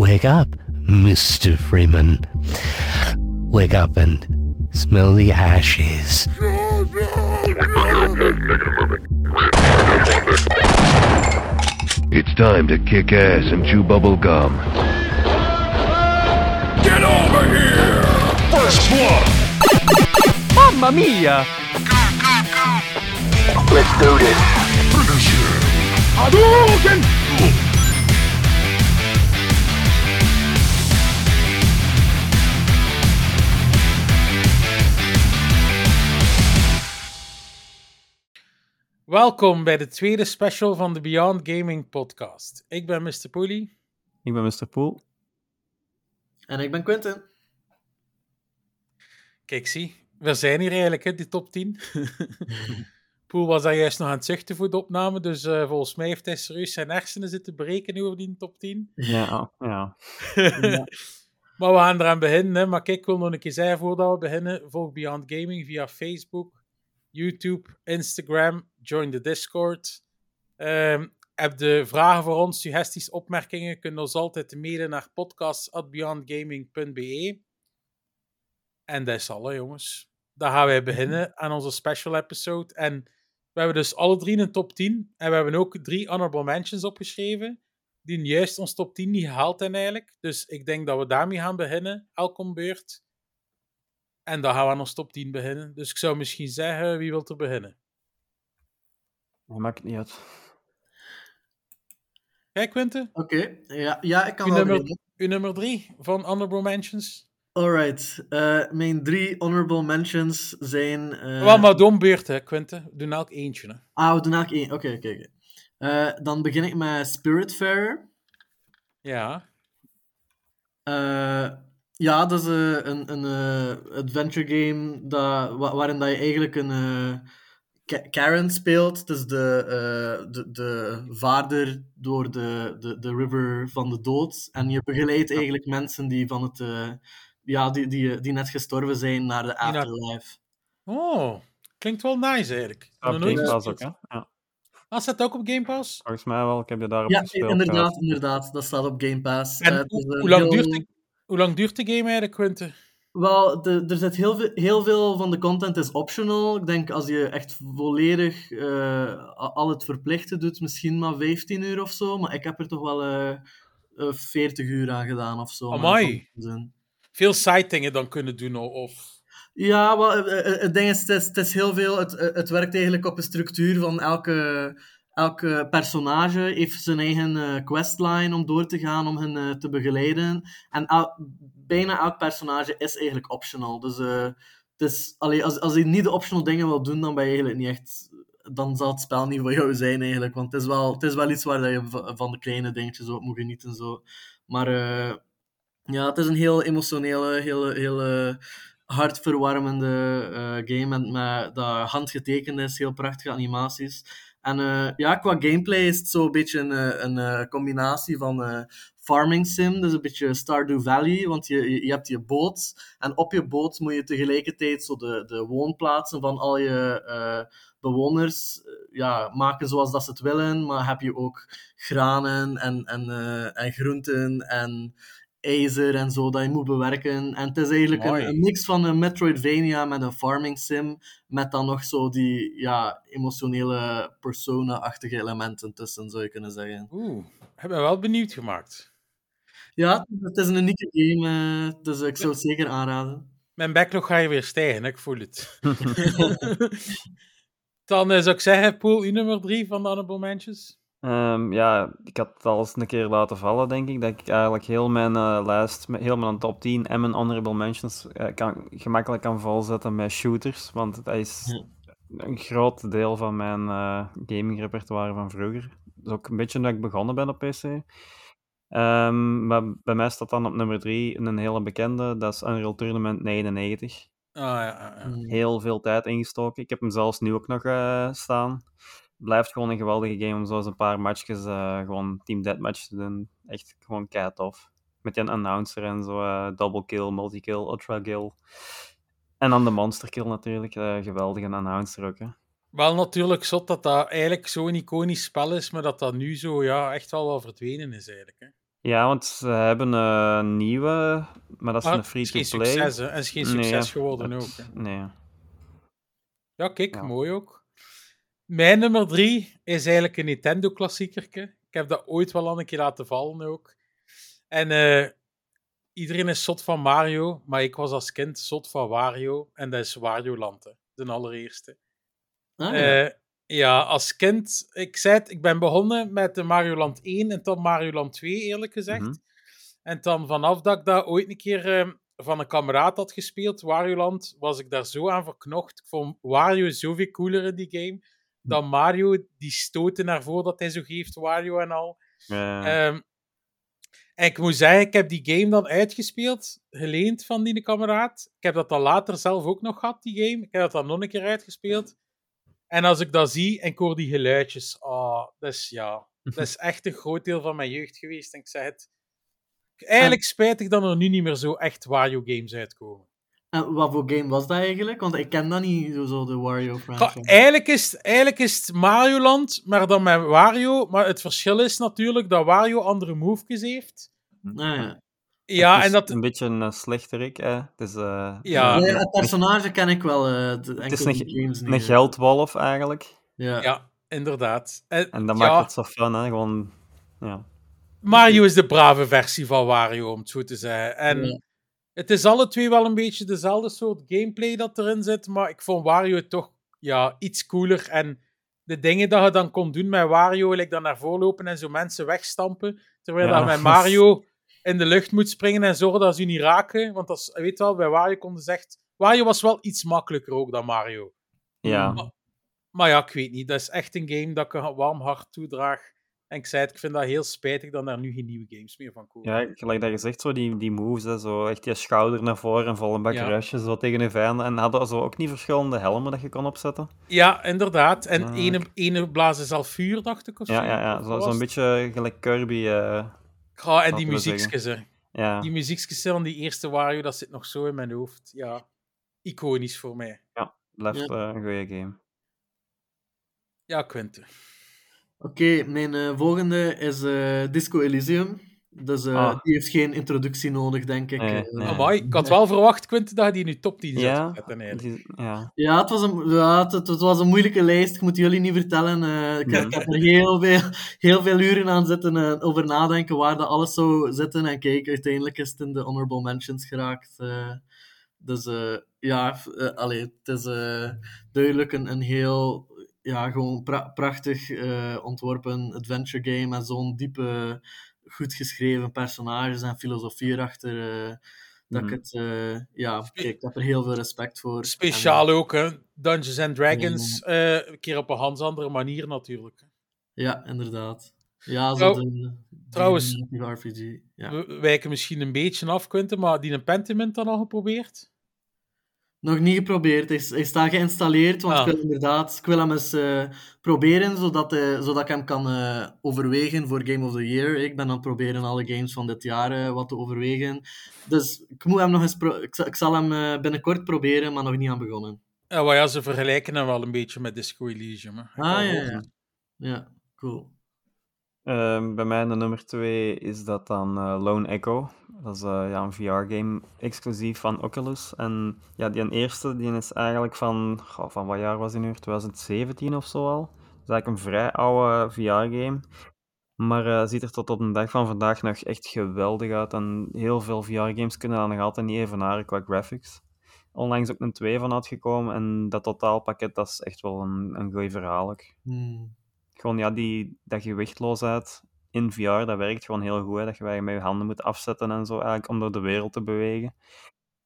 Wake up, Mr. Freeman. Wake up and smell the ashes. It's time to kick ass and chew bubble gum. Get over here! First blood! Mamma mia! Let's do this. Hadouken! Welkom bij de tweede special van de Beyond Gaming podcast. Ik ben Mr. Pooley. Ik ben Mr. Poel. En ik ben Quentin. Kijk, zie, we zijn hier eigenlijk, hè, die top 10. Poel was daar juist nog aan het zuchten voor de opname, dus eh, volgens mij heeft hij serieus zijn hersenen zitten breken over die top 10. Ja, ja. Maar we gaan eraan beginnen. Hè. Maar kijk, ik wil nog een keer zeggen voordat we beginnen. Volg Beyond Gaming via Facebook, YouTube, Instagram. Join de Discord. Ehm, heb de vragen voor ons, suggesties, opmerkingen, kunnen ons altijd mailen naar podcast.beyondgaming.be. En dat is alle, jongens. Dan gaan wij beginnen aan onze special episode. En we hebben dus alle drie een top 10. En we hebben ook drie honorable mentions opgeschreven die juist ons top 10 niet gehaald hebben eigenlijk. Dus ik denk dat we daarmee gaan beginnen, elke beurt. En dan gaan we aan ons top 10 beginnen. Dus ik zou misschien zeggen, wie wil er beginnen? Dat maakt niet uit. Jij, Quinte? Oké, ja, ja, ik kan Uw wel nummer, beginnen. uw nummer 3 van Honorable Mentions? Alright, eh, mijn drie honorable mentions zijn... eh, Wel, maar doe om beurt, hè, Quinte. Doe nou ook eentje. Hè. Ah, we doen eigenlijk één. Oké, oké, oké. Eh, Dan begin ik met Spiritfarer. Ja. Ja, dat is eh, een, een eh, adventure game dat, wa- waarin dat je eigenlijk een eh, Ka- Karen speelt. Dus de, eh, de, de vaarder door de, de, de river van de dood. En je begeleidt eigenlijk mensen die, van het, eh, ja, die, die, die net gestorven zijn naar de afterlife. Oh, klinkt wel nice eigenlijk. Op Nog nooit Game Pass ook, hè? Ja, Ah, staat ook op Game Pass? volgens mij wel. Ik heb je daarop Ja, gespeeld. inderdaad, ja. inderdaad. Dat staat op Game Pass. En het hoe, lang heel- duurt de, hoe lang duurt de game eigenlijk, Quinte? Wel, er zit heel veel, heel veel van de content is optional. Ik denk als je echt volledig eh, al het verplichte doet, misschien maar 15 uur of zo. Maar ik heb er toch wel eh, eh, 40 uur aan gedaan of zo. Amai. Veel side dingen dan kunnen doen, of... Ja, wel, eh, eh, het ding is, het is, het is heel veel. Het, eh, het werkt eigenlijk op een structuur van elke, elke personage heeft zijn eigen eh, questline om door te gaan, om hen eh, te begeleiden. En bijna elk personage is eigenlijk optional. Dus eh, het is, als, als je niet de optional dingen wil doen, dan ben je eigenlijk niet echt... Dan zal het spel niet voor jou zijn, eigenlijk. Want het is wel, het is wel iets waar je va- van de kleine dingetjes ook moet genieten. Zo. Maar ja, het is een heel emotionele, heel, heel hartverwarmende game. En met, dat handgetekend is, heel prachtige animaties. En eh, ja, qua gameplay is het zo een beetje een, eh, een eh, combinatie van farming sim, dus een beetje Stardew Valley, want je, je, hebt je boot en op je boot moet je tegelijkertijd zo de, de woonplaatsen van al je bewoners ja, maken zoals dat ze het willen, maar heb je ook granen en, en, en groenten en ijzer en zo dat je moet bewerken. En het is eigenlijk een, een mix van een Metroidvania met een farming sim, met dan nog zo die ja, emotionele persona-achtige elementen tussen, zou je kunnen zeggen. Oeh, heb me wel benieuwd gemaakt. Ja, het is een unieke game, eh, dus ik zou het zeker aanraden. Mijn backlog ga je weer stijgen, ik voel het. Dan eh, zou ik zeggen, Poel, uw nummer drie van de Honorable Mentions. Ehm, ja, ik had het al eens een keer laten vallen, denk ik. Dat ik eigenlijk heel mijn eh, lijst, heel mijn top 10 en mijn honorable mentions eh, kan, gemakkelijk kan volzetten met shooters. Want dat is een groot deel van mijn eh gaming repertoire van vroeger. Dat is ook een beetje dat ik begonnen ben op PC. Ehm, maar bij mij staat dan op nummer 3 een hele bekende, dat is Unreal Tournament 99 Ah, ja, ja, ja. heel veel tijd ingestoken. Ik heb hem zelfs nu ook nog eh, staan. Blijft gewoon een geweldige game om zo eens een paar matchjes eh, gewoon team deathmatch te doen. Echt gewoon kei tof. Met die announcer en zo, eh, double kill, multi-kill, ultra kill. En dan de monster kill natuurlijk, eh, geweldige announcer ook. Hè. Wel natuurlijk zot dat dat eigenlijk zo'n iconisch spel is, maar dat dat nu zo ja, echt wel wel verdwenen is eigenlijk. Hè. Ja, want ze hebben een nieuwe, maar dat is Maar een het is geen free-to-play. succes, hè. En het is geen succes geworden het- ook. hè. Nee. Ja, kijk, Ja. mooi ook. Mijn nummer drie is eigenlijk een Nintendo-klassiekerke. Ik heb dat ooit wel al een keer laten vallen ook. En eh, iedereen is zot van Mario, maar ik was als kind zot van Wario. En dat is Wario Land, de allereerste. Ah, ja. Eh, ja, als kind, ik zei het, ik ben begonnen met de Mario Land 1 en dan Mario Land 2, eerlijk gezegd. Mhm. En dan vanaf dat ik dat ooit een keer eh, van een kameraad had gespeeld, Wario Land, was ik daar zo aan verknocht. Ik vond Wario zoveel cooler in die game dan Mario, die stoten naar voren dat hij zo geeft, Wario en al. Eh, Ehm, en ik moet zeggen, ik heb die game dan uitgespeeld, geleend van die kameraad. Ik heb dat dan later zelf ook nog gehad, die game. Ik heb dat dan nog een keer uitgespeeld. En als ik dat zie en ik hoor die geluidjes, oh, dat is ja, dat is echt een groot deel van mijn jeugd geweest. En ik zeg het, eigenlijk spijtig dat er nu niet meer zo echt Wario games uitkomen. En wat voor game was dat eigenlijk? Want ik ken dat niet, zo, zo de Wario franchise. eigenlijk, is, het- eigenlijk is het Mario Land, maar dan met Wario. Maar het verschil is natuurlijk dat Wario andere movejes heeft. Ah, ja. Ja, het is en dat... een beetje een slechterik. Hè. Het is, eh, Ja. Het personage ken ik wel. eh de, het is enkel een, die games niet. een geldwolf eigenlijk. Ja. Ja, inderdaad. En, En dat ja, maakt het zo fun, hè. Gewoon, ja. Mario is de brave versie van Wario, om het zo te zeggen. En Ja. Het is alle twee wel een beetje dezelfde soort gameplay dat erin zit, maar ik vond Wario toch ja, iets cooler. En de dingen dat je dan kon doen met Wario, like dan naar voren lopen en zo mensen wegstampen, terwijl Ja. je met Mario in de lucht moet springen en zorgen dat ze je niet raken. Want is, weet wel, bij Wario konden ze echt... Wario was wel iets makkelijker ook dan Mario. Ja. Mm. Maar ja, ik weet niet. Dat is echt een game dat ik een warm hart toedraag. En ik zei het, ik vind dat heel spijtig dat er nu geen nieuwe games meer van komen. Ja, gelijk dat je zegt, zo die, die moves, hè, zo echt je schouder naar voren en vol een bak Ja. rushes zo tegen de vijanden. En hadden zo ook niet verschillende helmen dat je kon opzetten? Ja, inderdaad. En Ah, ene, ene blazen zelf vuur, dacht ik. Of Ja, zo. ja, ja. Zo- Zo'n het? beetje gelijk Kirby. eh, Ja, en die muziekjes, hè. ja. Die muziekjes van die eerste Wario, dat zit nog zo in mijn hoofd. Ja, iconisch voor mij. Blijft Ja. eh, een goede game. Ja, Quinte. Oké, mijn eh, volgende is eh, Disco Elysium. Dus eh, Ah. die heeft geen introductie nodig, denk ik. Nee, Eh, nee. Amai, ik had wel verwacht, Quinte, dat je die nu top 10 zou Ja, zetten. ja. Ja, het was, een, ja het, het was een moeilijke lijst. Ik moet jullie niet vertellen. eh, ik, heb- ik heb er heel veel, heel veel uren aan zitten eh, over nadenken waar dat alles zou zitten. En kijk, uiteindelijk is het in de honorable mentions geraakt. eh. dus eh, ja, allee, het is eh, duidelijk een, een heel ja, gewoon pra- prachtig eh, ontworpen adventure game. Met zo'n diepe, goed geschreven personages en filosofie erachter. eh, dat ik Mhm. het, eh, ja, kijk, ik heb er heel veel respect voor. Speciaal ook, hè. Dungeons and Dragons. eh, een keer op een ganz andere manier, natuurlijk. Ja, inderdaad. Ja, zo de, trouwens- RPG. Ja. We wijken misschien een beetje af, Quinte, maar die een Pentiment dan al geprobeerd? Nog niet geprobeerd. Hij, is- hij staat geïnstalleerd, want Ah. ik wil inderdaad ik wil hem eens proberen, zodat, eh, zodat ik hem kan eh, overwegen voor Game of the Year. Ik ben aan het proberen alle games van dit jaar eh, wat te overwegen. Dus ik moet hem nog eens... pro- ik, zal, ik zal hem binnenkort proberen, maar nog niet aan begonnen. Ja, maar ja, ze vergelijken hem wel een beetje met Disco Elysium. Hè. Ah, ja. Ja, cool. Ehm, bij mij de nummer 2 is dat dan eh, Lone Echo. Dat is eh, ja, een VR-game exclusief van Oculus. En ja, die eerste die is eigenlijk van, goh, van wat jaar was die nu? 2017 of zo al. Dat is eigenlijk een vrij oude VR-game. Maar eh, ziet er tot op de dag van vandaag nog echt geweldig uit. En heel veel VR-games kunnen daar nog altijd niet evenaren qua graphics. Onlangs ook een 2 van uitgekomen. En dat totaalpakket dat is echt wel een, een goed verhaal. ook. Hmm. Gewoon ja, die, dat gewichtloosheid in VR, dat werkt gewoon heel goed. Hè? Dat je eigenlijk met je handen moet afzetten en zo, eigenlijk om door de wereld te bewegen.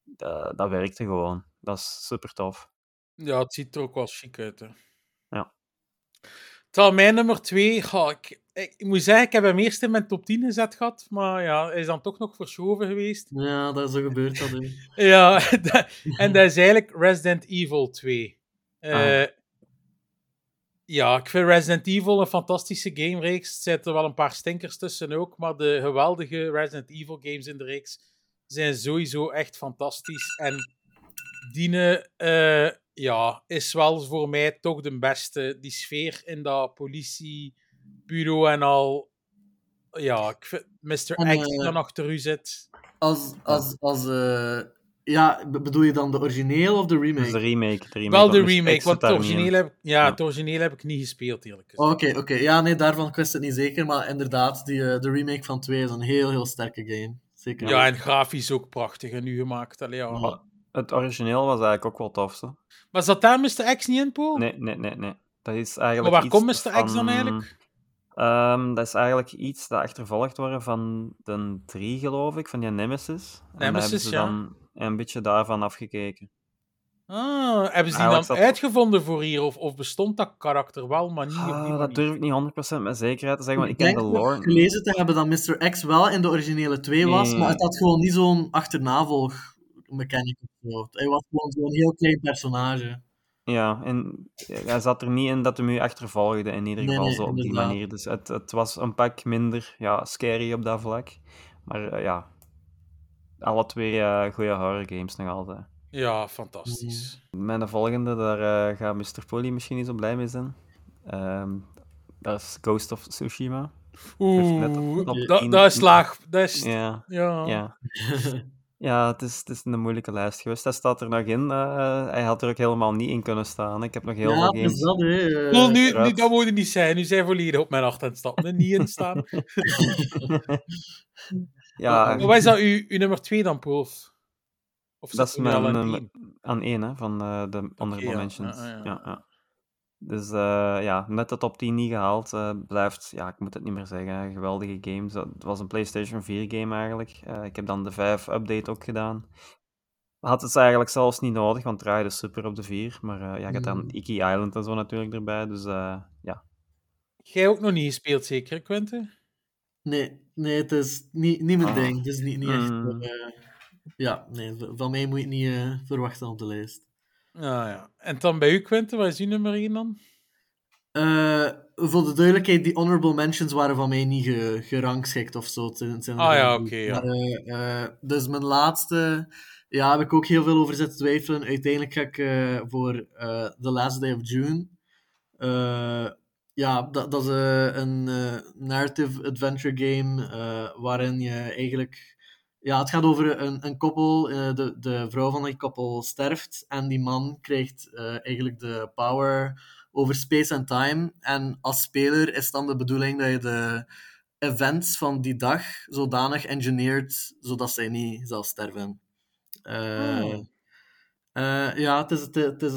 Dat, dat werkte gewoon. Dat is super tof. Ja, het ziet er ook wel chic uit. Hè. Ja. Terwijl mijn nummer 2, ik, ik, ik moet zeggen, ik heb hem eerst in mijn top 10 gezet gehad, maar ja, hij is dan toch nog verschoven geweest. Ja, dat is zo gebeurd. Dat, hè. Ja, dat- en dat is eigenlijk Resident Evil 2. Eh, Ah. Ja, ik vind Resident Evil een fantastische gamereeks. Er zitten wel een paar stinkers tussen ook, maar de geweldige Resident Evil games in de reeks zijn sowieso echt fantastisch. En Diene eh, ja, is wel voor mij toch de beste. Die sfeer in dat politiebureau en al. ja, ik vind Mr. X die eh, dan achter u zit. Als, als, als eh, ja, be- bedoel je dan de origineel of de remake? Dus de remake. De remake Wel de remake, want het origineel, heb, ja, Ja. het origineel heb ik niet gespeeld, eerlijk gezegd. Oké, oké. Ja, nee, daarvan ik wist het niet zeker. Maar inderdaad, die, eh, de remake van 2 is een heel, heel sterke game. Zeker. Ja, en grafisch ook prachtig en nu gemaakt. Allee, ja. Maar het origineel was eigenlijk ook wel tof, zo. Maar zat daar Mr. X niet in, Paul? Nee, nee, nee, nee. Dat is maar eigenlijk waar iets komt Mr. X dan eigenlijk? Ehm, dat is eigenlijk iets dat achtervolgd wordt van de 3, geloof ik, van die Nemesis. en Nemesis, ze ja. dan een beetje daarvan afgekeken. Ah, hebben ze die Eigenlijk dan zat- uitgevonden voor hier? Of, of bestond dat karakter wel, maar niet op die Ah, dat durf ik niet 100% met zekerheid te zeggen, want Ik ik ken denk de lore. gelezen te hebben dat Mr. X wel in de originele 2 was, Nee. maar het had gewoon niet zo'n achternavolg mechanic of zo. Hij was gewoon zo'n heel klein personage. Ja, en hij zat er niet in dat hij u achtervolgde, in ieder geval nee, zo op die manier. Dus het, het was een pak minder ja, scary op dat vlak. Maar eh, ja, alle twee eh goede horror games nog altijd. Ja, fantastisch. Mijn volgende, daar eh, gaat Mr. Polly misschien niet zo blij mee zijn. Ehm, dat is Ghost of Tsushima. Oeh, dat, is laag. Dat is, ja. Ja, ja. Ja, het is, het is een moeilijke lijst geweest. Hij staat er nog in. eh, hij had er ook helemaal niet in kunnen staan. Ik heb nog heel ja, games. dat, hè. nu, dat moet je niet zijn. Nu zijn volledig op mijn acht aan het stappen. hè. Niet in staan. ja, Maar wat is dat uw, uw nummer twee dan, Paul? Of dat is mijn aan nummer één? aan één hè, van eh, de honorable ja. mentions. Ja, ja, ja. Ja, ja. Dus eh, ja, net de top 10 niet gehaald. eh, blijft, ja, ik moet het niet meer zeggen. Geweldige game. Zo- Het was een PlayStation 4 game eigenlijk. Eh, ik heb dan de 5 update ook gedaan. Had het eigenlijk zelfs niet nodig, want het draaide super op de 4. Maar eh, ja, ik had dan Mm. Iki Island en zo natuurlijk erbij. Dus eh, ja, Jij ook nog niet gespeeld, zeker, Quentin? Nee, nee, het is niet, niet mijn Ah. ding. Het is niet, niet echt... Mm. eh, ja, nee, van mij moet je het niet eh, verwachten op de lijst. Ja, ja. En dan bij u, Quentin, wat is uw nummer één dan? Eh, voor de duidelijkheid, die honorable mentions waren van mij niet ge, gerangschikt of zo. Ah, ja, oké, ja. Maar, dus mijn laatste, ja, heb ik ook heel veel over zitten twijfelen. Uiteindelijk ga ik eh, voor eh, The Last Day of June. Ja, dat, dat is eh, een eh, narrative adventure game eh, waarin je eigenlijk... Ja, het gaat over een, een koppel. de, de vrouw van die koppel sterft en die man krijgt eigenlijk de power over space en time. En als speler is dan de bedoeling dat je de events van die dag zodanig engineert zodat zij niet zal sterven. Oh. Eh, ja, het is, het, is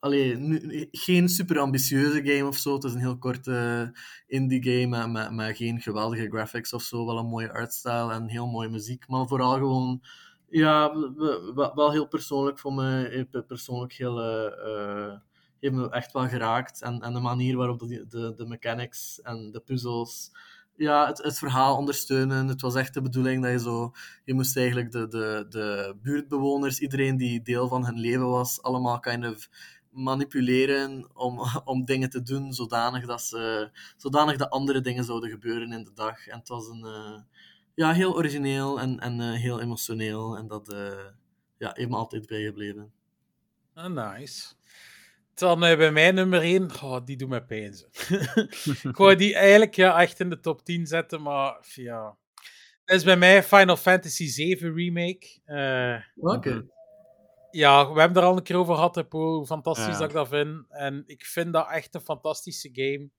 allee, nu, geen super ambitieuze game of zo. Het is een heel korte indie game met, met, geen geweldige graphics of zo. Wel een mooie artstyle en heel mooie muziek. Maar vooral gewoon, ja, wel heel persoonlijk voor me. Persoonlijk heel, eh, heeft me echt wel geraakt. En, en de manier waarop de, de, de mechanics en de puzzels ja, het, verhaal ondersteunen. Het was echt de bedoeling dat je zo... Je moest eigenlijk de, de, de buurtbewoners, iedereen die deel van hun leven was, allemaal kind of manipuleren om, om dingen te doen zodanig dat, ze, zodanig dat andere dingen zouden gebeuren in de dag. En het was een... eh, ja, heel origineel en, en eh, heel emotioneel. En dat eh, ja, heeft me altijd bijgebleven. Ah, nice. Dan bij mij nummer 1, oh, die doet mij pijn. Ik wou die eigenlijk ja, echt in de top 10 zetten, maar ja. Dat is bij mij Final Fantasy 7 Remake. Eh, Oké. ja, we hebben er al een keer over gehad, hè, Paul, hoe fantastisch Ja. dat ik dat vind. En ik vind dat echt een fantastische game.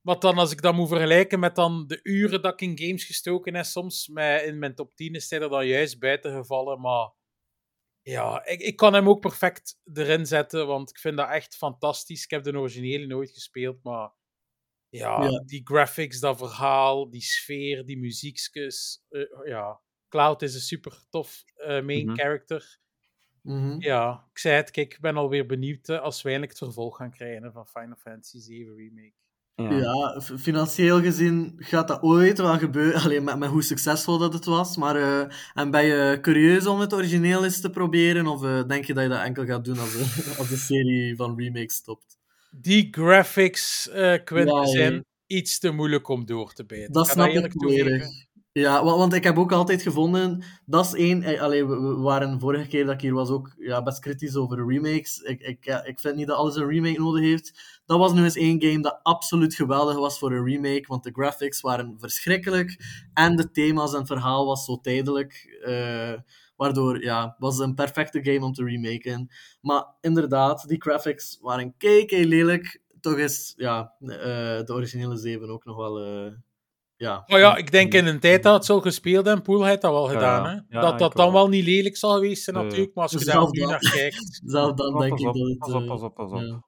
Maar dan, als ik dat moet vergelijken met dan de uren dat ik in games gestoken heb, soms met, in mijn top 10 is hij er dan juist buiten gevallen. Maar ja, ik, ik kan hem ook perfect erin zetten, want ik vind dat echt fantastisch. Ik heb de originele nooit gespeeld, maar ja, Ja. die graphics, dat verhaal, die sfeer, die muziekjes. eh, ja, Cloud is een super tof eh, main Mhm. character. Mhm. Ja, ik zei het, kijk, ik ben alweer benieuwd eh, als we eindelijk het vervolg gaan krijgen van Final Fantasy 7 Remake. Ja. Financieel gezien gaat dat ooit wel gebeuren. Alleen met, met hoe succesvol dat het was. Maar eh, en ben je curieus om het origineel eens te proberen? Of eh, denk je dat je dat enkel gaat doen als de, als de serie van remakes stopt? Die graphics, eh Quint, Ja, zijn iets te moeilijk om door te bijten. Dat snap ik volledig. Ja, wa- want ik heb ook altijd gevonden, dat is één... eh, Allee, we, waren vorige keer dat ik hier was ook ja, best kritisch over remakes. Ik, ik, ik vind niet dat alles een remake nodig heeft. Dat was nu eens één game dat absoluut geweldig was voor een remake, want de graphics waren verschrikkelijk en de thema's en verhaal was zo tijdelijk. eh, waardoor, ja, was een perfecte game om te remaken. Maar inderdaad, die graphics waren kei, lelijk. Toch is, ja, eh, de originele 7 ook nog wel... ja, Maar ja, ik denk in een tijd dat het zo gespeeld en Poel heeft dat wel Ja, gedaan. ja. Hè? Ja, dat dat dan wel. wel niet lelijk zal geweest zijn, natuurlijk. Maar als je Dus daar zelf nu dat. naar kijkt. Zelf dan Pas denk ik op, dat het... pas op, eh, pas op, pas op. ja.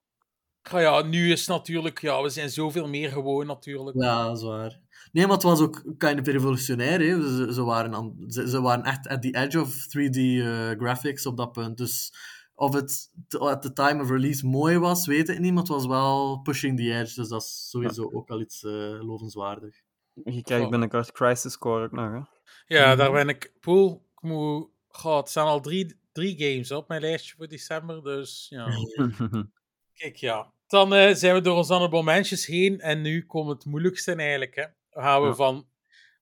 Ja, nu is natuurlijk, ja, we zijn zoveel meer gewoon natuurlijk. Ja, dat is waar. Nee, maar het was ook kind of revolutionair. Hè. Ze, ze, waren aan, ze, ze waren echt at the edge of 3D eh, graphics op dat punt. Dus of het at the time of release mooi was, weet ik niet. Maar het was wel pushing the edge. Dus dat is sowieso ook al iets eh, lovenswaardig. Je krijgt binnenkort Crisis Core ook nog, hè? Ja, Mhm. daar ben ik. Poel, ik moet. God, het staan al drie, drie games op mijn lijstje voor december. Dus ja. Kijk, ja. Dan eh, zijn we door onze honorable mentions heen. En nu komt het moeilijkste eigenlijk. Hè. Dan gaan we Ja. van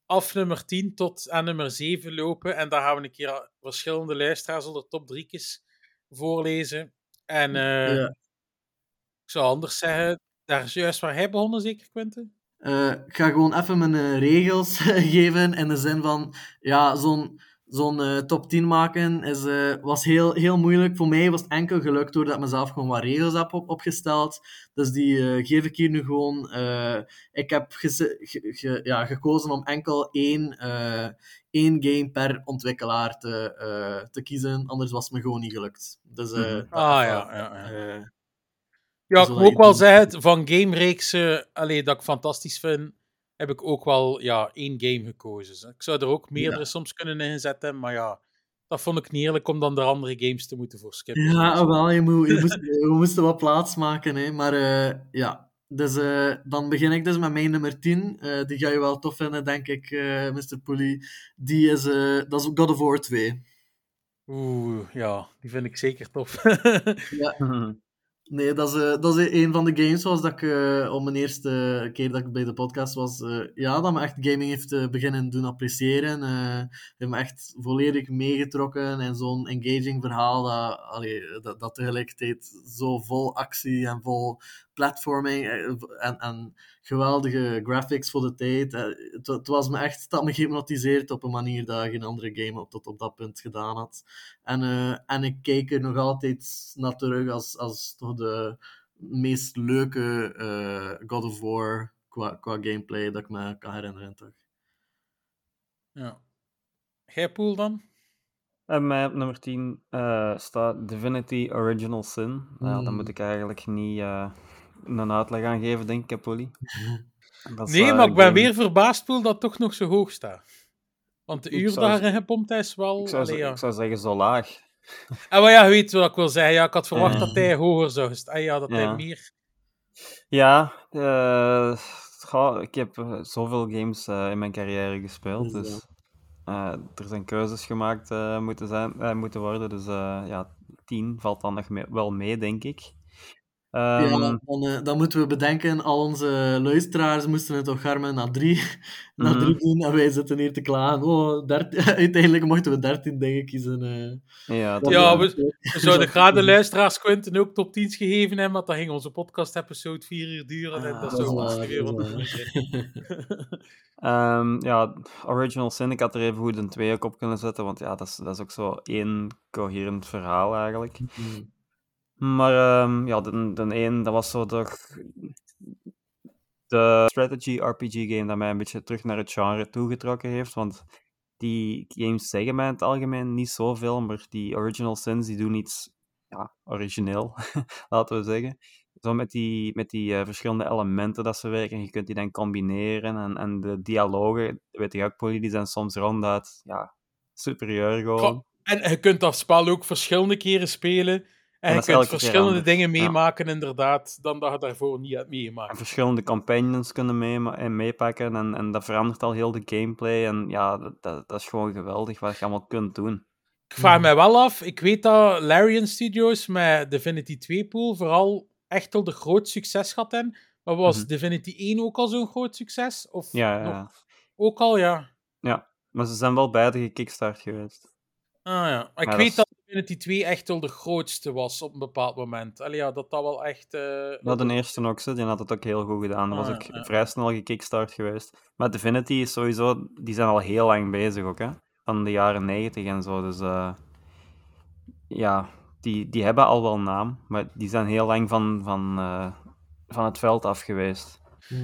af nummer 10 tot aan nummer 7 lopen. En daar gaan we een keer verschillende luisteraars onder top driekjes voorlezen. En Ja. ik zou anders zeggen, daar is juist waar hij begonnen, zeker Quentin? Eh, ik ga gewoon even mijn eh, regels geven. In de zin van, ja, zo'n zo'n eh, top 10 maken is, eh, was heel, heel moeilijk. Voor mij was het enkel gelukt doordat ik mezelf gewoon wat regels heb op, opgesteld. Dus die eh, geef ik hier nu gewoon. eh, ik heb ge- ge- ja, gekozen om enkel één, eh, één game per ontwikkelaar te, eh, te kiezen. Anders was het me gewoon niet gelukt. Dus, eh, Mhm. dat Ah, ja, ja, ja. Ja, ik moet ook wel zeggen, van gamereeksen, allee, dat ik fantastisch vind, heb ik ook wel ja, één game gekozen. Ik zou er ook meerdere soms kunnen inzetten, maar ja, dat vond ik niet eerlijk om dan de andere games te moeten voorskippen. Ja, wel, je, moet, je moest, we moesten wat plaats maken, hè. maar eh, ja. Dus eh, dan begin ik dus met mijn nummer 10. Eh, die ga je wel tof vinden, denk ik, eh Mr. Pooley. Die is, eh, dat is God of War 2. Oeh, ja, die vind ik zeker tof. Nee, dat is, eh, dat is een van de games zoals dat ik eh, op mijn eerste keer dat ik bij de podcast was, eh, ja, dat me echt gaming heeft eh, beginnen doen appreciëren. eh heeft me echt volledig meegetrokken in zo'n engaging verhaal dat, dat, dat tegelijkertijd zo vol actie en vol platforming eh, en, en geweldige graphics voor de tijd. eh, het, het was me echt, dat me gehypnotiseerd op een manier dat geen andere game op, tot op dat punt gedaan had. En, eh, en ik kijk er nog altijd naar terug als, als toch de meest leuke eh, God of War qua, qua gameplay dat ik me kan herinneren. Toch? ja. Jij, Poel, dan? En mij op nummer 10 eh, staat Divinity Original Sin. Nou, Mm. dan moet ik eigenlijk niet eh, een uitleg aan geven, denk ik, Polly. Nee, maar ik ben weer verbaasd, Poel, dat toch nog zo hoog staat. Want de Ik uur erin gepompt is wel... Ik zou, allee, z- ja. ik zou zeggen zo laag. En maar ja, je weet wat ik wil zeggen. Ja, ik had verwacht dat hij hoger zou staan. Ah ja, dat hij meer... Ja, eh, goh, ik heb eh, zoveel games eh, in mijn carrière gespeeld, Dus, er zijn keuzes gemaakt moeten, zijn, moeten worden. Dus ja, 10 valt dan nog mee- wel mee, denk ik. Ja, Ehm, dan, eh, dan moeten we bedenken, al onze luisteraars moesten het toch garmen naar drie, naar Mhm. drie doen en wij zitten hier te klagen. Oh, dert- uiteindelijk mochten we dertien dingen kiezen. eh. ja, Dat Ja, we, we zouden graag de luisteraars Quentin ook top 10 gegeven hebben, want dan ging onze podcast-episode vier uur duren en Ah, dat dat is weer wat doen zijn. Ehm, ja, Original Sin, ik had er even goed een twee op kunnen zetten, want ja, dat is, dat is ook zo één coherent verhaal eigenlijk. Mhm. Maar ehm, ja, de, de één, dat was zo toch de strategy RPG game dat mij een beetje terug naar het genre toegetrokken heeft, want die games zeggen mij in het algemeen niet zoveel, maar die Original Sins, die doen iets ja, origineel, laten we zeggen. Zo met die, met die eh, verschillende elementen dat ze werken, je kunt die dan combineren en, en de dialogen, weet je ook, die zijn soms ronduit, ja, superieur gewoon. En je kunt dat spel ook verschillende keren spelen. En, je kunt verschillende dingen Ja. meemaken, inderdaad, dan dat je daarvoor niet hebt en meegemaakt. verschillende companions kunnen mee, en meepakken. En, en dat verandert al heel de gameplay. En ja, dat, dat, is gewoon geweldig wat je allemaal kunt doen. Ik vraag mij wel af, ik weet dat Larian Studios met Divinity 2 Pool vooral echt al de groot succes gehad hebben. Maar was Mhm. Divinity 1 ook al zo'n groot succes? Of Ja, ja, nog- ook al, ja. Ja, maar ze zijn wel beide gekickstart geweest. Ah ja, ik dat weet is- dat Infinity 2 echt wel de grootste was op een bepaald moment. Allee, ja, dat dat wel echt... eh, Ja, de eerste ook, zo, die had het ook heel goed gedaan. Dat Ah, was ook ja, ja. vrij snel gekickstart geweest. Maar Divinity is sowieso, die zijn al heel lang bezig ook, hè. Van de jaren 90 en zo. Dus eh, ja, die, die hebben al wel naam, maar die zijn heel lang van, van, eh, van het veld af geweest.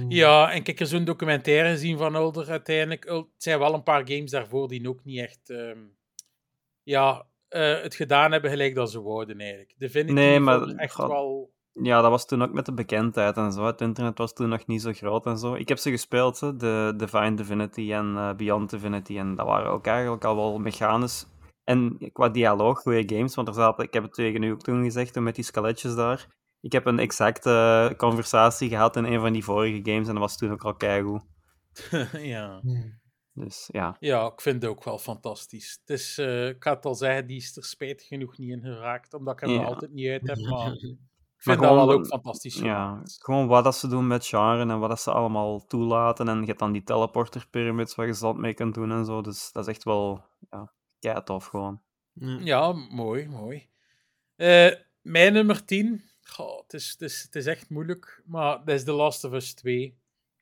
Ja, en ik heb er zo'n documentaire gezien van Ulder uiteindelijk. Het zijn wel een paar games daarvoor die ook niet echt... ehm, ja, eh, het gedaan hebben gelijk dat ze wouden eigenlijk. Divinity Nee, maar- echt God. wel... Ja, dat was toen ook met de bekendheid en zo. Het internet was toen nog niet zo groot en zo. Ik heb ze gespeeld, hè, de Divine Divinity en eh, Beyond Divinity. En dat waren ook eigenlijk al wel mechanisch. En qua dialoog, goede games. Want er zaten, ik heb het tegen u ook toen gezegd, toen met die skeletjes daar. Ik heb een exacte conversatie gehad in een van die vorige games en dat was toen ook al keigoed. ja. Dus ja. ja, ik vind het ook wel fantastisch. Het is, eh, ik ga het al zeggen, die is er spijtig genoeg niet in geraakt, omdat ik hem er Ja. altijd niet uit heb. Maar ik Maar vind dat wel gewoon- ook fantastisch Ja, gewoon wat dat ze doen met genre en wat dat ze allemaal toelaten. En je hebt dan die teleporter pyramids waar je zat mee kunt doen en zo. Dus dat is echt wel ja, kei tof gewoon. Ja. Ja, mooi, mooi. Eh, mijn nummer 10. Goh, het, is, het, is, het is echt moeilijk, maar dat is The Last of Us 2.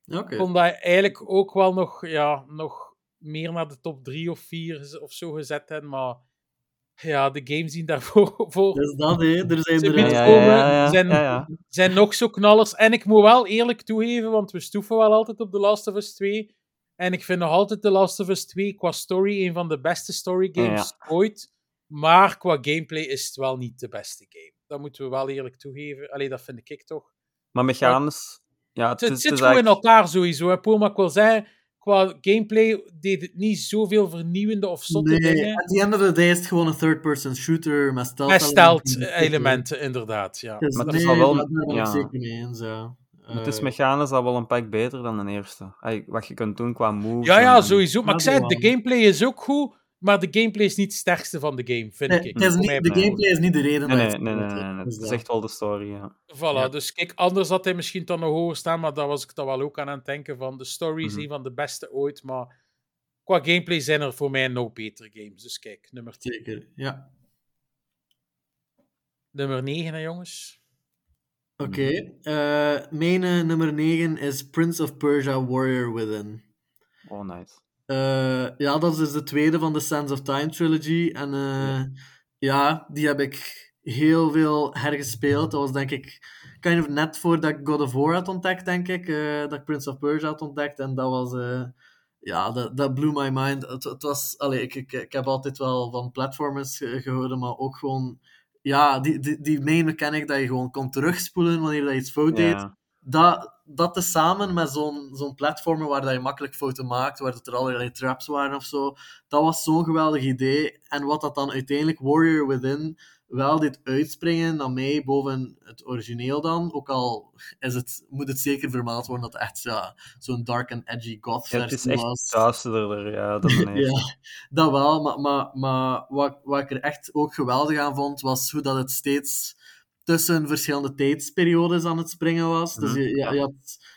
Oké. Ik kon dat eigenlijk ook wel nog, ja, nog meer naar de top 3 of 4 of zo gezet hebben, maar ja, de games die daarvoor voor Dus dat, hè. Er zijn Ze er... Ja, ja, komen, ja, ja, zijn- ja, ja. zijn nog zo knallers. En ik moet wel eerlijk toegeven, want we stoeven wel altijd op The Last of Us 2. En ik vind nog altijd The Last of Us 2 qua story een van de beste story games ooit. Maar qua gameplay is het wel niet de beste game. Dat moeten we wel eerlijk toegeven. Allee, dat vind ik toch. Maar mechanisch, ja, Het, het, zit gewoon in elkaar sowieso. Hè. Paul, maar ik wil zeggen, qua gameplay deed het niet zoveel vernieuwende of zotte Nee, dingen. at the end of the day is het gewoon een third-person shooter met stealth Met elementen. inderdaad. Ja. Dus Maar het nee, is al wel- daar ben ik ja. zeker mee eens, ja. Het is Eh, mechanisch al wel een pak beter dan de eerste. Ay, wat je kunt doen qua moves. Ja, ja, en- sowieso. Maar Ja, ik zei, dat de gameplay is ook goed, maar de gameplay is niet het sterkste van de game, vind nee, ik. het is Voor niet, de gameplay is niet de reden Nee, dat nee, nee, nee, het nee. Dus Het is dat. echt wel de story, ja. Voilà, Ja. dus kijk, anders had hij misschien dan nog hoger staan, maar daar was ik dan wel ook aan aan het denken van, de story is Mhm. een van de beste ooit, maar qua gameplay zijn er voor mij nog betere games. Dus kijk, nummer 10. Zeker, ja. Nummer 9, hè, jongens. Oké. eh, mijn eh, nummer 9 is Prince of Persia Warrior Within. Oh, nice. Eh, ja, dat is dus de tweede van de Sands of Time trilogy. En eh, ja, die heb ik heel veel hergespeeld. Dat was denk ik kind of net voordat ik God of War had ontdekt, denk ik. eh, dat ik Prince of Persia had ontdekt. En dat was... ja, dat, dat blew my mind. Het, het was... Allee, ik, ik, ik heb altijd wel van platformers ge- gehoord, maar ook gewoon... Ja, die, die, die main mechanic dat je gewoon kon terugspoelen wanneer je iets fout deed Ja. Dat, dat tezamen met zo'n zo'n platformer waar dat je makkelijk fouten maakt, waar dat er allerlei traps waren of zo, dat was zo'n geweldig idee. En wat dat dan uiteindelijk Warrior Within wel dit uitspringen naar mij boven het origineel dan, ook al is het, moet het zeker vermeld worden dat het echt ja, zo'n dark and edgy goth Ja, het is versie echt was. duisterder ja, dan. Ja, dat wel, maar, maar, maar wat, wat ik er echt ook geweldig aan vond, was hoe dat het steeds tussen verschillende tijdsperiodes aan het springen was. Dus Mhm, je, je, had,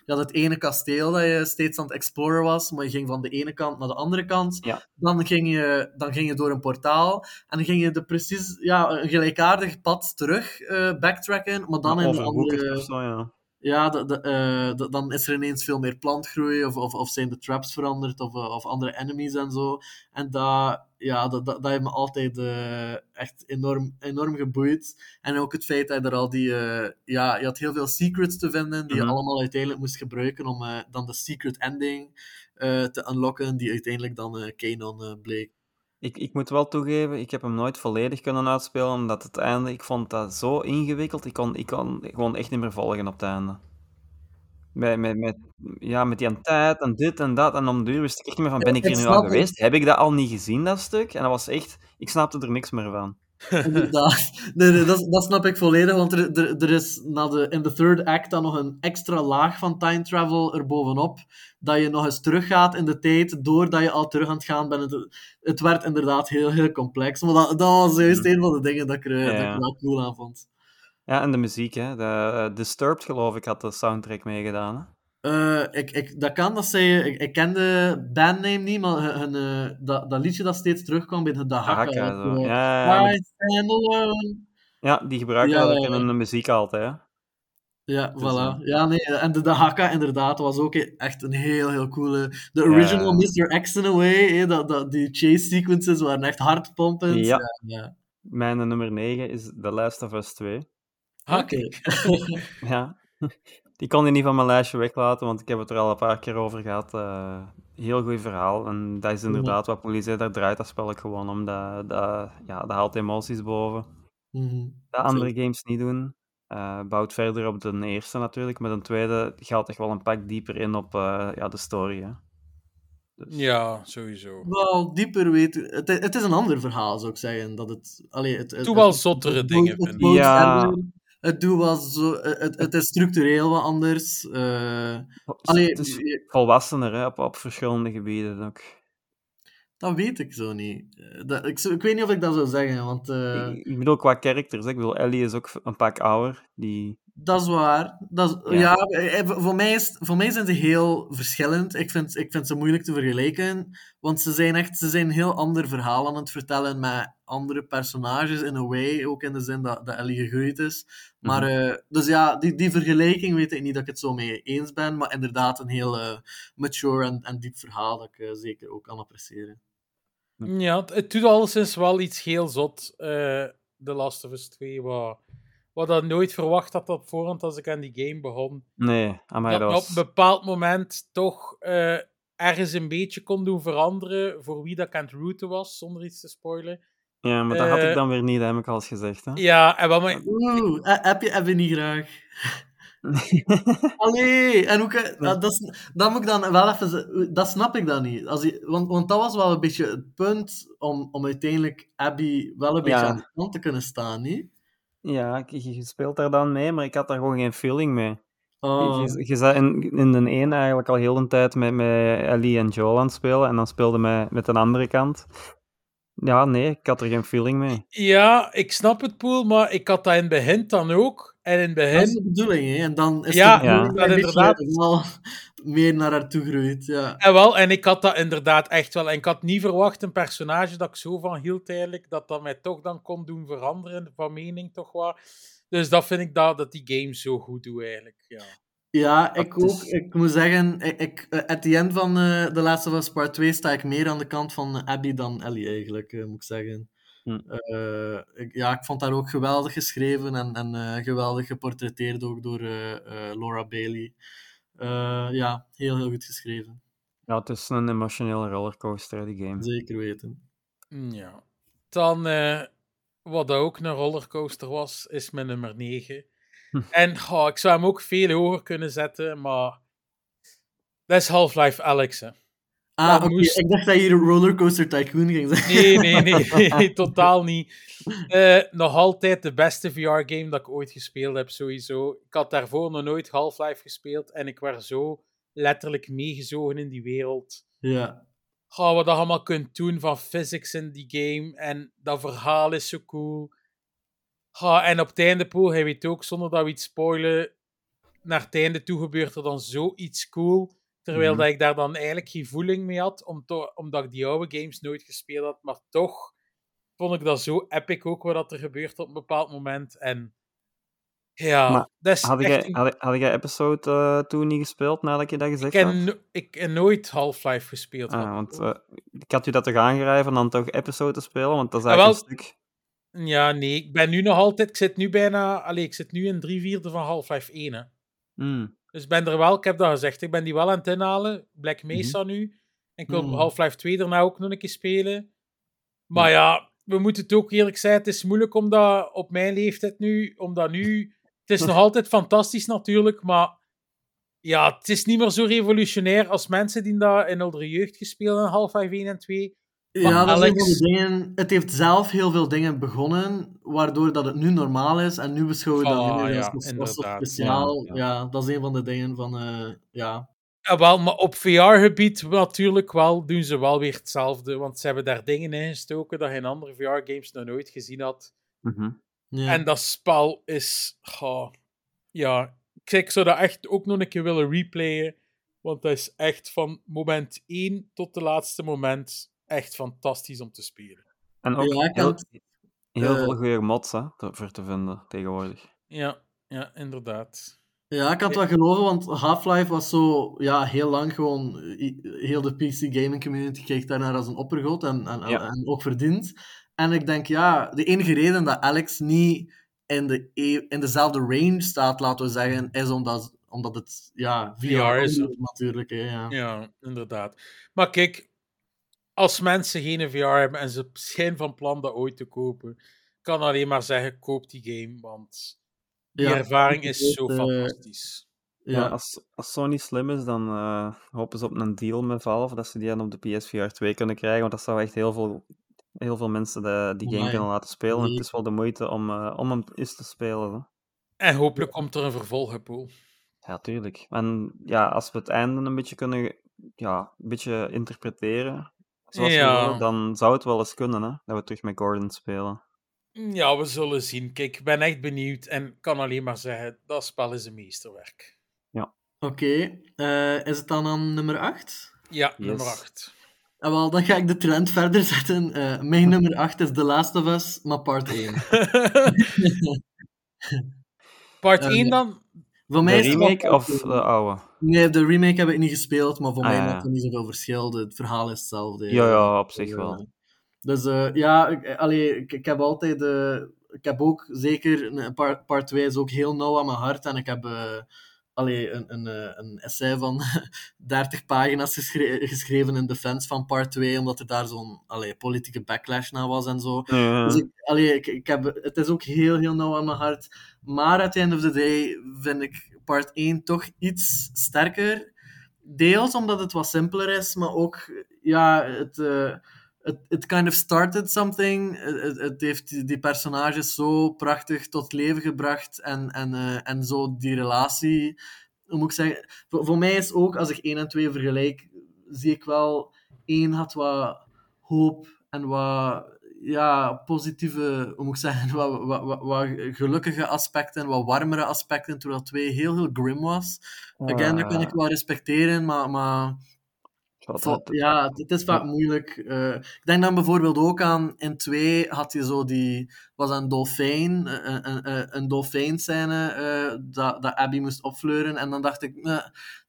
je had het ene kasteel dat je steeds aan het exploren was, maar je ging van de ene kant naar de andere kant. Ja. Dan, ging je, dan ging je door een portaal en dan ging je de precies ja, een gelijkaardig pad terug eh, backtracken, maar dan in overwoekerd andere... zo, ja. Ja, de, de, eh, de- dan is er ineens veel meer plantgroei, of, of, of zijn de traps veranderd, of, eh, of andere enemies en zo. En dat, ja, dat, dat, dat heeft me altijd eh, echt enorm, enorm geboeid. En ook het feit dat je er al die... ja, je had heel veel secrets te vinden, die Mhm. je allemaal uiteindelijk moest gebruiken om dan de secret ending te unlocken, die uiteindelijk dan Kanon bleek. Ik, ik moet wel toegeven, ik heb hem nooit volledig kunnen uitspelen, omdat het einde, ik vond dat zo ingewikkeld, ik kon, ik kon gewoon echt niet meer volgen op het einde. Met, met, met, ja, met die tijd en dit en dat, en om de duur wist ik echt niet meer van, ben ik hier nu al geweest? Heb ik dat al niet gezien, dat stuk? En dat was echt, ik snapte er niks meer van. Inderdaad. Nee, nee, dat, dat snap ik volledig, want er, er, er is na de, in de third act dan nog een extra laag van time travel erbovenop, dat je nog eens teruggaat in de tijd, doordat je al terug aan het gaan bent. Het, het werd inderdaad heel, heel complex, maar dat, dat was juist een van de dingen dat ik er, dat Ja. ik wel cool aan vond. Ja, en de muziek, hè. De, eh, Disturbed, geloof ik, had de soundtrack meegedaan, Eh, ik, ik, dat kan dat zij... Ik, ik ken de bandname niet, maar hun, hun, eh, dat, dat liedje dat steeds terugkwam bij de Hakka. Ja, ja, ja. Ja, die gebruiken Ja, dat in de muziek altijd. Hè? Ja, Dus, voilà. eh, Ja, nee, en de, Hakka inderdaad was ook echt een heel, heel coole... De original Mr. X in a way, hè, dat, dat, die chase sequences waren echt hardpompend. Ja. Mijn nummer 9 is The Last of Us 2. Oké. Ja, die kon je niet van mijn lijstje weglaten, want ik heb het er al een paar keer over gehad. eh, heel goed verhaal. En dat is inderdaad wat politie daar draait dat spel ik gewoon om. Dat, dat, ja, dat haalt emoties boven. Mhm. Dat andere games niet doen. Eh, bouwt verder op de eerste natuurlijk. Met een tweede gaat echt wel een pak dieper in op eh, ja, de story. Hè. Dus, Ja, sowieso. Wel, dieper weten... Het, het is een ander verhaal, zou ik zeggen. Dat het, allee, het, het, Doe wel zottere het dingen, Het, Ja. Het, doet wel zo, het, het is structureel wat anders. eh, het allee, is je- volwassener hè, op, op verschillende gebieden ook. dat weet ik zo niet. Eh, Dat, ik, ik weet niet of ik dat zou zeggen, want eh, Ik, ik bedoel, qua characters. hè. Ik bedoel, Ellie is ook een pak ouder. Die... dat is waar. Dat is- Ja. ja. eh, voor, mij is, voor mij zijn ze heel verschillend. Ik vind, ik vind ze moeilijk te vergelijken, want ze zijn echt ze zijn een heel ander verhaal aan het vertellen met andere personages in a way, ook in de zin dat, dat Ellie gegroeid is. Maar, Mhm. eh, dus ja, die, die vergelijking weet ik niet dat ik het zo mee eens ben, maar inderdaad een heel eh, mature en, en diep verhaal dat ik eh, zeker ook kan appreciëren. Ja, het, het doet alleszins wel iets heel zot, eh The Last of Us 2, wat, wat dat nooit verwacht had op voorhand als ik aan die game begon. Nee, aan mij dat dat me op was... een bepaald moment toch eh, ergens een beetje kon doen veranderen voor wie dat ik aan het routen was, zonder iets te spoilen. Ja, maar dat had eh, ik dan weer niet, dat heb ik al eens gezegd. Hè? Ja, en wat me... Oeh, eh, heb je, heb je niet graag? Allee, en hoe kan, dat, dat, moet ik dan wel even dat snap ik dan niet. Als je, want, want dat was wel een beetje het punt om, om uiteindelijk Abby wel een beetje Ja. aan de kant te kunnen staan, niet? Ja, je, speelt daar dan mee, maar ik had daar gewoon geen feeling mee. Oh, Je, je zat in, in de ene eigenlijk al heel de tijd met, met Ellie en Joel aan het spelen, en dan speelde mij met de andere kant. Ja, nee, ik had er geen feeling mee. Ja, ik snap het, Poel, maar ik had dat in het begin dan ook. En in het dat is begin... de bedoeling, hè? En dan is Ja, de bedoeling ja, dat inderdaad. wel meer naar haar toe groeit, ja. En wel, en ik had dat inderdaad echt wel. En ik had niet verwacht een personage dat ik zo van hield eigenlijk, dat dat mij toch dan kon doen veranderen van mening toch wel. Dus dat vind ik dat, dat die game zo goed doet eigenlijk. Ja. Ja, ik ook. Ik moet zeggen, ik, ik, eh, at the end van eh The Last of Us Part 2 sta ik meer aan de kant van eh, Abby dan Ellie, eigenlijk, eh, moet ik zeggen. Hm. Eh, ik, ja, ik vond haar ook geweldig geschreven en, en eh, geweldig geportretteerd ook door eh, eh, Laura Bailey. Eh, ja, heel, heel goed geschreven. Ja, het is een emotionele rollercoaster, die game. Zeker weten. ja. Dan, eh, wat ook een rollercoaster was, is mijn nummer 9. En goh, ik zou hem ook veel hoger kunnen zetten, maar dat is Half-Life Alex. Hè. Ah, moest- Ik dacht dat je hier Rollercoaster Tycoon ging zeggen. Nee, nee, nee, totaal niet. Eh, nog altijd de beste VR-game dat ik ooit gespeeld heb, sowieso. Ik had daarvoor nog nooit Half-Life gespeeld en ik werd zo letterlijk meegezogen in die wereld. Ja. Goh, wat je allemaal kunt doen van physics in die game en dat verhaal is zo cool. Goh, en op het einde, Poel, hij weet ook, zonder dat we iets spoilen, naar het einde toe gebeurt er dan zoiets cool. Terwijl Mhm. dat ik daar dan eigenlijk geen voeling mee had, om omdat ik die oude games nooit gespeeld had. Maar toch vond ik dat zo epic ook, wat er gebeurt op een bepaald moment. En ja, Maar dat is Had jij, een- had, had jij episode eh, toen niet gespeeld nadat je dat gezegd ik, had? heb no- ik heb nooit Half-Life gespeeld. Ah, want eh, ik had u dat toch aangeraden om dan toch episode te spelen, want dat is Ah, eigenlijk wel- een stuk... Ja, nee, ik ben nu nog altijd, ik zit nu bijna, allee, ik zit nu in drie vierde van Half-Life 1. Hè. Hmm. Dus ik ben er wel, ik heb dat gezegd, ik ben die wel aan het inhalen. Black Mesa nu. En ik wil Mhm. Half-Life 2 daarna ook nog een keer spelen. Maar ja, we moeten het ook eerlijk zijn, het is moeilijk om dat op mijn leeftijd nu, omdat nu, het is nog altijd fantastisch natuurlijk, maar ja, het is niet meer zo revolutionair als mensen die dat in oudere jeugd gespeeld hebben, Half-Life 1 en 2. Ja, dat is een van Alex- de dingen. Het heeft zelf heel veel dingen begonnen, waardoor dat het nu normaal is. En nu beschouwen we dat Ah, niet meer ja, als, speciaal. Ja, Ja, ja. dat is een van de dingen van, eh, ja. Ja, wel, maar op VR-gebied natuurlijk wel, doen ze wel weer hetzelfde. Want ze hebben daar dingen in gestoken dat je in andere VR-games nog nooit gezien had. Mhm. ja. En dat spel is... goh, ja, ik ik zou dat echt ook nog een keer willen replayen. Want dat is echt van moment 1 tot de laatste moment echt fantastisch om te spelen. En ook Ja, heel, had- heel eh, veel goede mods hè, voor te vinden tegenwoordig. Ja, ja inderdaad. Ja, ik kan het wel geloven, want Half-Life was zo ja, heel lang gewoon... Heel de PC gaming community keek daarnaar als een oppergoot en, en, Ja. en ook verdiend. En ik denk, ja, de enige reden dat Alex niet in, de, e- in dezelfde range staat, laten we zeggen, is omdat, omdat het ja, VR, VR is, natuurlijk. Hè, ja. Ja, inderdaad. Maar kijk, als mensen geen VR hebben en ze zijn van plan dat ooit te kopen, kan alleen maar zeggen, koop die game, want die Ja, ervaring is weet, zo eh, fantastisch. Ja, Ja. als, als Sony slim is, dan eh, hopen ze op een deal met Valve dat ze die dan op de PSVR 2 kunnen krijgen. Want dat zou echt heel veel, heel veel mensen de, die game Amai. kunnen laten spelen. Nee. het is wel de moeite om, eh, om hem eens te spelen. Hè. En hopelijk komt er een vervolg, hè, Paul. Ja, tuurlijk. En ja, als we het einde een beetje kunnen ja, een beetje interpreteren, zoals Ja. willen, dan zou het wel eens kunnen hè, dat we terug met Gordon spelen. Ja, we zullen zien. Kijk, ik ben echt benieuwd en kan alleen maar zeggen, dat spel is een meesterwerk. Oké, eh, is het dan aan nummer 8? Ja, Yes. nummer 8. En wel, dan ga ik de trend verder zetten. Eh, mijn nummer 8 is The Last of Us, maar part 1. Part Eh, 1 dan? Voor De mij is het wel remake of 1. de oude? Nee, de remake heb ik niet gespeeld, maar voor Ah, mij maakt het niet zoveel verschil. Het verhaal is hetzelfde. Ja, ja, op zich wel. Dus eh, ja, ik, eh, allee, ik, ik heb altijd... eh, ik heb ook zeker... Part, part 2 is ook heel nauw aan mijn hart. En ik heb allee, een, een, een essay van 30 pagina's geschre- geschreven in defense van part 2, omdat er daar zo'n politieke backlash na was en zo. Dus ik, allee, ik, ik heb, het is ook heel, heel nauw aan mijn hart. Maar at the end of the day vind ik part 1 toch iets sterker. Deels omdat het wat simpeler is, maar ook, ja, het, eh, het, kind of started something. Het, heeft die, die personages zo prachtig tot leven gebracht en, en, eh, en zo die relatie. Moet ik zeggen? Voor, voor mij is ook, als ik 1 en 2 vergelijk, zie ik wel, 1 had wat hoop en wat ja, positieve, hoe moet ik zeggen, wat, wat, wat, wat gelukkige aspecten, wat warmere aspecten, terwijl 2 heel, heel grim was. Again, dat kan ik wel respecteren, maar, maar ja, het, is vaak moeilijk. Eh, ik denk dan bijvoorbeeld ook aan, in 2 had je zo die, was een dolfijn, eh, een, een, een, een dolfijnscène eh, dat, dat Abby moest opfleuren. En dan dacht ik, eh,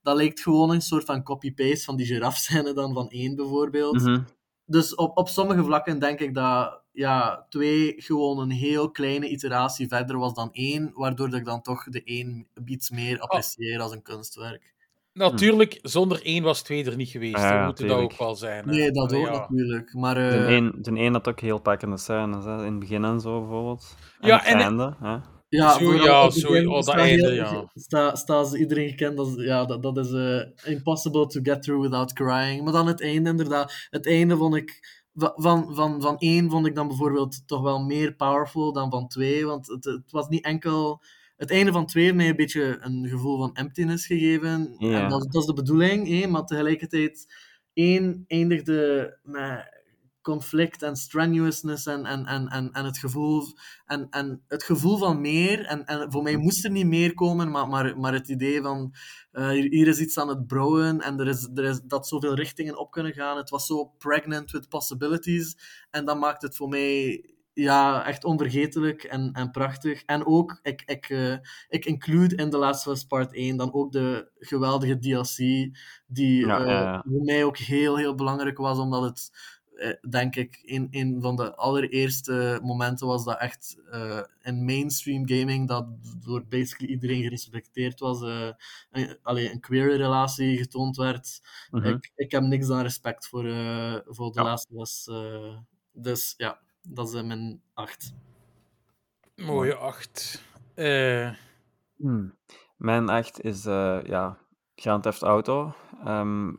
dat leek gewoon een soort van copy-paste van die girafscène dan van 1 bijvoorbeeld. Mhm. Dus op, op sommige vlakken denk ik dat ja, 2 gewoon een heel kleine iteratie verder was dan 1, waardoor dat ik dan toch de 1 iets meer apprecieer als een kunstwerk. Natuurlijk, zonder 1 was 2 er niet geweest. Ja, we moeten dat ook wel zijn. hè. Nee, dat ook ja. natuurlijk. Maar, eh, De een, de een had ook heel pakkende scènes, hè, in het begin en zo bijvoorbeeld. En Ja, het en- einde. Hè. Ja, Zo, ja, zo, oh, dat einde, ja. Sta, staan ze iedereen gekend als, ja, dat, dat is eh, impossible to get through without crying. Maar dan het einde, inderdaad. Het einde vond ik, va- van, van, van één vond ik dan bijvoorbeeld toch wel meer powerful dan van twee, want het, het was niet enkel... Het einde van twee heeft mij een beetje een gevoel van emptiness gegeven. Ja. En dat, dat is de bedoeling, hè, maar tegelijkertijd... één eindigde met conflict en strenuousness en, en, en, en, en, het, gevoel, en, en het gevoel van meer. En, en voor mij moest er niet meer komen, maar, maar, maar het idee van eh, hier, is iets aan het brouwen en er is, er is dat zoveel richtingen op kunnen gaan. Het was zo pregnant with possibilities. En dat maakt het voor mij ja, echt onvergetelijk en, en prachtig. En ook, ik, ik, eh, ik include in The Last of Us Part 1 dan ook de geweldige DLC, die Ja, eh, ja, ja. voor mij ook heel, heel belangrijk was, omdat het, denk ik, in een van de allereerste momenten was dat echt eh in mainstream gaming, dat door basically iedereen gerespecteerd was, eh een, allee, een queer relatie getoond werd. Mhm. ik, ik heb niks dan respect voor, eh voor Ja. Of Us. eh, dus ja, dat is eh, mijn acht. Mooie 8. Eh Hmm. Mijn 8 is eh, ja, Grand Theft Auto. Ehm,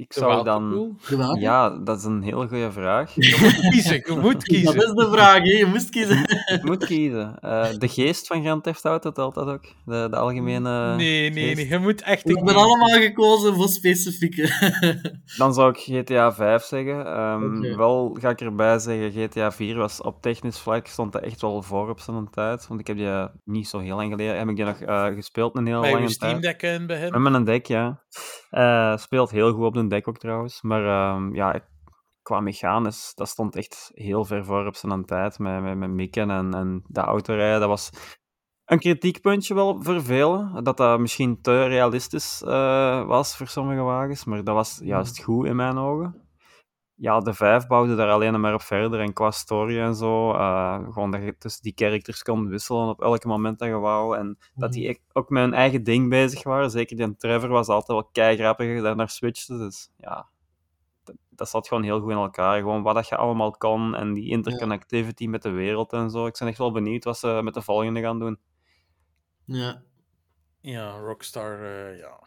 ik zou dan... Ja, dat is een hele goede vraag. Je moet kiezen, je moet Dat kiezen. is de vraag, hè. je moest kiezen. Ik moet kiezen. Eh, de geest van Grand Theft Auto telt dat ook? De, de algemene Nee, nee, geest? nee. Je moet echt We een hebben game- allemaal gekozen voor specifieke. Dan zou ik GTA 5 zeggen. Ehm. Wel ga ik erbij zeggen, GTA 4 was op technisch vlak stond er echt wel voor op zijn tijd. Want ik heb die eh, niet zo heel lang geleden, heb ik die nog eh, gespeeld een heel Bij je lange Steam tijd. Deck in het begin. Met mijn deck, ja. Eh, speelt heel goed op de deck ook trouwens. Maar ehm, ja, qua mechanisch, dat stond echt heel ver voor op zijn tijd. Met, met, met mikken en, en de autorijden. Dat was een kritiekpuntje wel voor velen. Dat dat misschien te realistisch eh, was voor sommige wagens. Maar dat was juist goed in mijn ogen. Ja, de 5 bouwde daar alleen maar op verder. En qua story en zo. eh, gewoon dat je tussen die characters kon wisselen op elk moment dat je wou. En dat die echt ook met hun eigen ding bezig waren. Zeker die Trevor was altijd wel kei grappig daar naar switchte. Dus ja, dat, dat zat gewoon heel goed in elkaar. Gewoon wat dat je allemaal kan en die interconnectivity met de wereld en zo. Ik ben echt wel benieuwd wat ze met de volgende gaan doen. ja. Ja, Rockstar, eh, ja.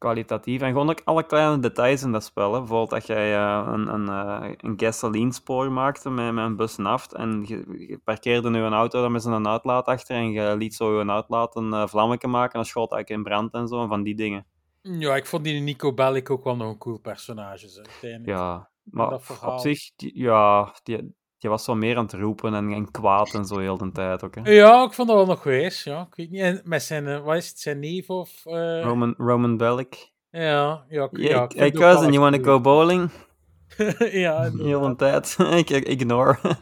Kwalitatief. En gewoon ook alle kleine details in dat spel. Hè. Bijvoorbeeld dat jij eh, een, een, eh, een gasoline-spoor maakte met, met een bus naft en je, je parkeerde nu een auto daar met zo'n uitlaat achter en je liet zo je uitlaat een uh, vlammetje maken en dan schoot eigenlijk in brand en zo, en van die dingen. Ja, ik vond die Nico Bellic ook wel nog een cool personage. Uiteindelijk. Ja, maar op zich, ja, die, die was zo meer aan het roepen en, en kwaad en zo heel de tijd ook. Hè. Ja, ik vond dat wel nog geweest. Ja, ik weet niet. En met zijn, eh, wat is het, zijn neef of... eh, Roman, Roman Bellic. Ja, ja, ik- ja, ik hey wel cousin, you wanna cool. go bowling? ja, Heel de tijd. ik ignore.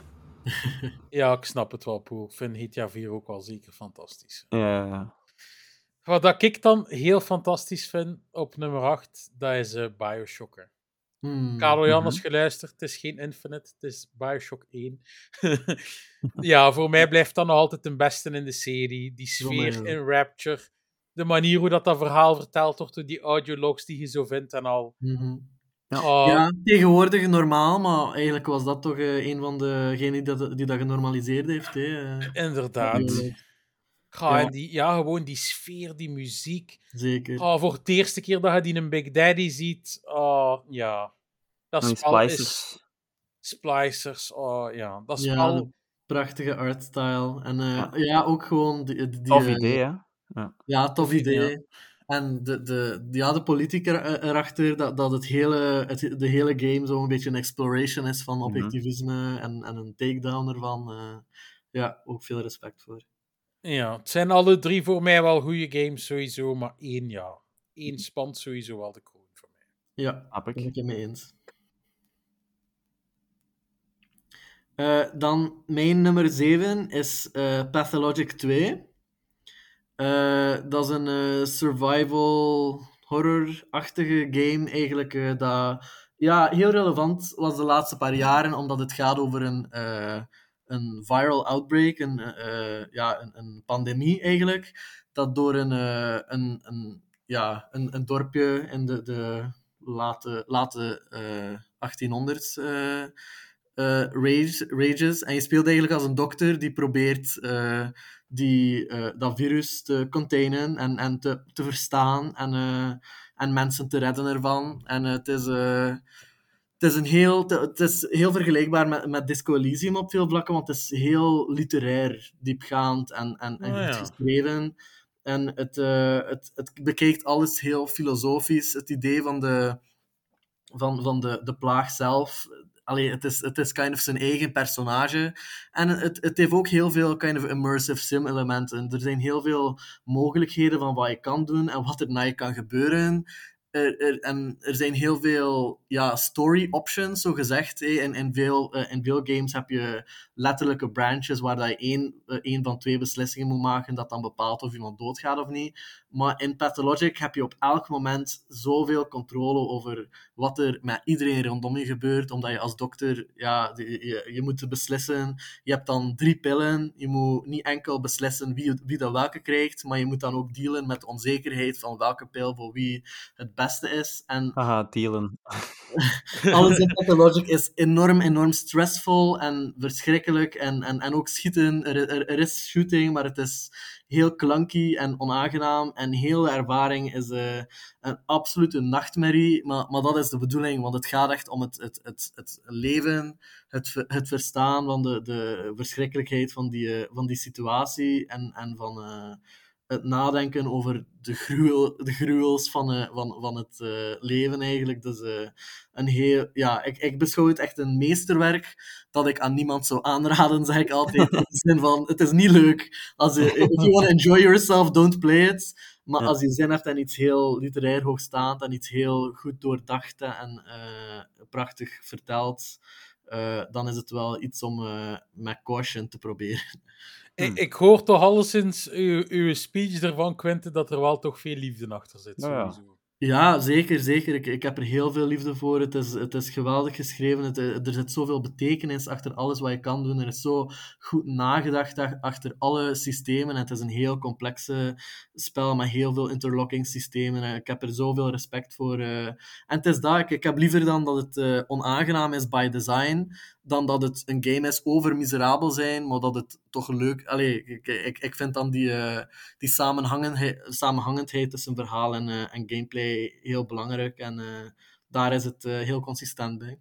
ja, ik snap het wel, Poel. Ik vind GTA 4 ook wel zeker fantastisch. ja, ja. Wat dat ik dan heel fantastisch vind op nummer 8, dat is eh Bioshocker. Hmm. Karel Jan, Mhm. als geluisterd, het is geen Infinite, het is Bioshock 1. ja, voor mij blijft dat nog altijd de beste in de serie. Die sfeer in Rapture, de manier hoe dat, dat verhaal verteld wordt, door die audiologs die je zo vindt en al. Mhm. Oh, Ja, tegenwoordig normaal, maar eigenlijk was dat toch eh, een van degenen die dat, die dat genormaliseerd heeft. Hè. eh. Inderdaad. Ja, Ja. en die, ja, gewoon die sfeer, die muziek. Zeker. Oh, voor de eerste keer dat je die een Big Daddy ziet, oh, ja. Dat En is... splicers. Splicers, oh ja. Dat Ja, spel... de prachtige artstyle. En eh, ja. ook gewoon die, die, Tof eh, idee, hè? Ja, tof idee. Ja. En de, de, ja, de politiek er, eh, erachter, dat, dat het hele, het, de hele game zo een beetje een exploration is van objectivisme en, en een takedown ervan. ja, ook veel respect voor. Ja, het zijn alle drie voor mij wel goede games sowieso, maar één ja. Eén spant sowieso wel de kroon voor mij. Ja, daar ben ik. het mee eens. Eh, dan mijn nummer 7 is eh, Pathologic 2. Eh, dat is een eh, survival horror-achtige game eigenlijk. eh, dat ja, heel relevant was de laatste paar jaren, omdat het gaat over een, eh, een viral outbreak, een, eh, ja, een, een pandemie eigenlijk, dat door een, eh, een, een, ja, een, een dorpje in de, de late, late eh 1800s eh, eh, rage, rages. En je speelt eigenlijk als een dokter die probeert eh, die, eh, dat virus te containen en, en te, te verstaan en, eh, en mensen te redden ervan. En eh, het is... het is, een heel, het is heel vergelijkbaar met, met Disco Elysium op veel vlakken, want het is heel literair, diepgaand en, en, en Oh, goed ja. geschreven. En het, eh, het, het bekijkt alles heel filosofisch. Het idee van de, van, van de, de plaag zelf. Allee, het is, het is kind of zijn eigen personage. En het, het heeft ook heel veel kind of immersive sim-elementen. Er zijn heel veel mogelijkheden van wat je kan doen en wat er na je kan gebeuren. Er, er, en er zijn heel veel ja, story options, zo gezegd. In, in, veel, eh, in veel games heb je letterlijke branches waar dat je één, eh, één van twee beslissingen moet maken dat dan bepaalt of iemand doodgaat of niet. Maar in Pathologic heb je op elk moment zoveel controle over wat er met iedereen rondom je gebeurt, omdat je als dokter, ja, je, je, moet beslissen. Je hebt dan drie pillen. Je moet niet enkel beslissen wie, wie dat welke krijgt, maar je moet dan ook dealen met de onzekerheid van welke pil voor wie het beste is. En Haha, dealen. alles in Pathologic is enorm, enorm stressvol en verschrikkelijk. En, en, en ook schieten. Er, er, er is shooting, maar het is heel clunky en onaangenaam. En heel de ervaring is eh, een absolute nachtmerrie. Maar, maar dat is de bedoeling, want het gaat echt om het, het, het, het leven, het, het verstaan van de, de verschrikkelijkheid van die, eh, van die situatie en, en van eh, het nadenken over de, gruwel, de gruwels van, eh, van, van het eh, leven eigenlijk. Dus eh, een heel, ja, ik, ik beschouw het echt een meesterwerk dat ik aan niemand zou aanraden, zeg ik altijd. In de zin van, het is niet leuk. Als je, if you want to enjoy yourself, don't play it. Maar Ja. als je zin hebt in iets heel literair hoogstaand en iets heel goed doordacht en prachtig verteld, dan is het wel iets om met caution te proberen. Ik, ik hoor toch alleszins uw, uw speech ervan, Quinten, dat er wel toch veel liefde achter zit. Nou ja. Zeker, zeker. Ik, ik heb er heel veel liefde voor. Het is, het is geweldig geschreven. Het, eh, er zit zoveel betekenis achter alles wat je kan doen. Er is zo goed nagedacht ach- achter alle systemen. Het is een heel complexe spel met heel veel interlocking systemen. En ik heb er zoveel respect voor. eh. En het is dat. Ik, ik heb liever dan dat het eh, onaangenaam is by design, dan dat het een game is over miserabel zijn, maar dat het toch leuk... Allee, ik, ik, ik vind dan die... eh, die samenhangenheid, samenhangendheid tussen verhaal en, eh, en gameplay heel belangrijk. En eh, daar is het eh, heel consistent bij.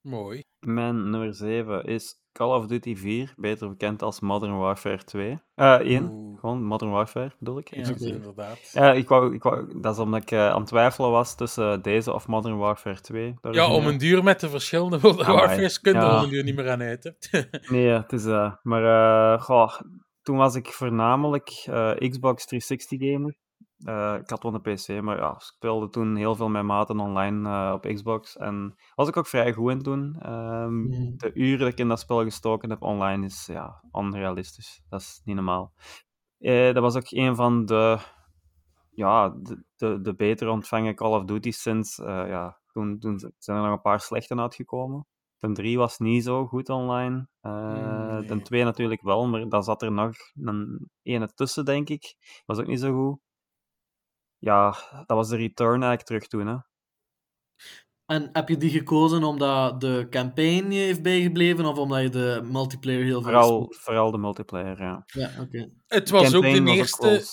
Mooi. Mijn nummer 7 is Call of Duty 4, beter bekend als Modern Warfare 2. Eh 1, Oeh. gewoon Modern Warfare bedoel ik. Ja, Oké. inderdaad. Ja, ik wou, ik wou, dat is omdat ik eh, aan het twijfelen was tussen deze of Modern Warfare 2. de Ja, om een duur met de verschillende World Amai. Warfare's kun je er Ja. om een duur niet meer aan uit. hè. Nee, het is... eh, maar eh, goh, toen was ik voornamelijk eh, Xbox 360 Eh, ik had wel een PC, maar ja, ik speelde toen heel veel met maten online eh, op Xbox. En was ik ook vrij goed in toen. Ehm, Mhm. De uren dat ik in dat spel gestoken heb online is ja, onrealistisch. Dat is niet normaal. Eh, dat was ook een van de, ja, de, de, de beter ontvangen Call of Duty sinds. ja, toen, toen zijn er nog een paar slechte uitgekomen. De 3 was niet zo goed online. Nee. De 2 natuurlijk wel, maar daar zat er nog een ene tussen, denk ik. Was ook niet zo goed. Ja, dat was de return eigenlijk terug toen. Hè. En heb je die gekozen omdat de campaign je heeft bijgebleven of omdat je de multiplayer heel veel Vooral, speelt? vooral de multiplayer, ja. Ja, oké. Het was ook de was eerste...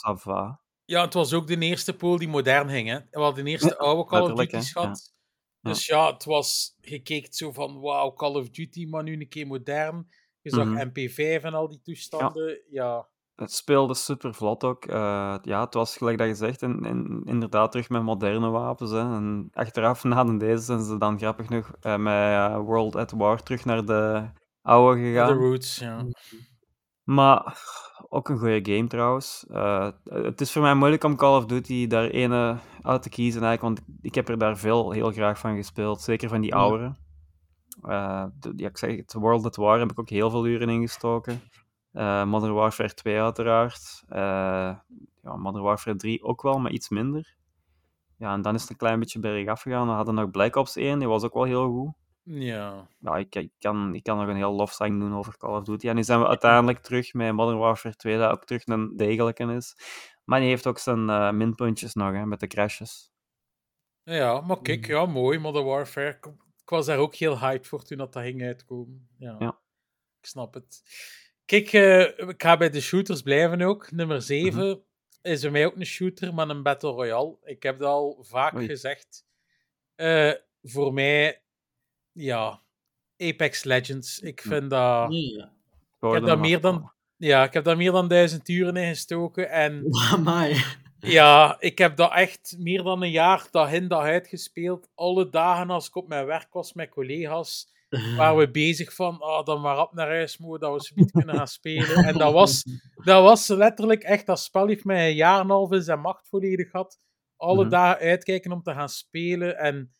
Ja, het was ook de eerste pool die modern ging. Hè. We hadden de eerste oude Call of Duty's gehad. Ja. Dus ja, het was gekeken zo van, wauw, Call of Duty, maar nu een keer modern. Je zag Mhm. MP5 en al die toestanden. Ja, Het speelde super vlot ook. Eh, ja, het was gelijk dat je zegt, en, en inderdaad terug met moderne wapens. Hè. En achteraf, na de deze, zijn ze dan grappig genoeg eh, met eh, World at War terug naar de oude de gegaan. roots, ja. Maar ook een goede game trouwens. Het is voor mij moeilijk om Call of Duty daar ene uit te kiezen, eigenlijk, want ik heb er daar veel heel graag van gespeeld. Zeker van die Ja. oudere. Eh, de- ja, ik zeg het, World at War heb ik ook heel veel uren in gestoken. Eh, Modern Warfare 2 uiteraard. Eh, ja, Modern Warfare 3 ook wel, maar iets minder. Ja, en dan is het een klein beetje bergaf gegaan. We hadden nog Black Ops 1, die was ook wel heel goed Ja, ja, ik, ik, kan, ik kan nog een heel lofzang doen over Call of Duty. En nu zijn we uiteindelijk terug met Modern Warfare 2, dat ook terug een degelijke is. Maar die heeft ook zijn eh, minpuntjes nog, hè, met de crashes. ja maar kijk, Mhm. ja, mooi, Modern Warfare. Ik, ik was daar ook heel hyped voor toen dat, dat ging uitkomen. Ja, Ja. ik snap het. Kijk, eh, ik ga bij de shooters blijven ook. Nummer 7 is bij mij ook een shooter, maar een Battle Royale. Ik heb dat al vaak Oei. gezegd. Eh, voor mij, ja, Apex Legends. Ik vind dat... Ja. Ik hoorde daar meer dan-. Ja, ik heb daar meer dan duizend uren in gestoken. En Amai. ja, ik heb dat echt meer dan een jaar dag in dag uit gespeeld. Alle dagen als ik op mijn werk was met collega's, waren we bezig van, ah, dan maar op naar huis moeten, dat we zoiets kunnen gaan spelen. En dat was, dat was letterlijk echt, dat spel heeft mij een jaar en een half in zijn macht volledig gehad. Alle Mhm. dagen uitkijken om te gaan spelen. En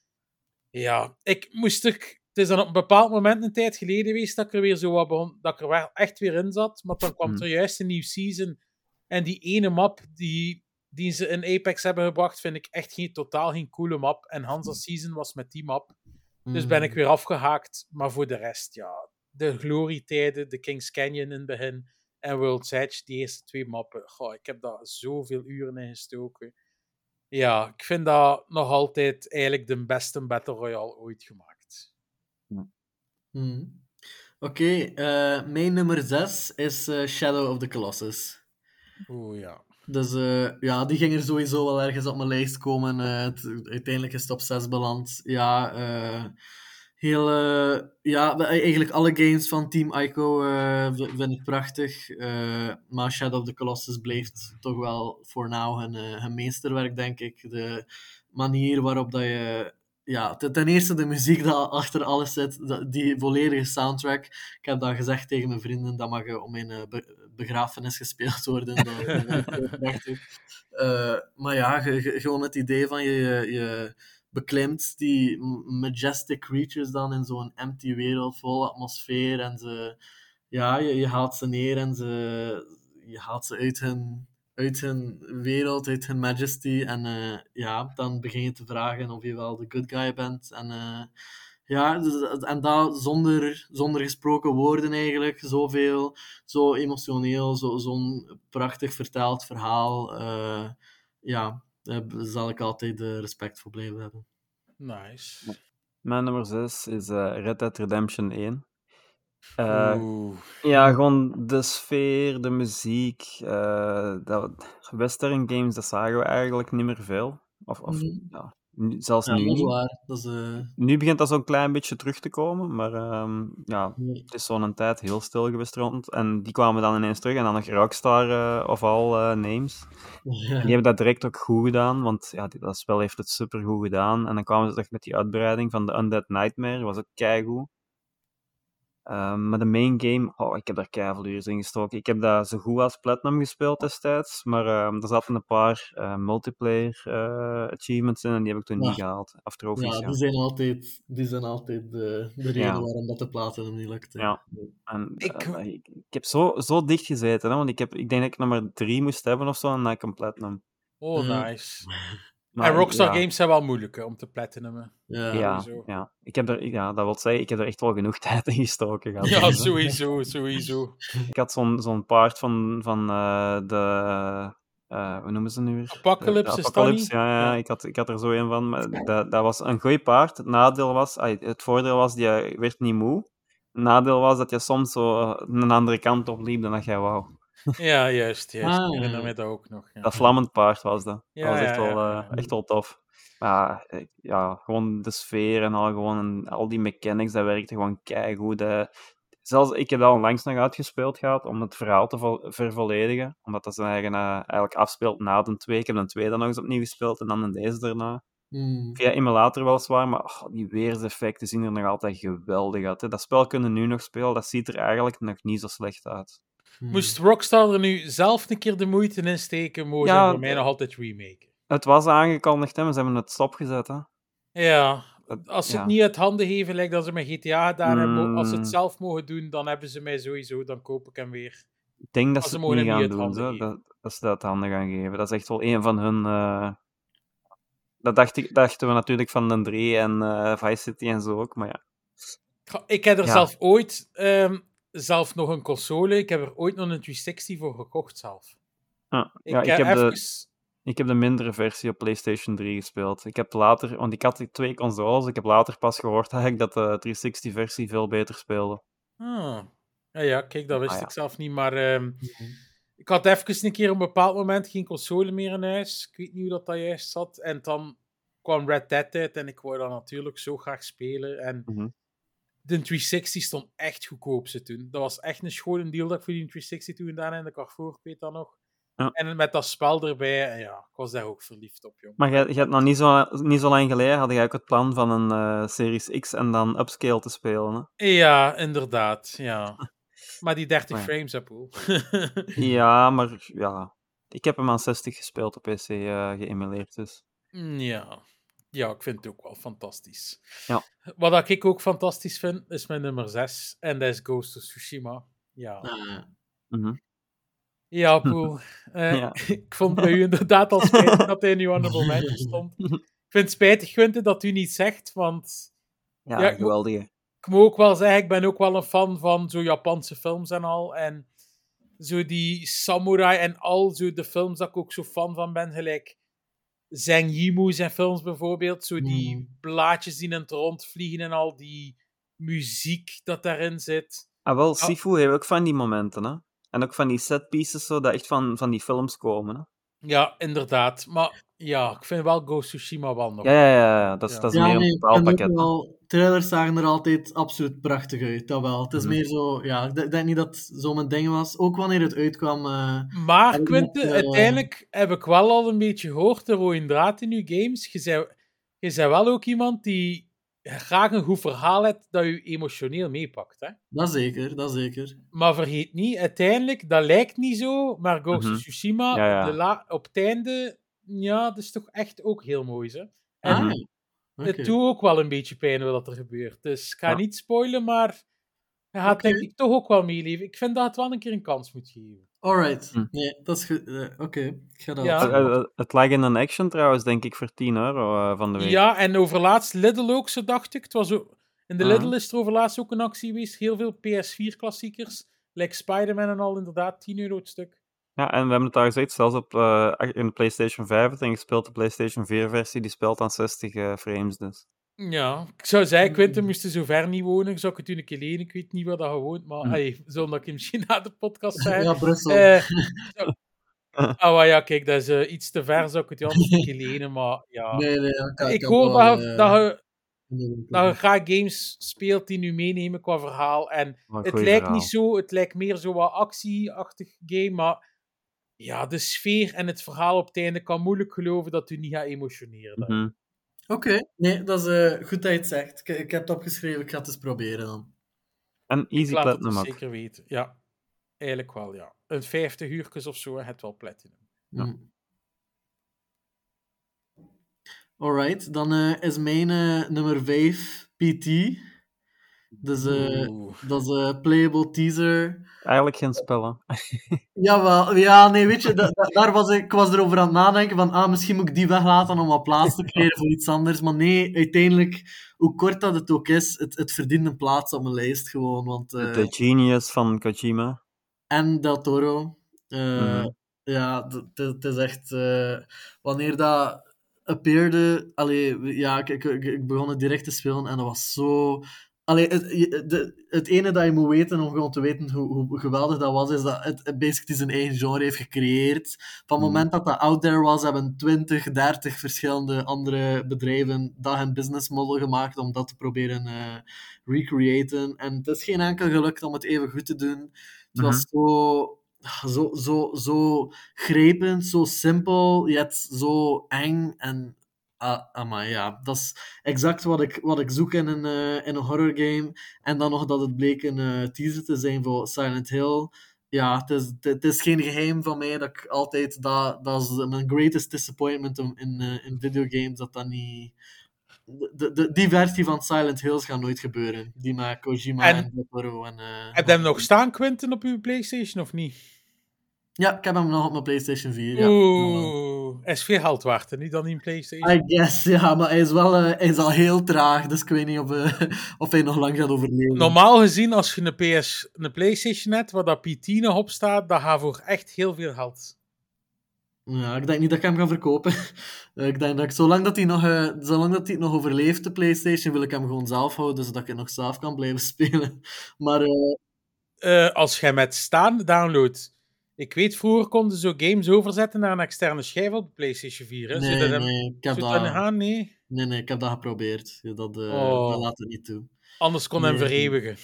ja, ik moest er... Het is dan op een bepaald moment een tijd geleden geweest dat ik er weer zo wat begon, dat ik er wel echt weer in zat. Maar dan kwam Mhm. er juist een nieuw season. En die ene map die, die ze in Apex hebben gebracht, vind ik echt geen, totaal geen coole map. En Hansa Season was met die map. Dus ben ik weer afgehaakt. Maar voor de rest, ja. De glorietijden, de Kings Canyon in het begin en World's Edge, die eerste twee mappen. Goh, ik heb daar zoveel uren in gestoken. Ja, ik vind dat nog altijd eigenlijk de beste Battle Royale ooit gemaakt. Mhm. Oké, eh, mijn nummer 6 is eh, Shadow of the Colossus. Oeh, ja. Dus eh, ja, die ging er sowieso wel ergens op mijn lijst komen. Eh, het- uiteindelijk is het op 6 beland. Ja, eh, heel, ja, eigenlijk alle games van Team Ico vind ik prachtig. Maar Shadow of the Colossus blijft toch wel voor now hun, hun meesterwerk, denk ik. De manier waarop dat je... Ja, ten, eerste de muziek dat achter alles zit, die volledige soundtrack. Ik heb dat gezegd tegen mijn vrienden, dat mag eh, op mijn begrafenis gespeeld worden. Heel prachtig. Eh, maar ja, ge- ge- gewoon het idee van je, je, beklimt die majestic creatures dan in zo'n empty wereld vol atmosfeer en ze, ja, je, haalt ze neer en ze, je haalt ze uit hun, uit hun wereld, uit hun majesty en eh, ja, dan begin je te vragen of je wel de good guy bent en eh, ja, dus- en dat zonder, zonder gesproken woorden eigenlijk, zoveel, zo emotioneel, zo- zo'n prachtig verteld verhaal. eh, ja, daar zal ik altijd eh, respect voor blijven hebben. Nice. Mijn nummer 6 is eh, Red Dead Redemption 1. Eh, Oeh. ja, gewoon de sfeer, de muziek. eh, dat, Western games, dat zagen we eigenlijk niet meer veel. Of, of Mhm. ja, zelfs Ja, nu waar. Dat is, eh, Nu begint dat zo'n klein beetje terug te komen, maar ehm, ja, het is zo'n tijd heel stil geweest rond. En die kwamen dan ineens terug en dan nog Rockstar eh, of all eh, names. Die hebben dat direct ook goed gedaan, want ja, dat spel heeft het super goed gedaan. En dan kwamen ze terug met die uitbreiding van de Undead Nightmare, was ook keigoed. Ehm maar de main game, oh, ik heb daar keiveel uur in gestoken. Ik heb dat zo goed als Platinum gespeeld destijds, maar ehm, er zaten een paar eh, multiplayer eh, achievements in en die heb ik toen niet gehaald. Of Ja, die zijn altijd, die zijn altijd de, de reden Ja. waarom dat de platen niet lukt. hè. Ja. En, Ik- eh, ik, ik heb zo, zo dicht gezeten, hè, want ik, heb, ik denk dat ik nummer drie moest hebben of zo, en dan had ik een Platinum. Oh, Mhm. nice. Maar, en Rockstar ja. Games zijn wel moeilijk hè, om te platinumen. Ja. Ja, ja. Ik heb er, ja, dat wil zeggen, ik heb er echt wel genoeg tijd in gestoken. gehad. Ja, sowieso, sowieso. Ik had zo'n zo'n paard van, van eh, de. eh, hoe noemen ze het nu weer? Apocalypse, De is dat Apocalypse, ja, ja, Ja. Ik, had, ik had er zo een van. Maar dat, dat was een goed paard. Het nadeel was, het voordeel was, die werd niet moe. Het nadeel was dat je soms zo een andere kant op liep dan dat jij wou. Ja, juist, juist. Ah, Ik ja, herinner dat ook nog. Ja. Dat vlammend paard was dat. Ja, dat was echt, ja, wel, ja, eh, echt wel tof. Maar ja, gewoon de sfeer en al, gewoon, en al die mechanics, dat werkte gewoon keigoed. eh. Zelfs, ik heb dat onlangs nog uitgespeeld gehad om het verhaal te vol- vervolledigen. Omdat dat zijn eigen eh, eigenlijk afspeelt na de twee. Ik heb de twee dan nog eens opnieuw gespeeld en dan in deze daarna. Hmm. Via emulator weliswaar, maar oh, die weerseffecten zien er nog altijd geweldig uit. Hè. Dat spel kunnen nu nog spelen, dat ziet er eigenlijk nog niet zo slecht uit. Hmm. Moest Rockstar er nu zelf een keer de moeite in steken, mogen Ja, ze voor mij nog altijd remaken. Het was aangekondigd, hè, maar ze hebben het stopgezet. Hè. Ja, als ze ja. het niet uit handen geven, lijkt dat ze met GTA gedaan hebben, als ze het zelf mogen doen, dan hebben ze mij sowieso, dan koop ik hem weer. Ik denk dat ze het mogen niet gaan doen, handen zo. Dat, dat ze dat handen gaan geven. Dat is echt wel een van hun... eh, Dat dacht ik, dachten we natuurlijk van de 3 en eh Vice City en zo ook, maar ja. Ik heb er Ja. zelf ooit, ehm, zelf nog een console, ik heb er ooit nog een 360 voor gekocht zelf. Ah, Ik, ja, ik, heb de, ik heb de mindere versie op PlayStation 3 gespeeld. Ik heb later, want ik had die twee consoles, ik heb later pas gehoord eigenlijk dat de 360-versie veel beter speelde. Ah. Ja, ja, kijk, dat wist Ah, ja. ik zelf niet, maar ehm, ik had even een keer op een bepaald moment geen console meer in huis. Ik weet niet hoe dat, dat juist zat. En dan kwam Red Dead uit en ik wou dat natuurlijk zo graag spelen. En Mhm. De 360 stond echt goedkoop ze toen. Dat was echt een schone deal dat ik voor die 360 toen gedaan heb in de Carrefour, ik weet dat nog. Ja. En met dat spel erbij, en ja, ik was daar ook verliefd op, jong. Maar je, je hebt nog niet zo, niet zo lang geleden had je ook het plan van een eh, Series X en dan upscale te spelen. Hè? Ja, inderdaad, ja. Maar die 30 Maar ja. frames, hè, Poel. Ja, maar ja. Ik heb hem aan 60 gespeeld op PC eh geëmuleerd, dus. Ja. Ja, ik vind het ook wel fantastisch. Ja. Wat dat ik ook fantastisch vind, is mijn nummer 6. En dat is Ghost of Tsushima. Ja, Ah, Mhm. ja Poel. Eh, Ja. ik vond bij u inderdaad al spijtig dat hij in uw honorable mention stond. Ik vind het spijtig, Gunther, dat u niet zegt, want Ja, Ja, geweldige. ik moet ook wel zeggen, ik ben ook wel een fan van zo Japanse films en al. En zo die samurai en al zo de films dat ik ook zo fan van ben, gelijk Zeng Yimou zijn films bijvoorbeeld. Zo die Mm. blaadjes die in het rond vliegen en al die muziek dat daarin zit. Ah, wel, Sifu heeft ook van die momenten, hè. En ook van die setpieces zo, dat echt van, van die films komen. Hè? Ja, inderdaad. Maar ja, ik vind wel Ghost of Tsushima wel nog. Ja, ja, ja. Dat is, Ja. dat is Ja, meer nee, een hè. wel, trailers zagen er altijd absoluut prachtig uit, dat wel. Het is Mhm. meer zo, ja, ik denk- denk niet dat het zo mijn ding was. Ook wanneer het uitkwam. eh, Maar En Quinten, eh, uiteindelijk heb ik wel al een beetje gehoord, de rode draad in je games. Je bent, je bent wel ook iemand die graag een goed verhaal hebt dat je emotioneel meepakt. Hè? dat zeker, dat zeker. Maar vergeet niet, uiteindelijk, dat lijkt niet zo, maar Ghost of Tsushima, Ja, ja. De la- op het einde, ja, dat is toch echt ook heel mooi. Hè? En Ah, het doet ook wel een beetje pijn wat er gebeurt. Dus ik ga Ja. niet spoilen, maar je gaat denk ik toch ook wel meeleven. Ik vind dat het wel een keer een kans moet geven. Alright. Hm. Nee, dat is goed. Eh, Oké, ik ga dat... Ja. Eh, eh, Het lag in een action trouwens, denk ik, voor 10 euro van de week. Ja, en overlaatst Lidl ook, zo dacht ik. Het was ook, in de. Lidl is er overlaatst ook een actie geweest. Heel veel PS4-klassiekers. Like Spider-Man en al, inderdaad, 10 euro het stuk. Ja, en we hebben het al gezegd, zelfs op, eh, in de PlayStation 5 en gespeeld de PlayStation 4-versie, die speelt aan 60 eh, frames dus. Ja, ik zou zeggen, Quinten moest zo ver niet wonen. Zou ik het u een keer lenen? Ik weet niet waar dat je woont, maar Hm. hey, zonder ik je misschien na de podcast zeggen. Ja, Brussel. Eh, Ah, maar ja, kijk, dat is iets te ver, zou ik het je anders een keer lenen, maar ja. nee, nee, ja, kan- ik kan hoor wel, dat, je, dat, je, doen. dat je graag games speelt die nu meenemen qua verhaal. En het lijkt verhaal. niet zo, het lijkt meer zo wat actieachtig game, maar ja, de sfeer en het verhaal op het einde kan moeilijk geloven dat u niet gaat emotioneren. dan. Mhm. Oké, nee, dat is eh, goed dat je het zegt. Ik, ik heb het opgeschreven, ik ga het eens proberen dan. En Ik Easy laat het Platinum dus ook. zeker weten. Ja, eigenlijk wel, ja. Een 50 uurtjes of zo, het wel platinum. Ja. Hm. Alright, dan eh, is mijn eh, nummer 5 PT. Dus eh, dat is een playable teaser. Eigenlijk geen spellen. Jawel, ja, nee, weet je, da- da- daar was ik, ik was erover aan het nadenken van, ah, misschien moet ik die weglaten om wat plaats te creëren voor iets anders. Maar nee, uiteindelijk, hoe kort dat het ook is, het, het verdient een plaats op mijn lijst gewoon. Want, eh, De Genius van Kojima. en Del Toro. Eh, Mhm. Ja, het is echt... eh, wanneer dat appeerde... Allee, ja, ik, ik, ik- ik begon het direct te spelen en dat was zo... Allee, het, de, het ene dat je moet weten om gewoon te weten hoe, hoe geweldig dat was, is dat het basically zijn eigen genre heeft gecreëerd. Van het Mhm. moment dat dat out there was, hebben 20, 30 verschillende andere bedrijven dat hun business model gemaakt om dat te proberen eh recreëten. En het is geen enkel gelukt om het even goed te doen. Het was zo, zo, zo, zo grijpend, zo simpel, yet zo eng. En ah, amai, ja, dat is exact wat ik, wat ik zoek in een, eh, in een horror game. En dan nog dat het bleek een eh, teaser te zijn voor Silent Hill. Ja, het is, het, is geen geheim van mij dat ik altijd... Dat, dat is mijn greatest disappointment om- in, eh, in videogames, dat dat niet... De, de, die versie van Silent Hills gaat nooit gebeuren. Die met Kojima En- en, en... Heb je hem nog staan, Quinten, op uw PlayStation of niet? Ja, ik heb hem nog op mijn PlayStation 4. Ja. Oeh, hij is veel geld waard, niet dan in PlayStation. I guess, ja, maar hij is wel eh, hij is al heel traag, dus ik weet niet of, eh, of hij nog lang gaat overleven. Normaal gezien, als je een, PS, een PlayStation hebt waar dat PT nog op staat, dat gaat voor echt heel veel geld. Ja, ik denk niet dat ik hem ga verkopen. Eh, ik denk dat ik, zolang dat hij nog, zolang dat hij het nog overleeft, de PlayStation, wil ik hem gewoon zelf houden, zodat ik het nog zelf kan blijven spelen. Maar als jij met staan downloadt. Ik weet, vroeger konden zo games overzetten naar een externe schijf op de PlayStation 4. Hè? Nee, dat nee, ik heb dat gaan? Nee. nee, nee, ik heb dat geprobeerd. Dat, Oh. dat laat het niet toe. Anders kon hij hem Nee. vereeuwigen.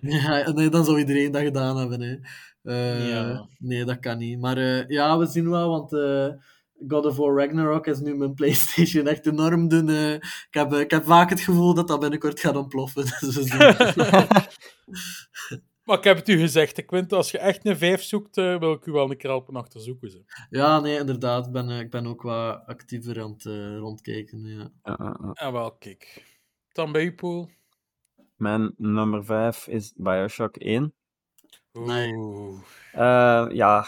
Ja, nee, dan zou iedereen dat gedaan hebben. Hè. Eh, Ja. Nee, dat kan niet. Maar eh, ja, we zien wel, want God of War Ragnarok is nu mijn PlayStation echt enorm doen. ik, heb, ik heb vaak het gevoel dat dat binnenkort gaat ontploffen. Dus. maar ik heb het u gezegd, hè, Quinten, als je echt een 5 zoekt, eh, wil ik u wel een keer helpen achterzoeken. Zo. ja, nee, inderdaad. Ik ben, eh, ik ben ook wat actiever aan het eh, rondkijken. Ja. En wel, kijk. Dan bij u, Poel. Mijn nummer 5 is Bioshock 1. Nee. Oeh. Eh, ja,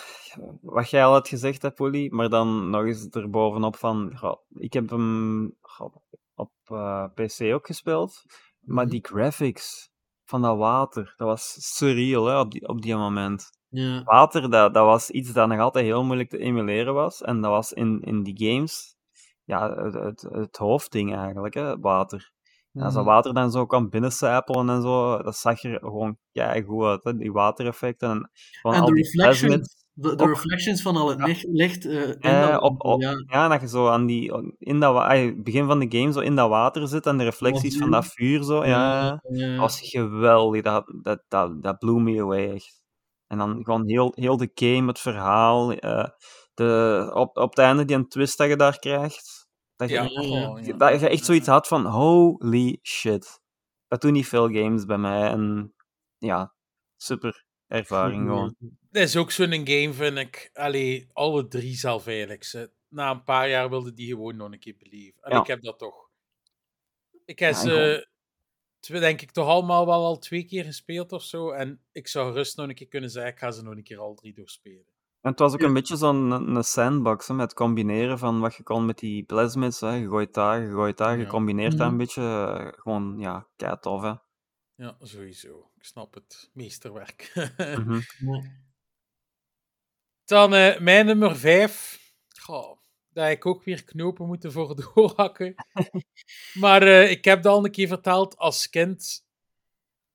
wat jij al had gezegd, hè, Polly, maar dan nog eens erbovenop van... goh, ik heb hem goh, op eh, PC ook gespeeld, maar Mhm. die graphics van dat water, dat was surreal hè, op, die, op die moment. Ja. Water, dat, dat was iets dat nog altijd heel moeilijk te emuleren was. En dat was in, in die games ja, het, het, het hoofdding eigenlijk, hè, water. Ja, als dat water dan zo kan binnencijpelen en zo, dat zag er gewoon goed uit, hè? die watereffecten. En, En al de die reflections, de, de reflections van al het licht, licht eh, in Ja, dat- op, op, ja. ja. dat je zo aan die, in dat, ay, begin van de game zo in dat water zit en de reflecties van dat vuur zo, ja, ja. dat was geweldig, dat, dat, dat, dat blew me away, echt. En dan gewoon heel, heel de game, het verhaal, eh, de, op, op het einde die een twist dat je daar krijgt, dat je, oh, dat je echt zoiets had van, holy shit. Dat doen niet veel games bij mij, en ja, super ervaring gewoon. Dat is ook zo'n game, vind ik. Allee, alle drie zelf eigenlijk. Ze. Na een paar jaar wilde die gewoon nog een keer beleven. En Ja. ik heb dat toch. Ik heb Ja, ze, twee- denk ik, toch allemaal wel al twee keer gespeeld of zo. En ik zou gerust nog een keer kunnen zeggen, ik ga ze nog een keer al drie doorspelen. En het was ook een beetje zo'n een sandbox, hè, met het combineren van wat je kon met die plasmids. Hè. Je gooit daar, je gooit daar, je Ja. combineert dat Mhm. een beetje. eh, gewoon, ja, kei tof, hè. Ja, sowieso. Ik snap het. Meesterwerk. Mhm. Dan eh, mijn nummer vijf. Goh, daar heb ik ook weer knopen moeten voor doorhakken. maar eh, ik heb dat al een keer verteld als kind.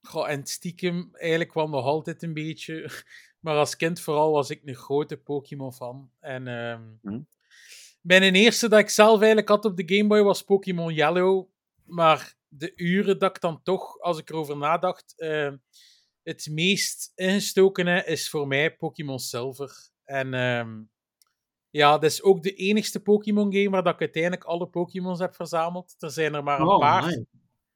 Goh, en stiekem, eigenlijk kwam nog altijd een beetje. Maar als kind vooral was ik een grote Pokémon-fan. En ehm Hm. mijn eerste dat ik zelf eigenlijk had op de Game Boy was Pokémon Yellow. Maar de uren dat ik dan toch, als ik erover nadacht, eh, het meest ingestokene is voor mij Pokémon Silver. En ehm, ja, dat is ook de enigste Pokémon game waar dat ik uiteindelijk alle Pokémons heb verzameld. Er zijn er maar een Oh, paar.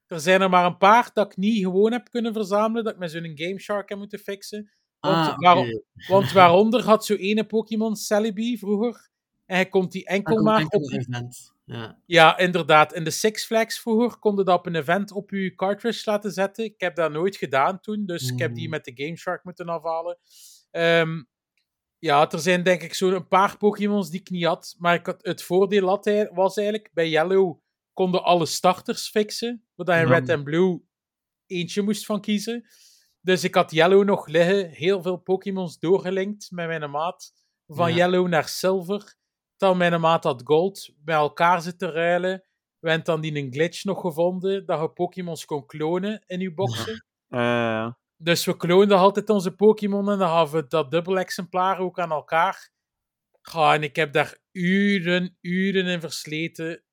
Er zijn er maar een paar dat ik niet gewoon heb kunnen verzamelen, dat ik met zo'n Game Shark heb moeten fixen. Want, Ah, waar- want waaronder had zo ene Pokémon Celebi vroeger. En hij komt die enkel maar op... event. Ja. Ja, inderdaad. In de Six Flags vroeger kon je dat op een event op je cartridge laten zetten. Ik heb dat nooit gedaan toen, dus ik heb die Mhm. met de Game Shark moeten afhalen. Ehm, ja, er zijn denk ik zo'n paar Pokémons die ik niet had. Maar ik had, het voordeel had, hij- was eigenlijk, bij Yellow konden alle starters fixen. Waar je. Red en Blue eentje moest van kiezen. Dus ik had Yellow nog liggen, heel veel Pokémons doorgelinkt met mijn maat. Van Ja. Yellow naar Silver. Dan mijn maat had Gold, bij elkaar zitten ruilen. We hebben dan die een glitch nog gevonden, dat je Pokémons kon klonen in je boxen. Dus we kloonden altijd onze Pokémon en dan hadden we dat dubbel exemplaar ook aan elkaar. Ga, en ik heb daar uren, uren in versleten.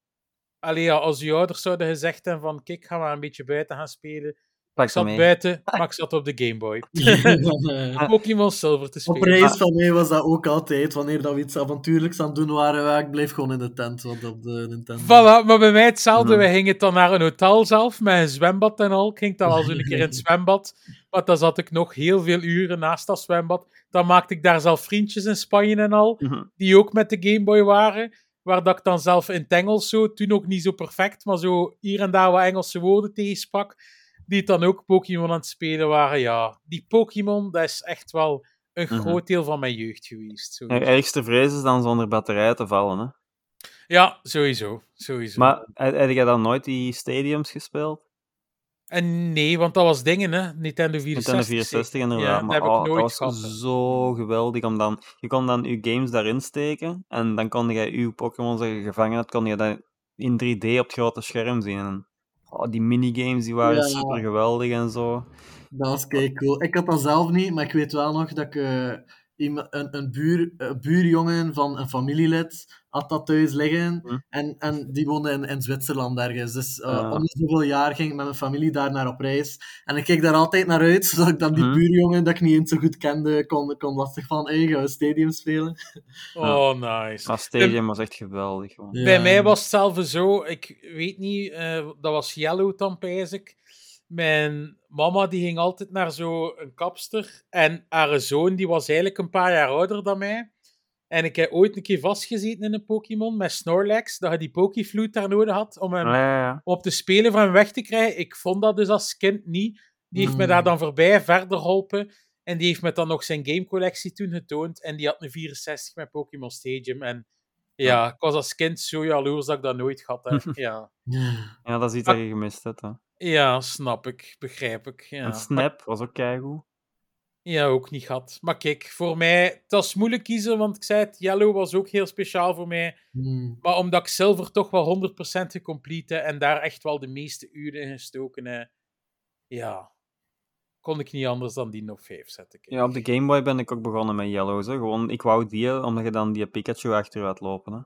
Allee, ja, als je ouders zouden gezegd hebben van, kijk, ga maar een beetje buiten gaan spelen. Pak Ik ze zat mee. buiten, maar ik zat op de Game Boy. Pokémon Silver te Op spelen. reis van mij was dat ook altijd. Wanneer dat we iets avontuurlijks aan het doen waren, ik bleef gewoon in de tent. Want op de Nintendo. Voilà, maar bij mij hetzelfde. We gingen dan naar een hotel zelf, met een zwembad en al. Ik ging dan al zo een keer in het zwembad. Maar dan zat ik nog heel veel uren naast dat zwembad. Dan maakte ik daar zelf vriendjes in Spanje en al, Mhm. die ook met de Game Boy waren. Waar dat ik dan zelf in het Engels zo, toen ook niet zo perfect, maar zo hier en daar wat Engelse woorden tegensprak. Die dan ook Pokémon aan het spelen waren. Ja, die Pokémon, dat is echt wel een Mhm. groot deel van mijn jeugd geweest. Je sowieso. ergste vrees is dan zonder batterij te vallen, hè. Ja, sowieso. sowieso. Maar heb jij dan nooit die stadiums gespeeld? En nee, want dat was dingen, hè? Nintendo 64. Nintendo 64 inderdaad. Ja, dat maar heb ik oh, nooit dat was gehad, zo geweldig. Om dan, je kon dan je games daarin steken en dan kon je je Pokémon dat je gevangen had, kon je dat in 3D op het grote scherm zien. Oh, die minigames die waren Ja. super geweldig en zo. Dat was kei cool. Ik had dat zelf niet, maar ik weet wel nog dat ik eh, een, een, buur, een buurjongen van een familielid had dat thuis liggen. Hm. En, en die woonde in, in Zwitserland ergens. Dus eh, Ah. om de zoveel jaar ging ik met mijn familie daar naar op reis. En ik keek daar altijd naar uit, zodat ik dan die Hm. buurjongen, dat ik niet eens zo goed kende, kon, kon lastig van, hey, gaan we stadium spelen? Oh, nice. Maar Stadium was echt geweldig. Ja. Bij mij was het zelf zo, ik weet niet, eh, dat was Yellow dan, ik. Mijn mama die ging altijd naar zo'n kapster. En haar zoon die was eigenlijk een paar jaar ouder dan mij. En ik heb ooit een keer vastgezeten in een Pokémon met Snorlax, dat je die Pokéflute daar nodig had om hem op te spelen van hem weg te krijgen. Ik vond dat dus als kind niet. Die heeft me Hmm. daar dan voorbij verder geholpen. En die heeft me dan nog zijn gamecollectie toen getoond. En die had een 64 met Pokémon Stadium. En ja, ik was als kind zo jaloers dat ik dat nooit had. Hè. Ja. ja, dat is iets dat je gemist hebt. Hè. Ja, snap ik. Begrijp ik. Ja. En Snap was ook keigoed. Ja, ook niet gehad. Maar kijk, voor mij, het was moeilijk kiezen, want ik zei het, Yellow was ook heel speciaal voor mij. Hmm. Maar omdat ik Silver toch wel 100% gecomplete en daar echt wel de meeste uren in gestoken heb, ja, kon ik niet anders dan die nog 5 zetten. kijk. Ja, op de Game Boy ben ik ook begonnen met Yellow. Hè. Gewoon, ik wou die, omdat je dan die Pikachu achter je had lopen. Hè.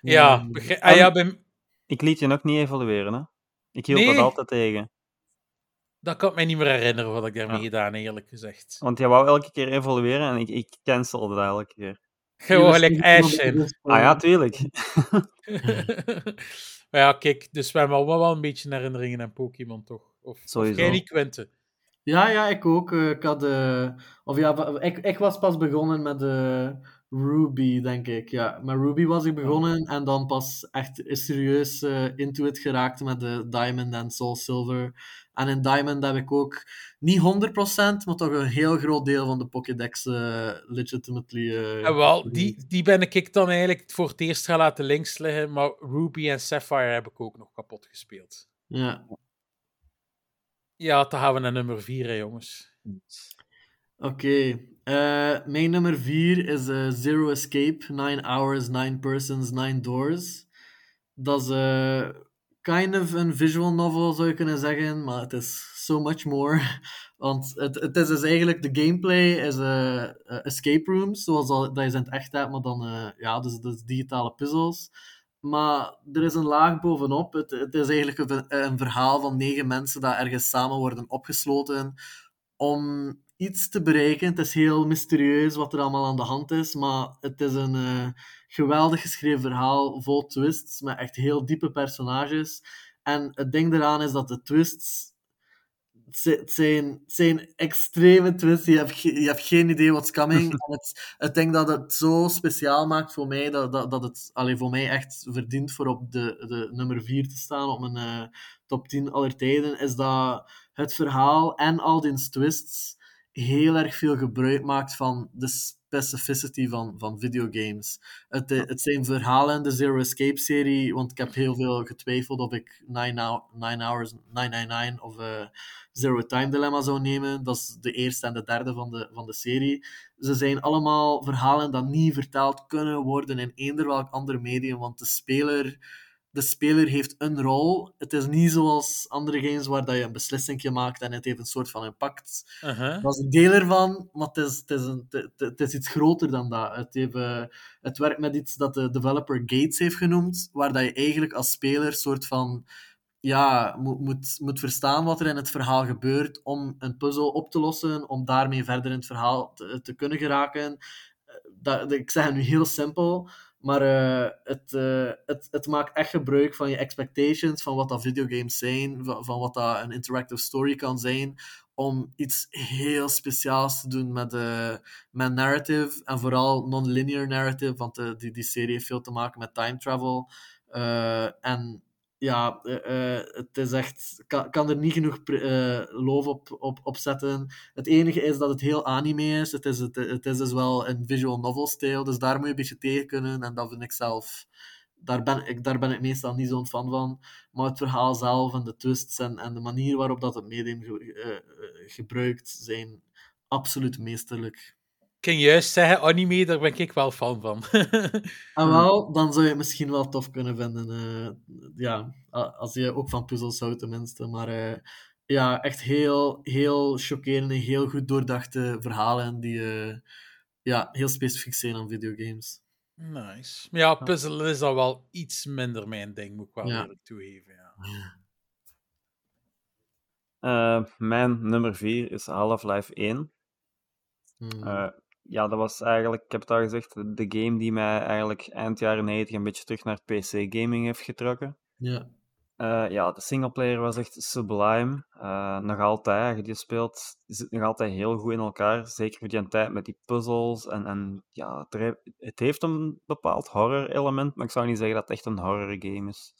Ja, Hmm. begrijp- ah, ja bij, Ik liet je nog niet evalueren. Hè. Ik hield Nee. dat altijd tegen. dat kan ik mij niet meer herinneren wat ik daarmee Ja. gedaan heb, eerlijk gezegd. Want jij wou elke keer evalueren en ik, ik cancelde dat elke keer. Gewoon gelijk Jullie Ash stonden zijn. op de Ah ja, tuurlijk. maar ja, kijk, dus we hebben allemaal wel een beetje herinneringen aan Pokémon, toch? Of, Sowieso. jij niet? Ja, ja, ik ook. Eh, Ik had, eh, of ja, ik, ik was pas begonnen met de Ruby, denk ik. Ja, met Ruby was ik begonnen en dan pas echt serieus eh, into it geraakt met de Diamond en Soul Silver. En in Diamond heb ik ook niet 100%, maar toch een heel groot deel van de Pokédex eh, legitimately. eh, En wel, die, die ben ik dan eigenlijk voor het eerst gaan laten links liggen, maar Ruby en Sapphire heb ik ook nog kapot gespeeld. Ja. Ja, dan gaan we naar nummer 4, hè, jongens. Oké. Eh, mijn nummer 4 is eh, Zero Escape. 9 hours, 9 persons, 9 doors. Dat is eh, kind of een visual novel, zou je kunnen zeggen, maar het is so much more. Want het, het is dus eigenlijk, de gameplay is escape rooms, zoals al, dat je in het echt hebt, maar dan, ja, dus, dus digitale puzzles. Maar er is een laag bovenop. Het, het is eigenlijk een, een verhaal van negen mensen dat ergens samen worden opgesloten om iets te bereiken. Het is heel mysterieus wat er allemaal aan de hand is, maar het is een eh, geweldig geschreven verhaal vol twists met echt heel diepe personages. En het ding eraan is dat de twists. Het zi- het zijn, het zijn extreme twists. Je hebt, je hebt geen idee what's coming. En het, het ding dat het zo speciaal maakt voor mij, dat, dat, dat het allee, voor mij echt verdient voor op de, de nummer 4 te staan, op mijn eh, top 10 aller tijden, is dat het verhaal en al die twists heel erg veel gebruik maakt van de specificity van, van videogames. Het, eh, het zijn verhalen in de Zero Escape serie, want ik heb heel veel getwijfeld of ik 9, hou- 9 Hours 999 of eh, Zero Time Dilemma zou nemen. Dat is de eerste en de derde van de, van de serie. Ze zijn allemaal verhalen dat niet verteld kunnen worden in eender welk ander medium, want de speler de speler heeft een rol. Het is niet zoals andere games waar dat je een beslissing maakt en het heeft een soort van impact. Uh-huh. Dat is een deel ervan, maar het is, het is, een, het, is iets groter dan dat. Het, heeft, eh, het werkt met iets dat de developer Gates heeft genoemd, waar dat je eigenlijk als speler soort van ja, moet, moet, moet verstaan wat er in het verhaal gebeurt om een puzzel op te lossen, om daarmee verder in het verhaal te, te kunnen geraken. Eh, Dat, ik zeg het nu heel simpel, maar eh, het, eh, het, het maakt echt gebruik van je expectations, van wat dat videogames zijn, van, wat dat een interactive story kan zijn, om iets heel speciaals te doen met, eh met narrative, en vooral non-linear narrative, want die, die serie heeft veel te maken met time travel. En ja, eh, het is echt... kan, kan er niet genoeg eh, loof op, op, op zetten. Het enige is dat het heel anime is. Het is, het, het is dus wel een visual novel stijl, dus daar moet je een beetje tegen kunnen. En dat vind ik zelf... Daar ben ik, daar ben ik meestal niet zo'n fan van. Maar het verhaal zelf en de twists en, en de manier waarop dat het medium ge- gebruikt, zijn absoluut meesterlijk. Ik kan juist zeggen, anime, daar ben ik wel fan van. En wel, dan zou je het misschien wel tof kunnen vinden. eh, ja, als je ook van puzzels houdt, tenminste. Maar eh, ja, echt heel, heel chockerende, heel goed doordachte verhalen die eh, ja, heel specifiek zijn aan videogames. nice. Maar ja, puzzelen is dan wel iets minder mijn ding, moet ik wel Ja. eerlijk toegeven. Ja. Eh, mijn nummer 4 is Half-Life 1. Hmm. Eh, ja, dat was eigenlijk, ik heb het al gezegd, de game die mij eigenlijk eind jaren 90 een beetje terug naar PC-gaming heeft getrokken. ja. Eh, ja, de singleplayer was echt sublime. Eh, nog altijd, je speelt, zit nog altijd heel goed in elkaar. Zeker voor die tijd met die puzzles. En, en ja, het, he- het heeft een bepaald horror-element, maar ik zou niet zeggen dat het echt een horror game is.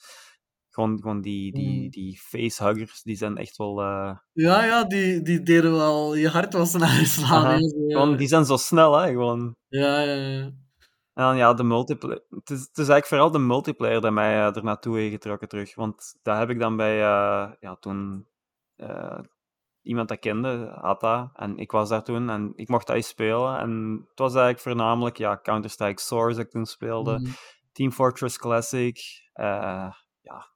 Gewoon, gewoon die, die, Mm. die facehuggers, die zijn echt wel... eh, ja, ja, die, die deden wel je hart was naar slaan. Gewoon, die zijn zo snel, hè. Gewoon. ja, ja, ja. En dan, ja, de multiplayer. Het is, het is eigenlijk vooral de multiplayer dat mij eh, er naartoe heeft getrokken terug. Want dat heb ik dan bij, eh, ja, toen, iemand dat kende had dat. En ik was daar toen en ik mocht dat eens spelen. En het was eigenlijk voornamelijk ja, Counter-Strike Source dat ik toen speelde. Mhm. Team Fortress Classic. ja,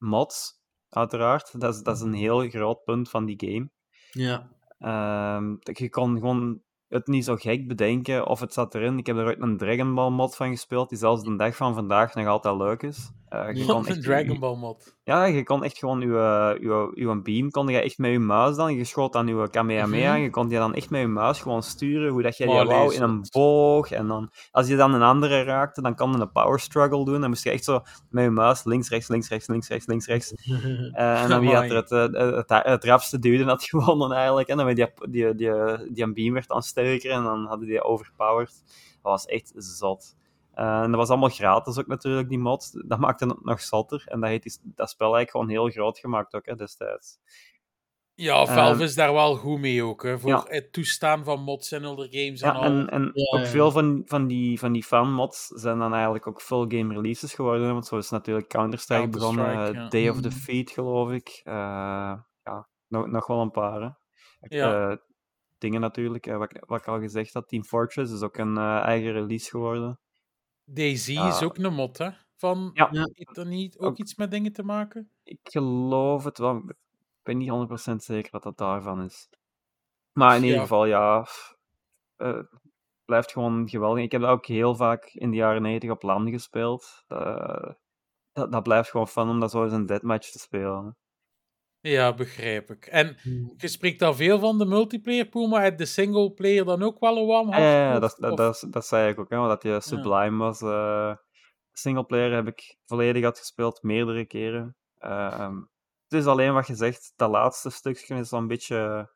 mods, uiteraard. Dat is, dat is een heel groot punt van die game. Ja. Ehm, je kon gewoon het niet zo gek bedenken of het zat erin. Ik heb er ooit een Dragon Ball mod van gespeeld, die zelfs de dag van vandaag nog altijd leuk is. Eh, je kon een Dragon Ball mod. Ja, je kon echt gewoon je, je, je beam, kon je echt met je muis dan, je schoot dan je Kamehameha, Mhm. je kon die dan echt met je muis gewoon sturen, hoe dat je die wou in een het. boog, en dan, als je dan een andere raakte, dan kon je een power struggle doen, dan moest je echt zo met je muis links, rechts, links, rechts, links, rechts, links, rechts, eh, en dan wie had er het, eh, het, het, het rapste duwde had gewonnen eigenlijk. En dan werd die, die, die, die beam werd dan sterker en dan hadden die overpowered. Dat was echt zot. Eh, en dat was allemaal gratis ook natuurlijk, die mod. Dat maakte het nog zotter. En dat heeft die- dat spel eigenlijk gewoon heel groot gemaakt ook, hè, destijds. Ja, Valve Ehm, is daar wel goed mee ook, hè, voor ja. het toestaan van mods en other games en Ja, al. en, en Ja, ook ja. veel van, van die, van die fan-mods zijn dan eigenlijk ook full game releases geworden. Want zo is natuurlijk Counter-Strike begonnen, Counter-Strike, eh, ja. Day of Mhm. Defeat geloof ik. Eh, ja, nog, nog wel een paar. Hè. Ja. Eh, dingen natuurlijk, eh, wat, ik- wat ik al gezegd had. Team Fortress is ook een eh, eigen release geworden. DayZ is ook een mod, hè? Van, Ja. Heeft dat niet ook Ook- iets met dingen te maken? Ik geloof het wel. Ik ben niet 100% zeker dat dat daarvan is. Maar in ieder geval, ja. eh, blijft gewoon geweldig. Ik heb dat ook heel vaak in de jaren 90 op LAN gespeeld. Eh, dat, dat blijft gewoon fun om dat zo eens een deathmatch te spelen. Ja, begrijp ik. En je spreekt al veel van de multiplayer pool, maar uit de single player dan ook wel een warm Ja, hart? ja, ja, dat, dat, dat, zei ik ook, hè, want dat je Sublime was. eh singleplayer heb ik volledig uitgespeeld, meerdere keren. Ehm, het is alleen wat je zegt, dat laatste stukje is wel een beetje...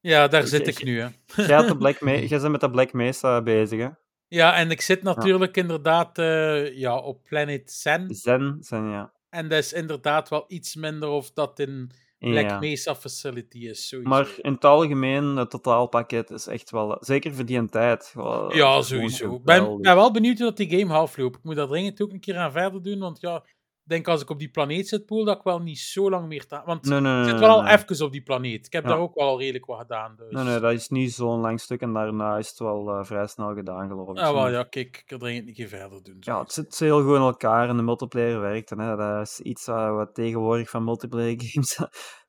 Ja, daar Ik- zit ik- nu, hè. Had jij bent met de Black Mesa bezig, hè? Ja, en ik zit natuurlijk inderdaad eh, ja, op Planet Zen. Zen, Zen, ja. En dat is inderdaad wel iets minder of dat in Black ja. Mesa Facility is. Sowieso. Maar in het algemeen, het totaalpakket is echt wel... Zeker voor die tijd. wel- Ja, sowieso. Ik ben, ben wel benieuwd hoe dat die game afloopt. Ik moet daar dringend ook een keer aan verder doen, want ja, denk als ik op die planeet zit, Poel, dat ik wel niet zo lang meer... Ta want Nee, nee, ik zit nee, wel al nee. even op die planeet. Ik heb Ja. daar ook wel al redelijk wat gedaan, dus... Nee, nee, dat is niet zo'n lang stuk en daarna is het wel eh, vrij snel gedaan, geloof ik. Ah, wel, ja, kijk, ik kan dringend een keer verder doen. Ja, het zit heel goed in elkaar en de multiplayer werkt. En, hè, dat is iets wat we tegenwoordig van multiplayer games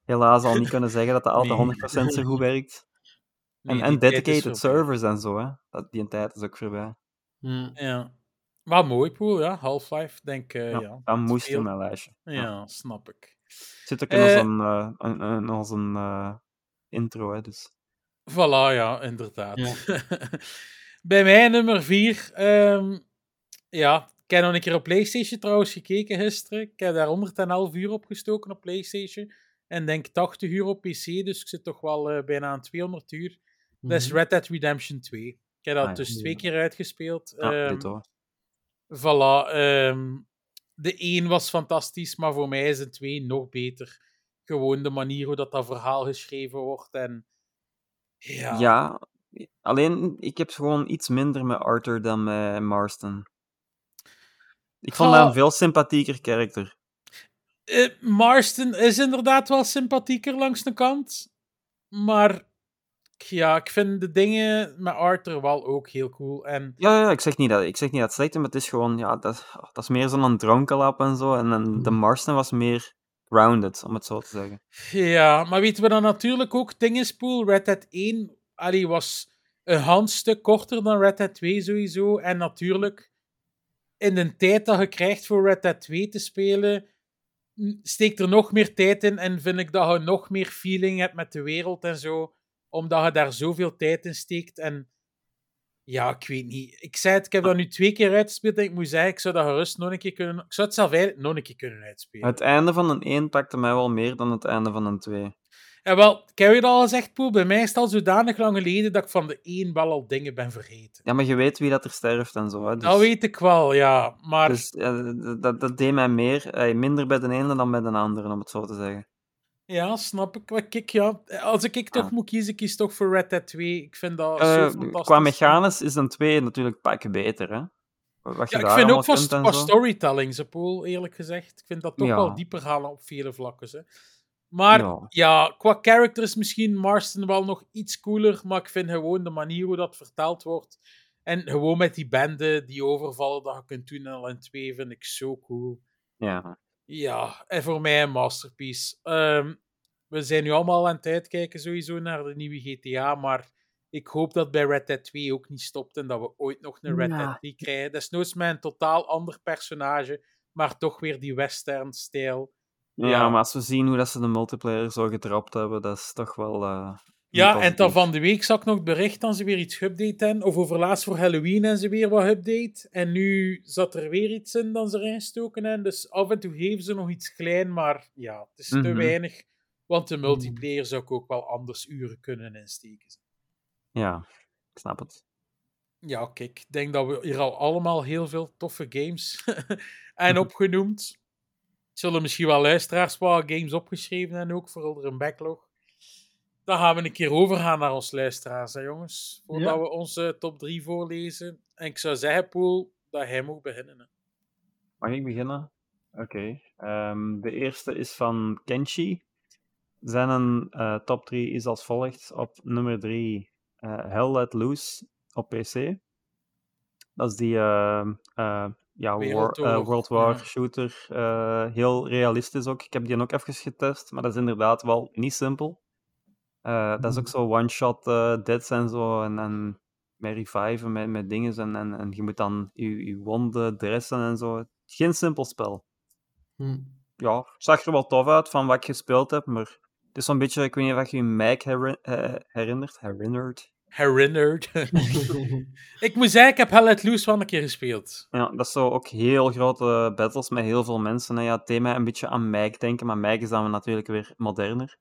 helaas al niet kunnen zeggen, dat dat altijd Nee. 100% zo goed werkt. Nee, en dedicated servers en zo, hè. Dat, die tijd is ook voorbij. Ja. Ja. Maar mooi, Poel, ja. Half-Life, denk ik, Ja, ja. dat moest in mijn lijstje. Ja, snap ik. Zit ook in Eh, als een, eh, een, een- als een eh, intro, hè, dus... Voilà, ja, inderdaad. Ja. Bij mij nummer 4. ja, ik heb nog een keer op PlayStation trouwens gekeken gisteren. Ik heb daar 111 uur op gestoken op PlayStation. En denk 80 uur op PC, dus ik zit toch wel eh, bijna aan 200 uur. Dat is Mhm. Red Dead Redemption 2. Ik heb dat Ah, dus twee keer uitgespeeld. Ja, Ehm, dit hoor. Voilà. ehm, de 1 was fantastisch, maar voor mij is de 2 nog beter. Gewoon de manier hoe dat, dat verhaal geschreven wordt. En ja, Ja, alleen ik heb gewoon iets minder met Arthur dan met Marston. Ik vond dat een veel sympathieker karakter. Eh, Marston is inderdaad wel sympathieker langs de kant. Maar ja, ik vind de dingen met Arthur wel ook heel cool. En Ja, ja, ik zeg niet dat, ik zeg niet dat het slecht is, maar het is gewoon, ja, dat, dat is meer zo'n dronkenlap en zo. En, dan de Marston was meer grounded, om het zo te zeggen. ja, maar weten we dan natuurlijk ook, Dingespool, Red Dead 1, allee, was een handstuk korter dan Red Dead 2 sowieso. En natuurlijk, in de tijd dat je krijgt voor Red Dead 2 te spelen, steekt er nog meer tijd in en vind ik dat je nog meer feeling hebt met de wereld en zo, omdat je daar zoveel tijd in steekt. En ja, ik weet niet. Ik zei het, ik heb dat nu twee keer uitgespeeld en ik moet zeggen, ik zou dat gerust nog een keer kunnen... Ik zou het zelf eigenlijk nog een keer kunnen uitspelen. Het einde van een 1 pakte mij wel meer dan het einde van een 2. Ja, wel, ik heb je dat al gezegd, Poel. Bij mij is het al zodanig lang geleden dat ik van de één wel al dingen ben vergeten. Ja, maar je weet wie dat er sterft en zo. Hè, dus, Dat weet ik wel, ja. Maar dus ja, dat, dat deed mij meer, eh, minder bij de ene dan bij de andere, om het zo te zeggen. Ja, snap ik. Maar kijk, ja, als ik, ik toch Ja. moet kiezen, kies toch voor Red Dead 2. Ik vind dat Eh, zo fantastisch. qua mechanisch is een 2 natuurlijk pakken beter, hè? Wat je Ja, ik vind ook en qua zo. storytelling, ze Poel, eerlijk gezegd. Ik vind dat toch Ja. wel dieper halen op vele vlakken. Hè. Maar ja. Ja. qua character is misschien Marston wel nog iets cooler, maar ik vind gewoon de manier hoe dat verteld wordt. En gewoon met die bende, die overvallen dat je kunt doen al in twee, vind ik zo cool. Ja. Ja, en voor mij een masterpiece. Ehm, we zijn nu allemaal aan het uitkijken sowieso naar de nieuwe GTA, maar ik hoop dat bij Red Dead 2 ook niet stopt en dat we ooit nog een Red Ja. Dead 3 krijgen. Desnoods met een totaal ander personage, maar toch weer die western-stijl. Ja, Ja. maar als we zien hoe dat ze de multiplayer zo gedropt hebben, dat is toch wel. eh, Ja, en dan van de week zag ik nog het bericht dat ze weer iets geüpdate hebben. Of over laatst voor Halloween en ze weer wat update. En nu zat er weer iets in dan ze erin gestoken hebben. Dus af en toe geven ze nog iets klein, maar ja, het is te Mhm. weinig. Want de multiplayer zou ik ook wel anders uren kunnen insteken. Ja, ik snap het. Ja, kijk, ik denk dat we hier al allemaal heel veel toffe games en opgenoemd. Zullen misschien wel luisteraars wat games opgeschreven en ook voor onder een backlog. Dan gaan we een keer overgaan naar ons luisteraars, hè, jongens. Voordat Ja. we onze top 3 voorlezen. En ik zou zeggen, Poel, dat hij moet beginnen. Hè. Mag ik beginnen? Oké. ehm, de eerste is van Kenshi. Zijn een, eh, top 3 is als volgt. Op nummer 3 Hell Let Loose op PC. Dat is die ehm, eh, ja, war, eh, World War ja. shooter. eh, heel realistisch ook. Ik heb die ook even getest, maar dat is inderdaad wel niet simpel. Eh, dat is ook zo one-shot eh, deads en zo. En, en met reviven, met, met dingen. En, en, en je moet dan je, je wonden dressen en zo. Geen simpel spel. Hm. Ja, het zag er wel tof uit van wat ik gespeeld heb, maar het is zo'n beetje, ik weet niet of je je Mike heri- eh, herinnert. Herinnert. Herinnerd. ik moet zeggen, ik heb Hell Let Loose wel een keer gespeeld. Ja, dat is zo ook heel grote battles met heel veel mensen. En ja, het mij een beetje aan Mike denken, maar Mike is dan natuurlijk weer moderner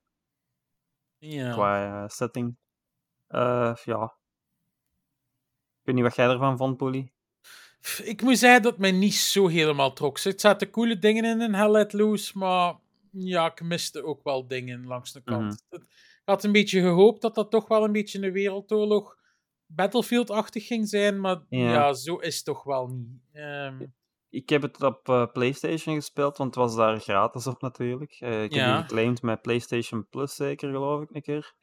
Ja. qua eh, setting. Eh, ja. Ik weet niet wat jij ervan vond, Polly. Ik moet zeggen dat mij niet zo helemaal trok. Er zaten coole dingen in in Hell Let Loose, maar ja, ik miste ook wel dingen langs de kant. Mhm. Ik had een beetje gehoopt dat dat toch wel een beetje een wereldoorlog Battlefield-achtig ging zijn, maar ja. Ja. zo is het toch wel niet. Ehm, Ik heb het op eh, PlayStation gespeeld, want het was daar gratis op natuurlijk. Eh, ik heb Ja. die geclaimd met PlayStation Plus zeker, geloof ik, een keer.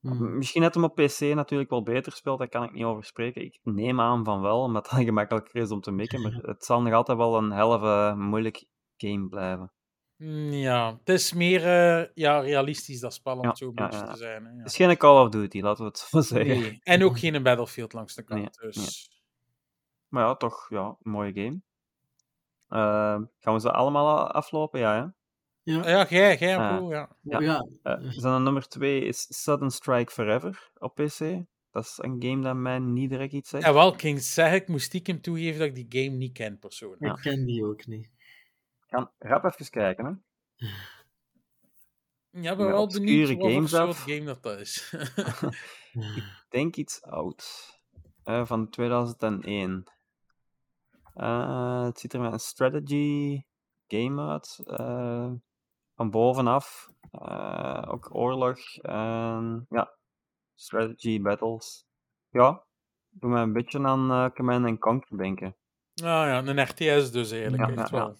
Hm. M- Misschien had hem op PC natuurlijk wel beter gespeeld, daar kan ik niet over spreken. Ik neem aan van wel, omdat het gemakkelijker is om te mikken, maar het zal nog altijd wel een helft moeilijk game blijven. mm, ja, het is meer eh, ja, realistisch dat spel, om Ja, het zo ja, ja. te zijn. Hè, ja. Het is geen Call of Duty, laten we het zo zeggen. Nee. En ook geen Battlefield langs de kant. Nee, dus. Maar ja, toch, ja, een mooie game. Eh, gaan we ze allemaal aflopen? Ja, hè? Ja. Ja, jij, jij, Ah. Ja. Ja. ja. Zijn nummer twee is Sudden Strike Forever op PC. Dat is een game dat mij niet direct iets zegt. En wel, ik ging zeggen, ik moest stiekem toegeven dat ik die game niet ken persoonlijk. Ja. Ik ken die ook niet. Ik ga rap even kijken, hè. Ja, ik ben Met wel benieuwd wat soort game dat, dat is. denk iets oud. Eh, van 2001. Eh, het ziet er met een strategy game uit. eh, van bovenaf. Eh, ook oorlog. En ja, strategy battles. Ja, doe mij een beetje aan eh, Command and Conquer denken. nou ja, een RTS dus eigenlijk. Ja, echt ja, ja. wel.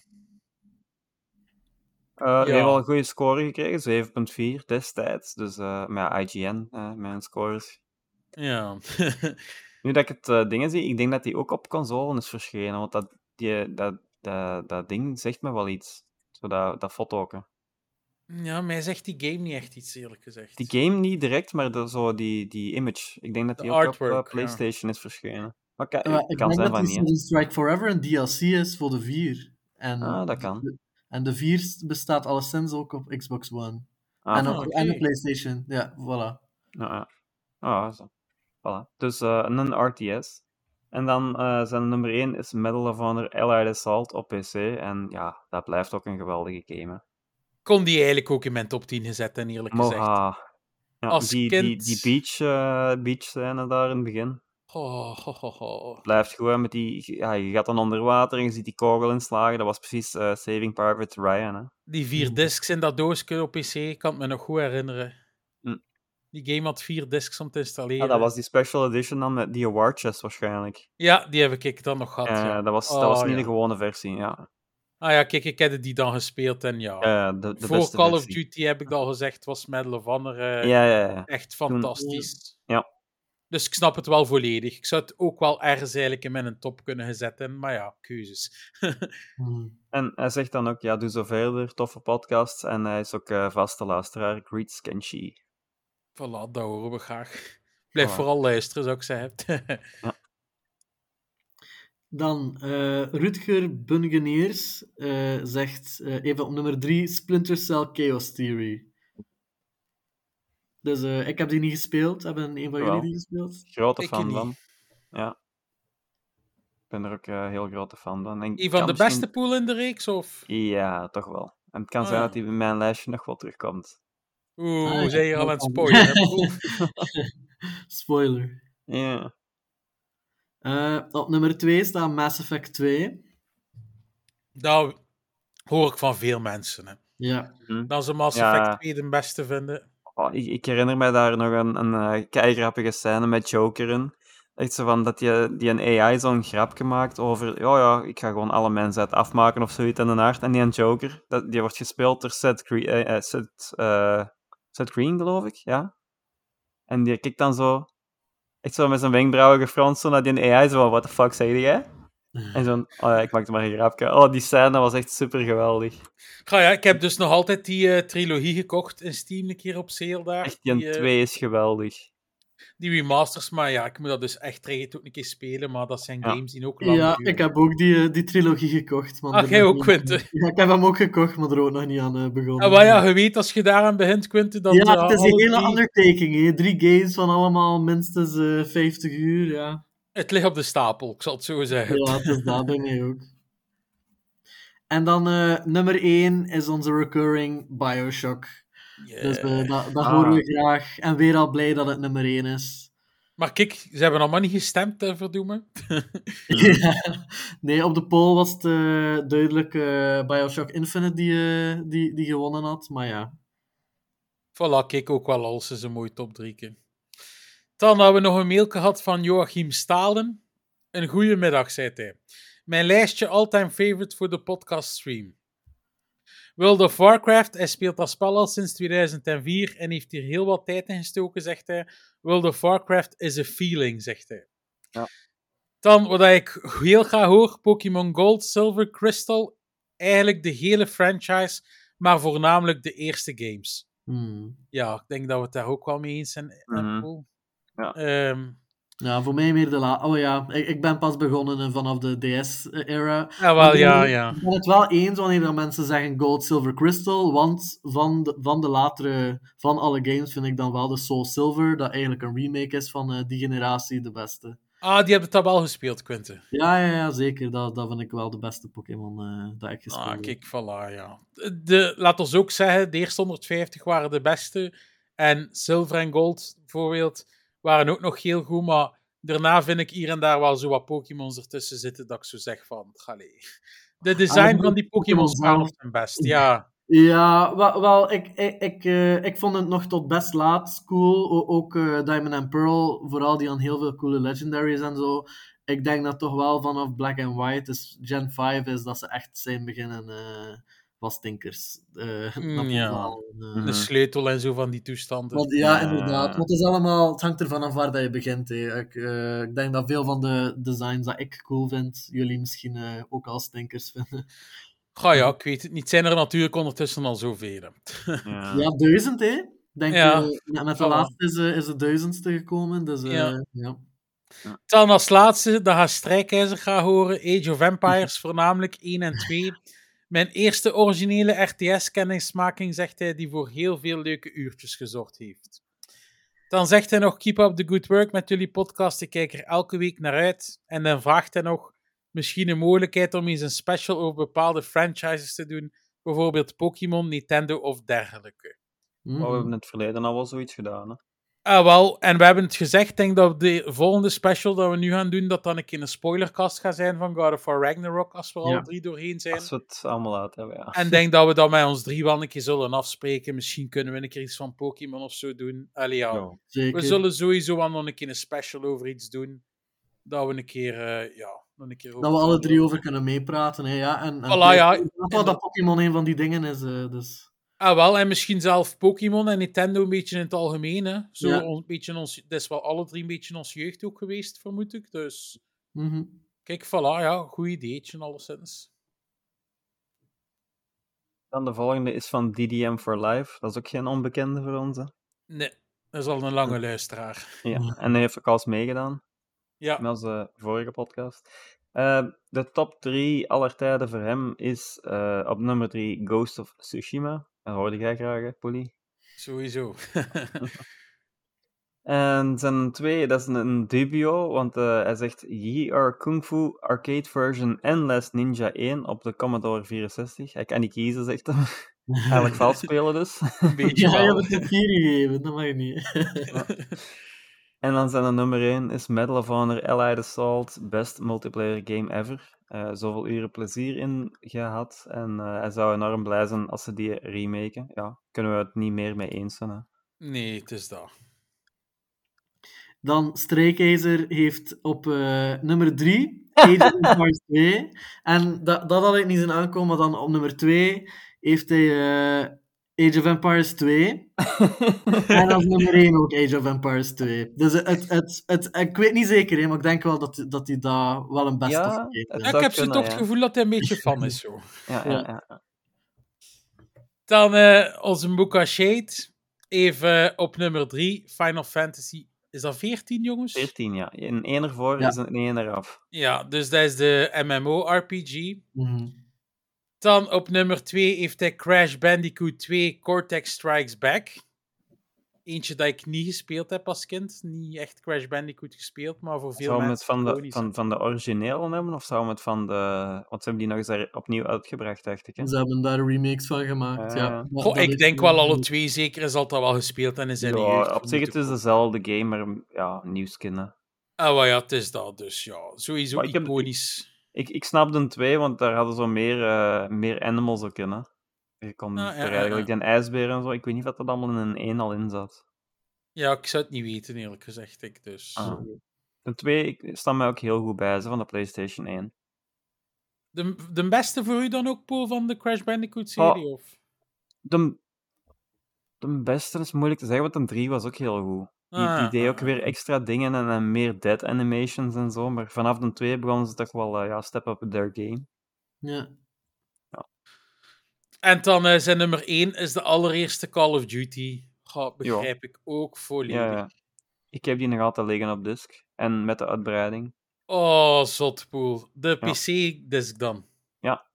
Ja. Heeft wel een goede score gekregen, 7.4 destijds. Dus met IGN, mijn scores. Ja. Nu dat ik het eh, dingen zie, ik denk dat die ook op console is verschenen. Want dat, die, dat, dat, dat ding zegt me wel iets. Zo dat, dat fotoken. ja, mij zegt die game niet echt iets, eerlijk gezegd. Die game niet direct, maar de, zo die, die image. Ik denk dat De die ook op artwork, eh, ja. PlayStation is verschenen. Maar ka- Ja, ik kan denk zijn van niet. Strike Forever een DLC is voor de 4. En, Ah, dat kan. de- en de 4 bestaat alleszins ook op Xbox One. Ah, en, ook, oké. en de PlayStation. Ja, voilà. Ja, ja. Ah, zo. Voilà. Dus eh, een RTS. En dan eh, zijn nummer 1 is Medal of Honor Allied Assault op PC. En ja, dat blijft ook een geweldige game. hè. kon die eigenlijk ook in mijn top 10 gezet, en eerlijk gezegd. Ja, Als die, die, kind- die beach, eh beach scène daar in het begin. Oh, ho, ho, ho. Blijft hè, met die... Ja, je gaat dan onder water en je ziet die kogel inslagen. Dat was precies Saving Private Ryan, hè. Die vier discs in dat doosje op PC, ik kan het me nog goed herinneren. Die game had vier discs om te installeren. Ja, dat was die special edition dan met die award chest waarschijnlijk. Ja, die heb ik dan nog gehad. Eh, ja. dat was, dat Oh, was niet ja. de gewone versie, ja. Ah ja, kijk, ik heb die dan gespeeld en ja. Ja, de, de Voor beste Call of. Duty heb ik al gezegd, was Medal of Honor eh, Ja, ja, ja. echt fantastisch. Ja. Dus ik snap het wel volledig. Ik zou het ook wel ergens eigenlijk in mijn top kunnen gezet hebben, maar ja, keuzes. Hmm. En hij zegt dan ook, ja, doe zo verder, toffe podcasts. En hij is ook eh, vaste luisteraar, Greet Skenchi. Voilà, dat horen we graag. Blijf Voilà. vooral luisteren, zou ik zeggen. Dan eh Rutger Bungeneers eh, zegt eh, even op nummer 3 Splinter Cell Chaos Theory. Dus eh, ik heb die niet gespeeld. Hebben een van jullie die gespeeld? Grote Ik fan niet. van. Ja. Ik ben er ook een heel grote fan van. En Een van de misschien- beste pool in de reeks, of? Ja, toch wel. En het kan Ah, zijn ja. dat hij bij mijn lijstje nog wel terugkomt. Oeh, Ah, zijn je al aan het spoilen? Spoiler. Ja. Eh, op nummer 2 staat Mass Effect 2. Dat hoor ik van veel mensen. Hè. Ja. Dat ze Mass Ja. Effect 2 de beste vinden. Oh, ik, ik herinner mij daar nog een, een keigrappige scène met Joker in. Echt zo van dat die, die een AI zo'n grapje maakt over, ja ja, ik ga gewoon alle mensheid afmaken of zoiets in de aard. En die een Joker, dat, die wordt gespeeld door Seth, Gre eh, Seth, eh, Seth Green, geloof ik, ja. En die kijkt dan zo, echt zo met zijn wenkbrauwen gefronst, zo naar die AI, zo van, what the fuck zei jij? En zo'n, oh ja, ik maakte maar een grapje. Oh, die scène was echt super geweldig. Ga ja, ik heb dus nog altijd die eh, trilogie gekocht in Steam een keer op sale daar. Echt, die eh, 2 is geweldig. Die remasters, maar ja, ik moet dat dus echt tegen ook een keer spelen, maar dat zijn Ja. games die ook lang Ja, duren. ik heb ook die, eh, die trilogie gekocht. Maar Ah, jij ook, niet- Quinten? Ja, ik heb hem ook gekocht, maar er ook nog niet aan eh, begonnen. En wat ja, je weet, als je daaraan begint, Quinten, dan... ja, eh, het is een hele drie- undertaking. Hè. Drie games van allemaal minstens eh 50 uur. Ja. Het ligt op de stapel, ik zal het zo zeggen. Ja, het is dat bij mij ook. En dan eh, nummer 1 is onze recurring Bioshock. Yeah. Dus eh, dat, dat Ah. horen we graag. En weer al blij dat het nummer 1 is. Maar kijk, ze hebben allemaal niet gestemd, uh, verdoemen. Ja. Nee, op de poll was het eh, duidelijk eh, Bioshock Infinite die, eh, die, die gewonnen had. Maar ja. Voilà, kijk ook wel als ze een mooie top drie keer. Dan hebben we nog een mail gehad van Joachim Stalen. Een goede middag, zei hij. Mijn lijstje all-time favorite voor de podcast stream. World of Warcraft, hij speelt dat spel al sinds 2004 en heeft hier heel wat tijd in gestoken, zegt hij. World of Warcraft is a feeling, zegt hij. Ja. Dan, wat ik heel graag hoor, Pokémon Gold, Silver, Crystal. Eigenlijk de hele franchise, maar voornamelijk de eerste games. Hmm. Ja, ik denk dat we het daar ook wel mee eens zijn. Mhm. Ja. Ehm, Ja, voor mij meer de la... Oh ja, ik, ik ben pas begonnen eh, vanaf de DS-era. ja, wel, ja, ja. Ik ben het wel eens wanneer dat mensen zeggen Gold, Silver, Crystal, want van de, van de latere, van alle games vind ik dan wel de Soul Silver, dat eigenlijk een remake is van eh, die generatie, de beste. Ah, die hebben het wel gespeeld, Quinten. Ja, ja, ja zeker. Dat, dat vind ik wel de beste Pokémon eh, dat ik gespeeld Ah, heb. kijk, voilà, ja. De, laat ons ook zeggen, de eerste 150 waren de beste. En Silver en Gold, bijvoorbeeld, waren ook nog heel goed. Maar daarna vind ik hier en daar wel zo wat Pokémons ertussen zitten dat ik zo zeg van, allee. De design Ah, van die Pokémons waren zijn best, ja. Ja, wel, wel ik, ik, ik, eh, ik vond het nog tot best laat cool. O- ook eh, Diamond and Pearl, vooral die aan heel veel coole legendaries en zo. Ik denk dat toch wel vanaf Black and White, dus Gen 5, is dat ze echt zijn beginnen eh wat stinkers. eh, Mm, ja. halen, eh. De sleutel en zo van die toestanden. Want, ja, Ja. inderdaad. Want het, is allemaal, het hangt ervan af waar dat je begint. Hè. Ik, eh, ik denk dat veel van de designs dat ik cool vind, jullie misschien eh, ook al stinkers vinden. Ga ja, ik weet het niet. Zijn er natuurlijk ondertussen al zoveel. Ja. Ja, duizend, hè? Denk, Ja. eh, met, met de laatste is, is de duizendste gekomen. Dus, eh, Ja. ja. Dan als laatste, dat gaat Strijkijzer gaan horen. Age of Empires, voornamelijk 1 en 2. Mijn eerste originele RTS-kennismaking, zegt hij, die voor heel veel leuke uurtjes gezorgd heeft. Dan zegt hij nog, keep up the good work met jullie podcast. Ik kijk er elke week naar uit. En dan vraagt hij nog, misschien een mogelijkheid om eens een special over bepaalde franchises te doen. Bijvoorbeeld Pokémon, Nintendo of dergelijke. Maar we hebben in het verleden al wel zoiets gedaan. Hè? Ah, wel, en we hebben het gezegd, ik denk dat de volgende special dat we nu gaan doen, dat dan een keer een spoilercast gaat zijn van God of War Ragnarok, als we Ja. al drie doorheen zijn. Als we het allemaal uit hebben, ja. En ik denk dat we dat met ons drie wel een keer zullen afspreken. Misschien kunnen we een keer iets van Pokémon of zo doen. Allee, ja. Ja. Zeker. We zullen sowieso wel nog een keer een special over iets doen. Dat we een keer, eh, ja, nog een keer Dat we alle drie over kunnen meepraten. Hè, ja. En, en Voilà, ja. dat Pokémon een van die dingen is. eh, dus. Ah, wel, en misschien zelf Pokémon en Nintendo een beetje in het algemeen. Hè. Zo Ja. een beetje ons, dat is wel alle drie een beetje ons jeugd ook geweest, vermoed ik. Dus Mhm. kijk, voilà, ja, goed ideetje alleszins. Dan de volgende is van DDM for Life. Dat is ook geen onbekende voor ons. Hè? Nee, dat is al een lange luisteraar. Ja. En hij heeft ook al eens meegedaan Ja, met onze vorige podcast. Eh, de top 3 aller tijden voor hem is eh, op nummer 3 Ghost of Tsushima. Dat hoorde jij graag, hè, Polly? sowieso. En zijn twee, dat is een, een dubio, want eh, hij zegt Ye are Kung Fu Arcade Version en Last Ninja 1 op de Commodore 64. Hij kan niet kiezen, zegt hij. Eigenlijk vals spelen dus. een beetje Ja, je hebt het gegeven, dat mag niet. En dan zijn er nummer 1 is Medal of Honor Allied Assault, best multiplayer game ever. Eh, zoveel uren plezier in gehad en eh, hij zou enorm blij zijn als ze die remaken. Ja, kunnen we het niet meer mee eens zijn. Hè? Nee, het is dat. Dan Strijkijzer heeft op eh, nummer 3 Age of Empires 2. En dat, dat had ik niet zien aankomen, maar dan op nummer 2 heeft hij eh, Age of Empires 2. en als nummer 1 ook Age of Empires 2. Dus het, het, het, ik weet niet zeker, hè, maar ik denk wel dat, dat hij daar wel een best Ja, het heeft. Ik heb zo kunnen, toch het gevoel dat hij een beetje fan is. Zo. Ja, ja, Ja. Dan eh, onze Muka Shade. Even op nummer 3, Final Fantasy. Is dat 14, jongens? 14, ja. Een 1 ervoor Ja. is een 1 eraf. Ja, dus dat is de MMO-RPG. Mhm. Dan op nummer 2 heeft hij Crash Bandicoot 2 Cortex Strikes Back. Eentje dat ik niet gespeeld heb als kind. Niet echt Crash Bandicoot gespeeld, maar voor veel Zou hem het mensen van de, van, van de originele hebben, of zou hem het van de... Want ze hebben die nog eens er opnieuw uitgebracht, dacht ik. Hè? Ze hebben daar remakes van gemaakt. Ah. ja. Goh, dat ik denk wel- alle twee zeker is dat wel gespeeld en is in Ja, op zich het is dezelfde game, maar ja, nieuw skin. hè. komen. Ah, wel ja, het is dat. Dus ja, sowieso Maar ik heb- iconisch. Ik, ik snap de 2, want daar hadden ze meer, eh, meer animals ook in. Hè. Je kon Ah, ja, er ja, eigenlijk ja. die ijsbeer en zo. Ik weet niet of dat allemaal in een 1 al in zat. Ja, ik zou het niet weten, eerlijk gezegd. Ik, dus. Ah. De 2 ik, staat mij ook heel goed bij, ze, van de PlayStation 1. De, de beste voor u dan ook, Paul, van de Crash Bandicoot-serie? Oh. of? De, de beste is moeilijk te zeggen, want de 3 was ook heel goed. Die, die Ah, deed ah, ook weer extra dingen en, en meer dead animations en zo. Maar vanaf de 2 begonnen ze toch wel eh, ja, step up their game. Ja. En dan eh, zijn nummer 1 is de allereerste Call of Duty. Ga, begrijp ik ook volledig. Ja, ja. Ik heb die nog altijd liggen op disk. En met de uitbreiding. Oh, zotpoel. De Ja. PC-disc dan. Ja.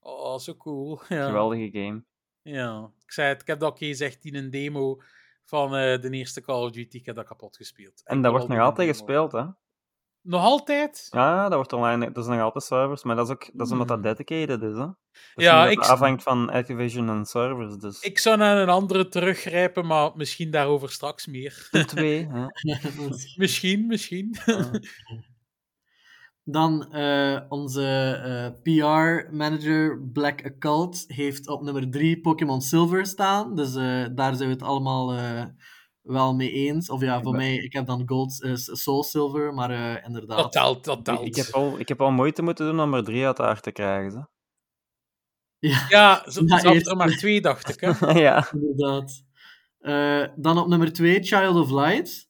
Oh, zo cool. Ja. Geweldige game. Ja. Ik zei het, ik heb dat ook gezegd in een demo van eh, de eerste Call of Duty. Ik heb dat kapot gespeeld. En dat wordt nog altijd gespeeld, hè? Nog altijd? Ja, dat wordt online. Dat is nog altijd servers, maar dat is ook dat is omdat dat Hmm. dedicated is, hè? Is Ja, ik- het afhangt van Activision en servers, dus. Ik zou naar een andere teruggrijpen, maar misschien daarover straks meer. De twee, hè? misschien, misschien. Dan eh, onze eh, PR-manager Black Occult heeft op nummer 3 Pokémon Silver staan. Dus eh, daar zijn we het allemaal eh, wel mee eens. Of ja, voor mij, ik heb dan Gold, Soul Silver, maar eh, inderdaad. Dat telt, dat Ik, telt. ik, heb al, ik heb al moeite moeten doen om er drie uit de aard te krijgen. Ze. Ja, Ja, eerst- er maar twee, dacht ik. Hè? ja. inderdaad. Eh, dan op nummer 2 Child of Light.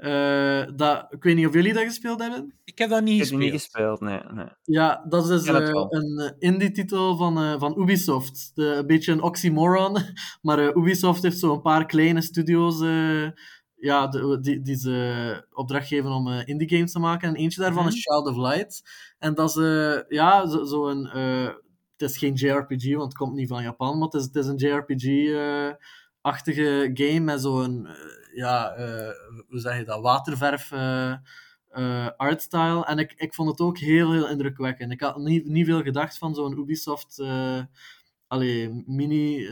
Eh, dat, ik weet niet of jullie dat gespeeld hebben. Ik heb dat niet Ik heb gespeeld. niet gespeeld, nee. nee. Ja, dat is dus eh, een eh, indie-titel van, eh, van Ubisoft. De, een beetje een oxymoron, maar eh, Ubisoft heeft zo een paar kleine studio's eh, ja, de- die, die ze opdracht geven om eh, indie-games te maken. En eentje daarvan Mhm. is Child of Light. En dat is eh, ja, zo'n... Zo een, eh, het is geen JRPG, want het komt niet van Japan, maar het is, het is een JRPG-achtige game met zo'n, ja, eh, hoe zeg je dat, waterverf... eh, eh, artstyle. En ik, ik vond het ook heel, heel indrukwekkend. Ik had niet, niet veel gedacht van zo'n Ubisoft allee, mini,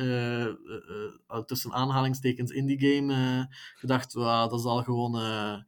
tussen aanhalingstekens, indie game. gedacht, "Wauw, dat zal gewoon eh,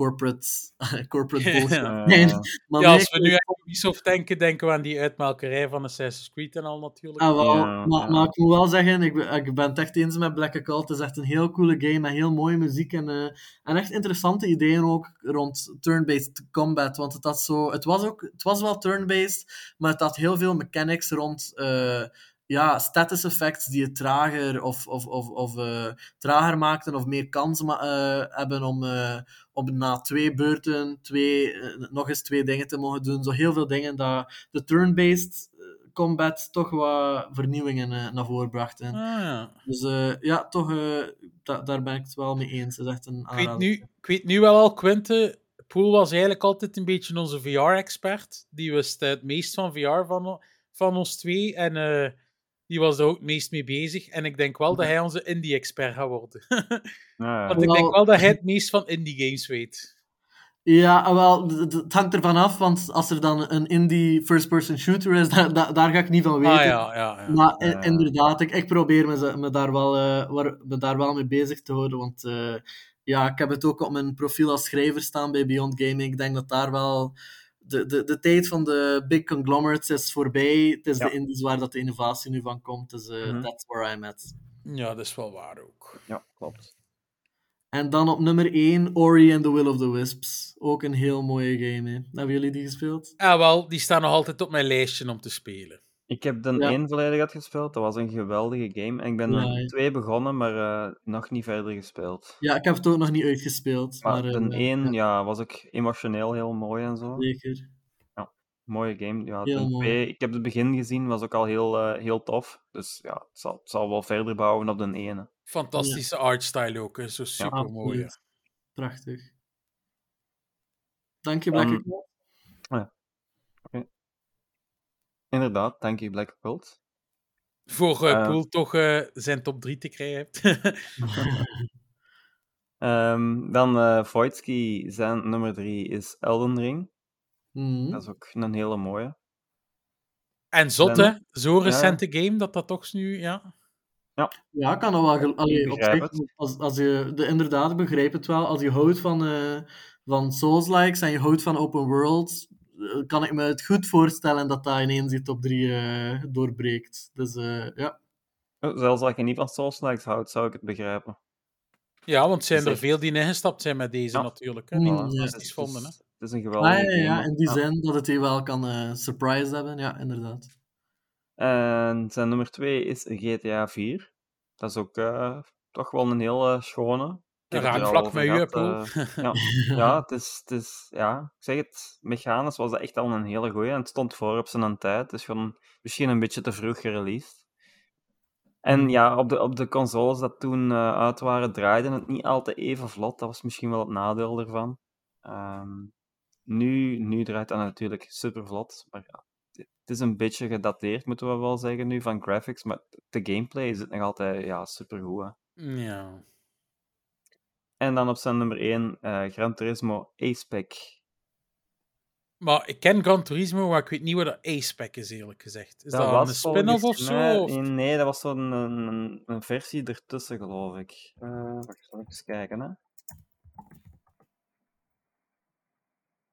corporate, corporate bullshit. Nee, maar Ja, nee, als we nu aan Ubisoft denken, denken we aan die uitmelkerij van Assassin's Creed en al natuurlijk. Ah, wel, Ja, maar, ja. maar ik moet wel zeggen, ik, ben- ik ben het echt eens met Black Occult. Het is echt een heel coole game met heel mooie muziek en, eh, en echt interessante ideeën ook rond turn-based combat. Want het, had zo, het, was ook, het was wel turn-based, maar het had heel veel mechanics rond eh, ja, status effects die het trager of, of, of, of eh, trager maakten of meer kans eh, hebben om, eh, om na twee beurten twee, nog eens twee dingen te mogen doen. Zo heel veel dingen dat de turn-based combat toch wat vernieuwingen naar voren bracht. Ah, ja. Dus ja, toch, da- daar ben ik het wel mee eens. Het is echt een ik, weet nu, ik weet nu wel al, Quinte, Poel was eigenlijk altijd een beetje onze VR-expert. Die wist het meest van VR van, van ons twee. En die was er ook het meest mee bezig. En ik denk wel dat hij onze indie-expert gaat worden. ja, Want ik denk wel dat hij het meest van indie-games weet. Ja, ah, wel, het hangt ervan af, want als er dan een indie first-person shooter is, da- da- daar ga ik niet van weten. Ah ja, ja, ja. Maar inderdaad, ik, ik probeer me, me, daar wel, eh, waar- me daar wel mee bezig te houden. Want eh, ja, ik heb het ook op mijn profiel als schrijver staan bij Beyond Gaming. Ik denk dat daar wel. De, de, de tijd van de big conglomerates is voorbij. Het is Ja. de indies waar dat de innovatie nu van komt. Dus eh Mhm. that's where I'm at. Ja, dat is wel waar ook. ja, klopt. En dan op nummer 1, Ori and the Will of the Wisps. Ook een heel mooie game. Hè. Hebben jullie die gespeeld? Ah, wel, die staan nog altijd op mijn lijstje om te spelen. Ik heb de Ja. één volledig uitgespeeld. Dat was een geweldige game. En ik ben Ja, er ja. twee begonnen, maar eh, nog niet verder gespeeld. Ja, ik heb het ook nog niet uitgespeeld. Maar, Maar, de eh, één ja, ja, was ook emotioneel heel mooi en zo. zeker. Mooie game. Ja, Heel ten mooi. twee, ik heb het begin gezien, was ook al heel, eh, heel tof. Dus ja, het zal, het zal wel verder bouwen op de ene. Fantastische artstyle ook, hè. zo super mooi. Prachtig. Dank je, Black Ehm, Occult. Inderdaad, dank je Black Occult. Voor eh Eh. Poel toch eh, zijn top 3 te krijgen hebt. Ehm, dan eh Voitsky, zijn nummer drie is Elden Ring. Mhm. Dat is ook een hele mooie. en zot, hè? Zo'n recente game dat dat toch nu, ja. Ja, kan dat wel. Allee, op zich, als, als je, de, inderdaad, begrijp het wel. Als je houdt van, eh van Souls-likes en je houdt van open worlds, kan ik me het goed voorstellen dat dat ineens die top 3 eh, doorbreekt. Dus eh, ja. Zelfs als je niet van Souls-likes houdt, zou ik het begrijpen. Ja, want zijn er Zeker. veel die ingestapt zijn met deze Ja. natuurlijk. Hè? Ja. fantastisch Het is- vonden, hè. Het is een Ah, geweldige ja, ja, game. in die Ja. zin dat het je wel kan eh surprise hebben. Ja, inderdaad. En zijn nummer twee is GTA 4. Dat is ook eh, toch wel een heel schone. Een raakvlak over met je, eh, ja, ja, het is, het is, ja, ik zeg het, mechanisch was dat echt al een hele goeie. En het stond voor op zijn tijd. Het is gewoon misschien een beetje te vroeg gereleased. En ja, op de, op de consoles dat toen eh, uit waren, draaide het niet altijd even vlot. Dat was misschien wel het nadeel ervan. Ehm, nu, nu draait dat natuurlijk super vlot. Maar ja, het het is een beetje gedateerd, moeten we wel zeggen nu, van graphics. Maar de gameplay is het nog altijd ja, super goed. Ja. En dan op zijn nummer 1, Gran Turismo A-Spec. Maar ik ken Gran Turismo, maar ik weet niet wat dat A-spec is, eerlijk gezegd. Is dat, een spin-off of zo? of- Nee, dat was zo'n een, een, een versie ertussen, geloof ik. Eh wacht, zal ik eens kijken, hè.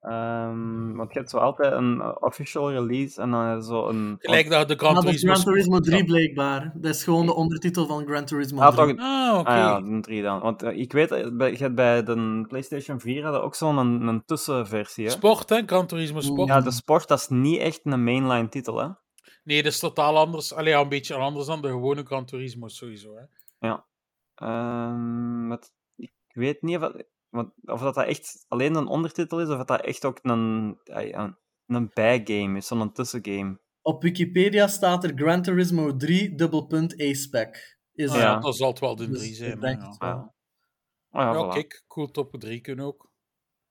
Ehm, want je hebt zo altijd een official release en dan zo een... Gelijk dat de Gran Turismo... is Gran Turismo Sport- 3 blijkbaar. Dat is gewoon de ondertitel van Gran Turismo Ah, 3. toch, Ah, oké. Ah ja, een 3 dan. Want eh, ik weet, bij, je hebt bij de PlayStation 4 hadden ook zo'n een, een tussenversie, hè. Sport, hè? Gran Turismo Sport. Ja, de sport, dat is niet echt een mainline titel, hè. Nee, dat is totaal anders. Allee, ja, een beetje anders dan de gewone Gran Turismo, sowieso. Hè? Ehm, wat, ik weet niet of of dat, dat echt alleen een ondertitel is, of dat dat echt ook een, ja, een, een bijgame is, zo'n tussengame. Op Wikipedia staat er Gran Turismo 3 dubbelpunt A-spec. Is Ah, ja. Ja. dat zal het wel de Dus 3 ik zijn. denk ja. wel. Ah, ja, Ja, voilà. kijk, cool top 3 kunnen ook.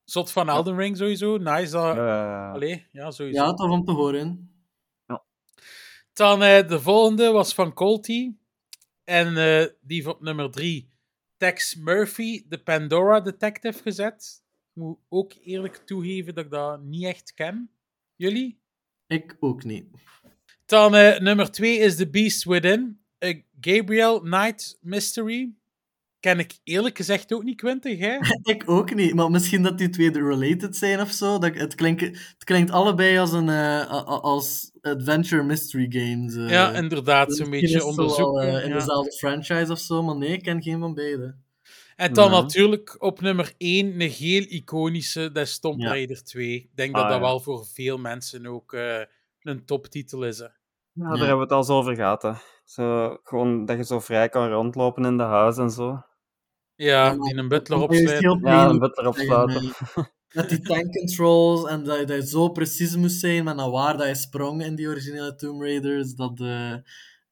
Zot van Elden Ring sowieso. Nice. Dat... Allee, ja, sowieso. Ja, tof om te horen. Dan eh, de volgende was van Colty. En eh, die op nummer 3. Tex Murphy, de Pandora Detective, gezet. Ik moet ook eerlijk toegeven dat ik dat niet echt ken. Jullie? Ik ook niet. Dan eh, nummer 2 is The Beast Within. A Gabriel Knight Mystery. Ik ken ik eerlijk gezegd ook niet, Quintig, hè? Ik ook niet, maar misschien dat die twee related zijn of zo. Dat, het, klinkt, het klinkt allebei als, een, eh, als adventure mystery games. eh. ja, inderdaad, zo'n beetje onderzoeken. eh, in ja. dezelfde franchise of zo, maar nee, ik ken geen van beide. En dan Ja. natuurlijk op nummer 1 een heel iconische, dat is Tomb Ja. Raider 2. Ik denk Ah, dat dat ja. wel voor veel mensen ook eh, een toptitel is. Hè. Ja, Ja. daar hebben we het al zo over gehad. Hè. Zo, gewoon dat je zo vrij kan rondlopen in de huis en zo. Ja, die een butler opsluiten. Ja, een bed erop zeggen, sluiten. eh, Met die tank controls en dat je, dat zo precies moest zijn met naar waar dat je sprong in die originele Tomb Raiders. Dat, eh,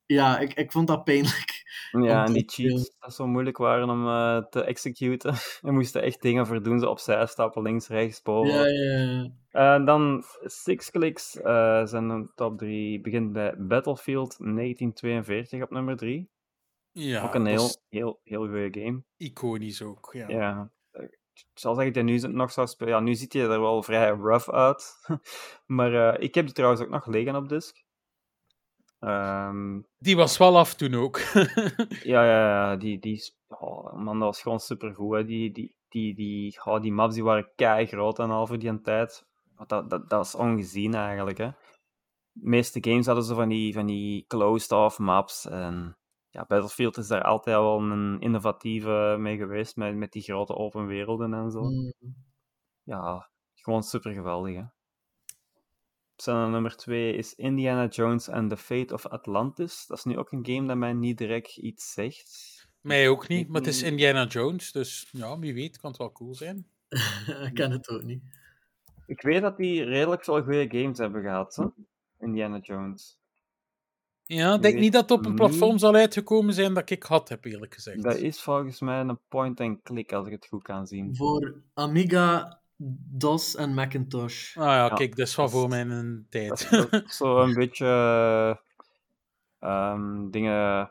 ja, ik, ik vond dat pijnlijk. Ja, en die spelen. cheats dat zo moeilijk waren om eh, te executen. Je moest er echt dingen voor doen, zo opzij stappen, links, rechts, boven. Ja, ja, ja. Eh, dan Six Clicks eh, zijn een top 3. Begint bij Battlefield 1942 op nummer 3. Ja, ook een heel, heel, heel goede game. iconisch ook. Ja. Ja. eh, Ik zal zeggen dat je nu nog zou spelen. Ja, nu ziet hij er wel vrij rough uit. maar eh, ik heb die trouwens ook nog liggen op disc. Ehm, Die was wel af toen ook. ja, ja, ja, die, die, oh, man, dat was gewoon supergoed. Hè. Die, die, die, die, oh, die maps die waren kei groot en al voor die tijd. Dat, dat, dat is ongezien eigenlijk. Hè. De meeste games hadden ze van die, van die closed-off maps. En ja, Battlefield is daar altijd wel een innovatieve mee geweest. Met, met die grote open werelden en zo. Mm. Ja, gewoon super geweldig. Hè. Zijn nummer 2 is Indiana Jones and the Fate of Atlantis. Dat is nu ook een game dat mij niet direct iets zegt. Mij ook niet, Ik maar het is. Indiana Jones, dus ja, wie weet kan het wel cool zijn. ik ken het ook niet. Ik weet dat die redelijk veel goede games hebben gehad, hè? Indiana Jones. Ja, ik denk weet niet dat het op een niet. platform zal uitgekomen zijn dat ik had heb, eerlijk gezegd. Dat is volgens mij een point-and-click, als ik het goed kan zien. Voor Amiga, DOS en Macintosh. Ah ja, Ja, kijk, dat is van dat voor mijn tijd. Dat is zo een beetje... eh, ehm, dingen...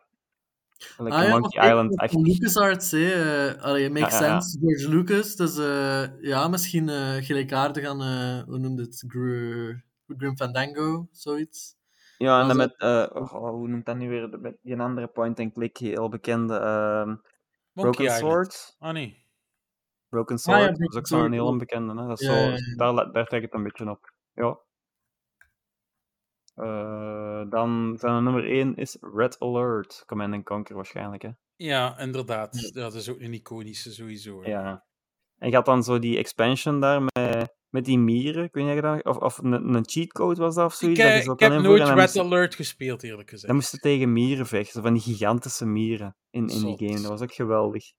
Like Ah ja, Monkey Island echt. LucasArts, hè. eh, allee, makes Ja, ja, ja. sense. George Lucas, dus eh, ja, misschien eh, gelijkaardig aan, eh, hoe noemde het, Gr Grim Fandango, zoiets. Ja, en dan met... eh, oh, hoe noemt dat nu weer? Met die andere point-and-click, heel bekende... ehm, Monkey Broken Island. Sword. Ah nee. Broken Ah, Sword, ja, dat is Broken ook zo'n heel onbekende. Hè? Dat is Ja, zo, ja. Daar, la- daar trekt het een beetje op. Ja. Eh, dan zijn er nummer 1 is Red Alert. Command Conquer waarschijnlijk, hè. Ja, inderdaad. Ja, dat is ook een iconische sowieso. hè. Ja. En je had dan zo die expansion daar met, met die mieren, kun je dat? Of, of een, een cheatcode was dat of Ik, zoiets? dat eh, je zo ik heb nooit Red moest- Alert gespeeld, eerlijk gezegd. Dan moesten tegen mieren vechten, van die gigantische mieren in, in die game. Dat was ook geweldig.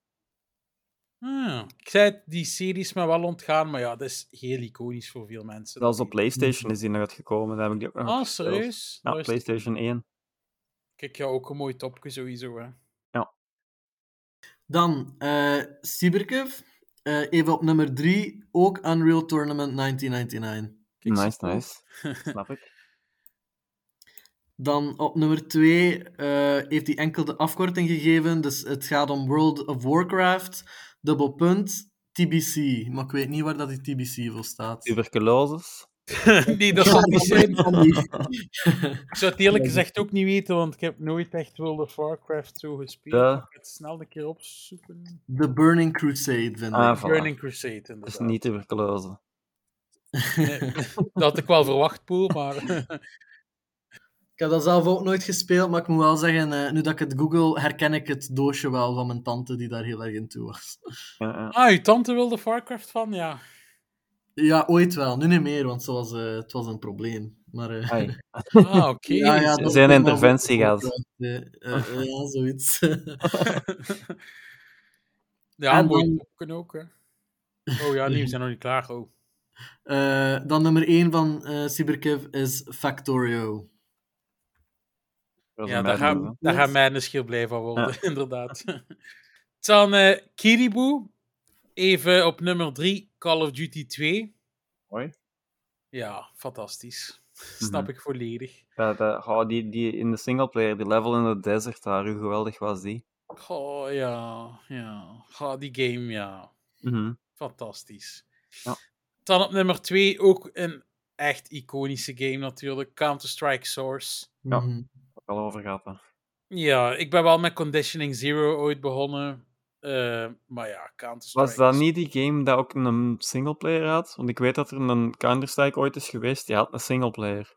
Ah, ik zei het, die serie is me wel ontgaan, maar ja, dat is heel iconisch voor veel mensen. Zelfs dat op die- PlayStation is die nog uitgekomen. Daar heb ik die ook nog Ah, gespeeld. serieus? Ja, Dat is- PlayStation 1. Kijk, ja, ook een mooi topje sowieso, hè. Dan, eh Cybercuf, eh, even op nummer 3, ook Unreal Tournament 1999. Kijk, nice, nice. Snap ik. Dan op nummer 2 heeft hij enkel de afkorting gegeven, dus het gaat om World of Warcraft, dubbel punt, TBC. Maar ik weet niet waar dat die TBC voor staat. Tuberculosis. nee, dat zal niet zijn. Van die- Ik zou het eerlijk gezegd ook niet weten, want ik heb nooit echt World of Warcraft zo gespeeld. Ja. Ik ga het snel een keer opzoeken. The Burning Crusade, vind Ah, ik. voilà. Burning Crusade, inderdaad. Dat is niet tuberculose. Nee, dat had ik wel verwacht, Poel, maar... Ik heb dat zelf ook nooit gespeeld, maar ik moet wel zeggen, eh, nu dat ik het google, herken ik het doosje wel van mijn tante die daar heel erg in toe was. Ja, ja. ah, uw tante wilde Warcraft van? Ja. Ja, ooit wel. Nu niet meer, want zoals, eh, het was een probleem. Maar, eh. Ah, oké. ja, ja, Ze dat zijn is een wel interventie wel- gehad. eh, ja, zoiets. ja, En mooi dan- topken ook, hè. Oh ja, nee, we zijn nog niet klaar. Oh. Eh, dan nummer 1 van eh Cyberkiv is Factorio. Ja, daar gaan, daar gaan Madness heel blij van worden, inderdaad. Dan eh Kiribu. Even op nummer 3, Call of Duty 2. Hoi. Ja, fantastisch. Snap Mhm. ik volledig. Dat, dat, oh, die, die in de singleplayer, die level in de desert daar, hoe geweldig was die? Oh ja, ja. Oh, die game, ja. Mhm. Fantastisch. Ja. Dan op nummer 2 ook een echt iconische game natuurlijk. Counter-Strike Source. Ja. Mhm. Ook al over gehad. hè. Ja, ik ben wel met Conditioning Zero ooit begonnen. Eh, maar ja, Counter-Strike... Was dat niet die game dat ook een singleplayer had? Want ik weet dat er een Counter-Strike ooit is geweest, die had een singleplayer.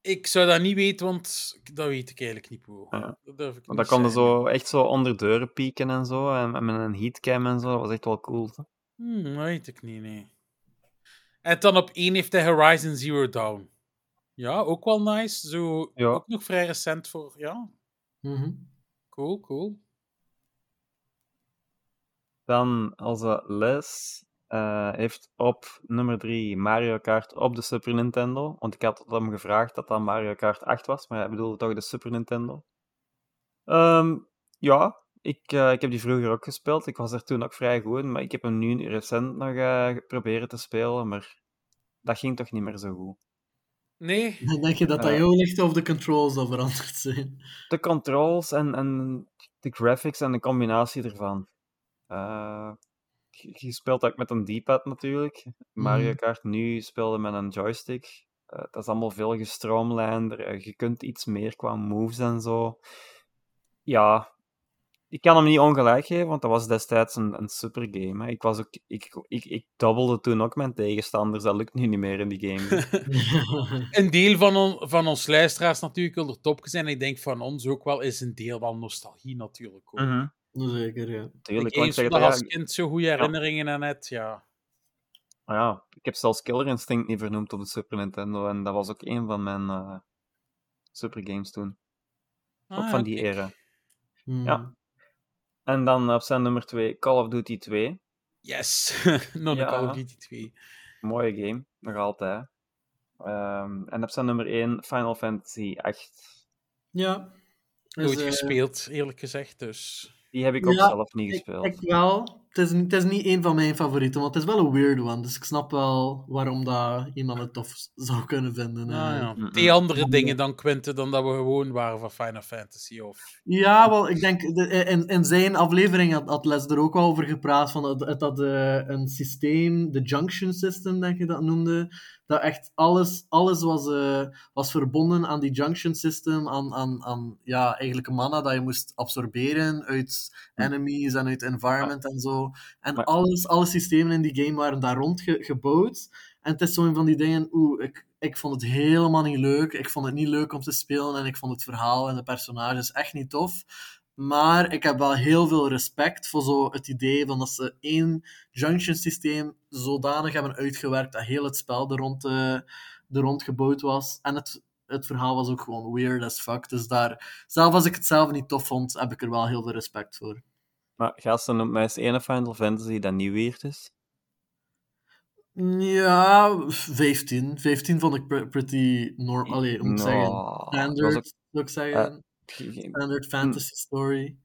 Ik zou dat niet weten, want dat weet ik eigenlijk niet. Ja. Dat durf ik Want niet dat kon er zo echt zo onder deuren pieken en zo, en, en met een heatcam en zo, dat was echt wel cool. hè. Hmm, dat weet ik niet, nee. En dan op één heeft hij Horizon Zero Dawn. Ja, ook wel nice. Zo, Ja. Ook nog vrij recent voor... Ja, Mhm. cool, cool. Dan als les eh, heeft op nummer 3 Mario Kart op de Super Nintendo. Want ik had hem gevraagd dat dat Mario Kart 8 was, maar hij bedoelde toch de Super Nintendo. Ehm, ja, ik, eh, ik heb die vroeger ook gespeeld. Ik was er toen ook vrij goed in, maar ik heb hem nu recent nog eh, proberen te spelen, maar dat ging toch niet meer zo goed. Nee, Dan denk je dat dat jou ligt of de controls dat veranderd zijn. De controls en, en de graphics en de combinatie ervan. Eh, je speelt ook met een D-pad natuurlijk. Mario Mhm. Kart nu speelde met een joystick. Eh, dat is allemaal veel gestroomlijnder. Eh, je kunt iets meer qua moves en zo. Ja, ik kan hem niet ongelijk geven, want dat was destijds een, een super game. Hè. Ik, was ook, ik, ik, ik dobbelde toen ook mijn tegenstanders. Dat lukt nu niet meer in die game. een deel van, on- van ons luisteraars natuurlijk wil er top zijn. Ik denk van ons ook wel is een deel van nostalgie natuurlijk ook. Mhm. Zeker, ja. Tuurlijk, ik het, als kind zo goede herinneringen aan het, ja. Maar ja, ik heb zelfs Killer Instinct niet vernoemd op de Super Nintendo. En dat was ook een van mijn eh super games toen. ook Ah, van die kijk. era. Mhm. Ja. En dan op zijn nummer 2 Call of Duty 2. Yes, nog Ja. een Call of Duty 2. Mooie game, nog altijd. Ehm, en op zijn nummer 1 Final Fantasy 8. Ja. Dus, Nooit eh, gespeeld, eerlijk gezegd. Dus. Die heb ik ook Ja, zelf niet Ik, gespeeld. ik wel. Het is, niet- het is niet één van mijn favorieten, want het is wel een weird one. Dus ik snap wel waarom dat iemand het tof zou kunnen vinden. Ah, eh. ja. Die andere dingen dan Quinten dan dat we gewoon waren van Final Fantasy. Of... Ja, wel, ik denk, de, in, in zijn aflevering had, had Les er ook wel over gepraat, van het, het had eh, een systeem, de Junction System, denk je dat noemde, dat echt alles, alles was, eh, was verbonden aan die Junction System, aan, aan, aan ja, eigenlijk mana dat je moest absorberen uit enemies en uit environment en zo. En Maar- alles, alle systemen in die game waren daar rond ge- gebouwd. En het is zo een van die dingen, oeh, ik, ik vond het helemaal niet leuk. Ik vond het niet leuk om te spelen en ik vond het verhaal en de personages echt niet tof. Maar ik heb wel heel veel respect voor zo het idee van dat ze één junction systeem zodanig hebben uitgewerkt dat heel het spel er rond, eh, er rond gebouwd was. En het, het verhaal was ook gewoon weird as fuck. Dus daar, zelf als ik het zelf niet tof vond, heb ik er wel heel veel respect voor. Maar gasten, noemt mij eens ene Final Fantasy dat niet weird is. Ja, 15. 15 vond ik pre- pretty normal. Allee, hoe moet ik Nou, zeggen? Standard, ook- zou ik zeggen. Ge- Standard fantasy story.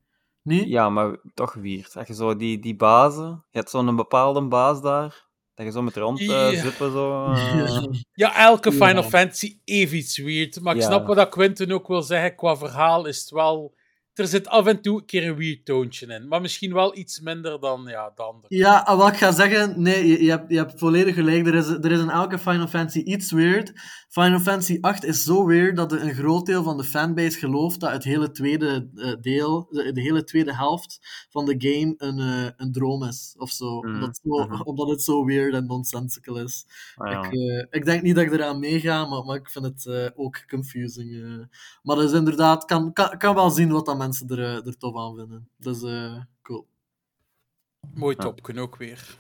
Niet? Ja, maar toch weird. Dat je zo die, die bazen, je hebt zo'n bepaalde baas daar, dat je zo met rond eh, Ja. zippen zo. eh, Ja, elke. Final Fantasy heeft iets weird. Maar ik snap wat dat Quinten ook wil zeggen. Qua verhaal is het wel... Er zit af en toe een keer een weird toontje in. Maar misschien wel iets minder dan ja, de andere. Ja, en wat ik ga zeggen, nee, je, je, hebt, je hebt volledig gelijk. Er is, er is in elke Final Fantasy iets weird. Final Fantasy 8 is zo weird dat een groot deel van de fanbase gelooft dat het hele tweede eh, deel, de, de hele tweede helft van de game een, eh, een droom is, of zo. Mhm, Omdat, het zo omdat het zo weird en nonsensical is. ah, ja. Ik, eh, ik denk niet dat ik eraan meega, maar, maar ik vind het eh, ook confusing. eh. Maar dus inderdaad, kan, kan, kan wel zien wat dat mensen er, eh, er tof aan vinden. Dus eh, cool. Mooi Ja. topken ook weer.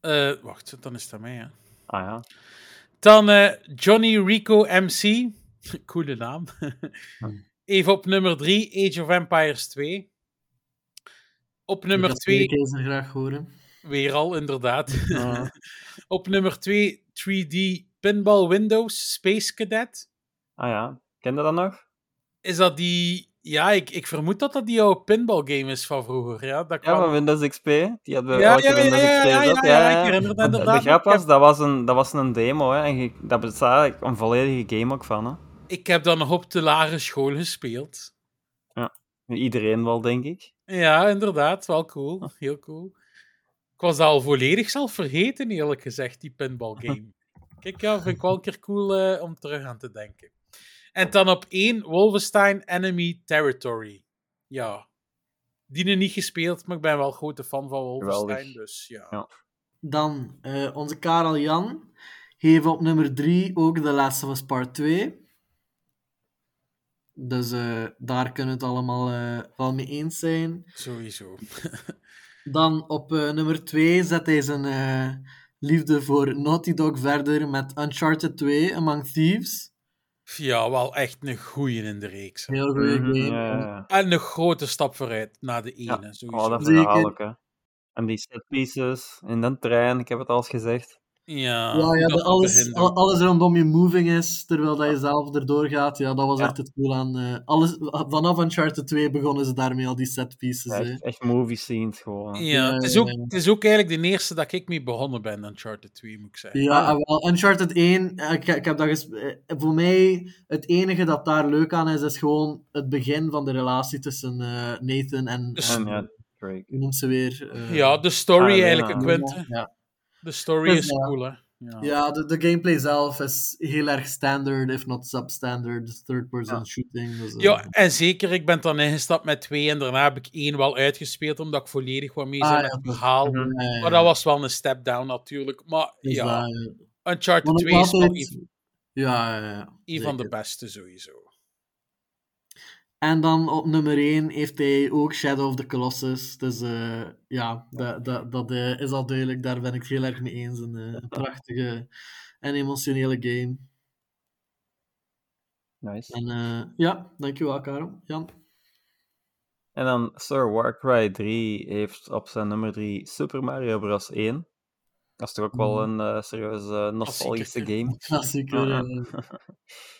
Eh, wacht, dan is dat mij, hè. Ah ja. Dan eh, Johnny Rico MC. Coole naam. Even op nummer 3, Age of Empires 2. Op nummer Ik ga 2, Keizer graag horen. weer al, inderdaad. Ah. op nummer 2, 3D Pinball Windows Space Cadet. Ah ja. Ken je dat nog? Is dat die... Ja, ik, ik vermoed dat dat die oude pinball game is van vroeger. Ja, dat Ja, kan... van Windows XP. Die hadden we Ja, ja, ja, Windows ja, XP ja, zat. ja, ja, ik herinner het inderdaad. De grap was, dat was een, dat was een demo, hè. En je, dat bestaat eigenlijk een volledige game ook van, hè. Ik heb dan nog op de lagere school gespeeld. Iedereen wel, denk ik. Ja, inderdaad. Wel cool. Heel cool. Ik was dat al volledig zelf vergeten, eerlijk gezegd, die pinball game. Kijk, ja, vind ik wel een keer cool eh, om terug aan te denken. En dan op één Wolfenstein Enemy Territory. Ja. Die nu niet gespeeld, maar ik ben wel grote fan van Wolfenstein. Geweldig. Dus ja. Ja. Dan, eh, onze Karel Jan heeft op nummer 3 ook The Last of Us Part 2. Dus eh, daar kunnen we het allemaal eh, wel mee eens zijn. Sowieso. Dan op eh, nummer 2 zet hij zijn eh, liefde voor Naughty Dog verder met Uncharted 2 Among Thieves. Ja, wel echt een goeie in de reeks. hè. Heel goede ja. En een grote stap vooruit naar de ene. Ja. Oh, dat verhaal ook, hè. En die set pieces in de trein, ik heb het al eens gezegd. Ja, Ja, ja, dat de- alles, alles rondom je moving is, terwijl dat je zelf erdoor gaat. Ja, dat was Ja. echt het cool aan... eh, alles, vanaf Uncharted 2 begonnen ze daarmee al die set pieces. Ja, hè. echt, echt movie scenes gewoon. Ja, Ja, het, is ook, ja. het is ook eigenlijk de eerste dat ik mee begonnen ben, Uncharted 2, moet ik zeggen. Ja, Ah. wel, Uncharted 1, eh, ik, ik heb dat eh, voor mij, het enige dat daar leuk aan is, is gewoon het begin van de relatie tussen eh, Nathan en, Dus- En Drake. hoe noemt ze weer? Eh, Ja, de story eigenlijk, ja. Quinten. Ja, De story Dus, is ja. cool, hè. Ja. ja de, de gameplay zelf is heel erg standard, if not substandard, third-person Ja. shooting. Dus, eh, Ja, en zeker, ik ben dan ingestapt met twee en daarna heb ik één wel uitgespeeld, omdat ik volledig wat mee Ah, zijn ja, met het verhaal. Mhm. ja, ja, Maar dat was wel een step down natuurlijk. Maar dus ja, dat, ja. Uncharted Maar nog 2 is wel een, Ja, ja, ja. een van de beste sowieso. En dan op nummer 1 heeft hij ook Shadow of the Colossus. Dus eh, ja, dat, dat, dat eh, is al duidelijk. Daar ben ik het heel erg mee eens. Een, eh, een prachtige en emotionele game. Nice. En eh, ja, dankjewel, Karel. Jan. En dan Sir Warcry 3 heeft op zijn nummer 3 Super Mario Bros. 1. Dat is toch ook wel een eh serieuze nostalgische game. Klassieker.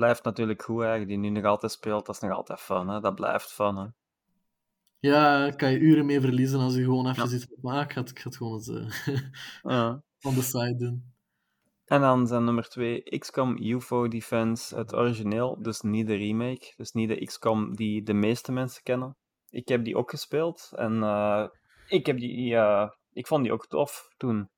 Blijft natuurlijk goed, hè. die nu nog altijd speelt. Dat is nog altijd fun, hè. dat blijft fun. Hè. Ja, daar kan je uren mee verliezen als je gewoon even Ja. van, ah, ik ga het, ik ga het gewoon eens eh, on the side doen. En dan zijn nummer 2 XCOM UFO Defense, het origineel, dus niet de remake. Dus niet de XCOM die de meeste mensen kennen. Ik heb die ook gespeeld en eh, ik, heb die, eh, ik vond die ook tof toen.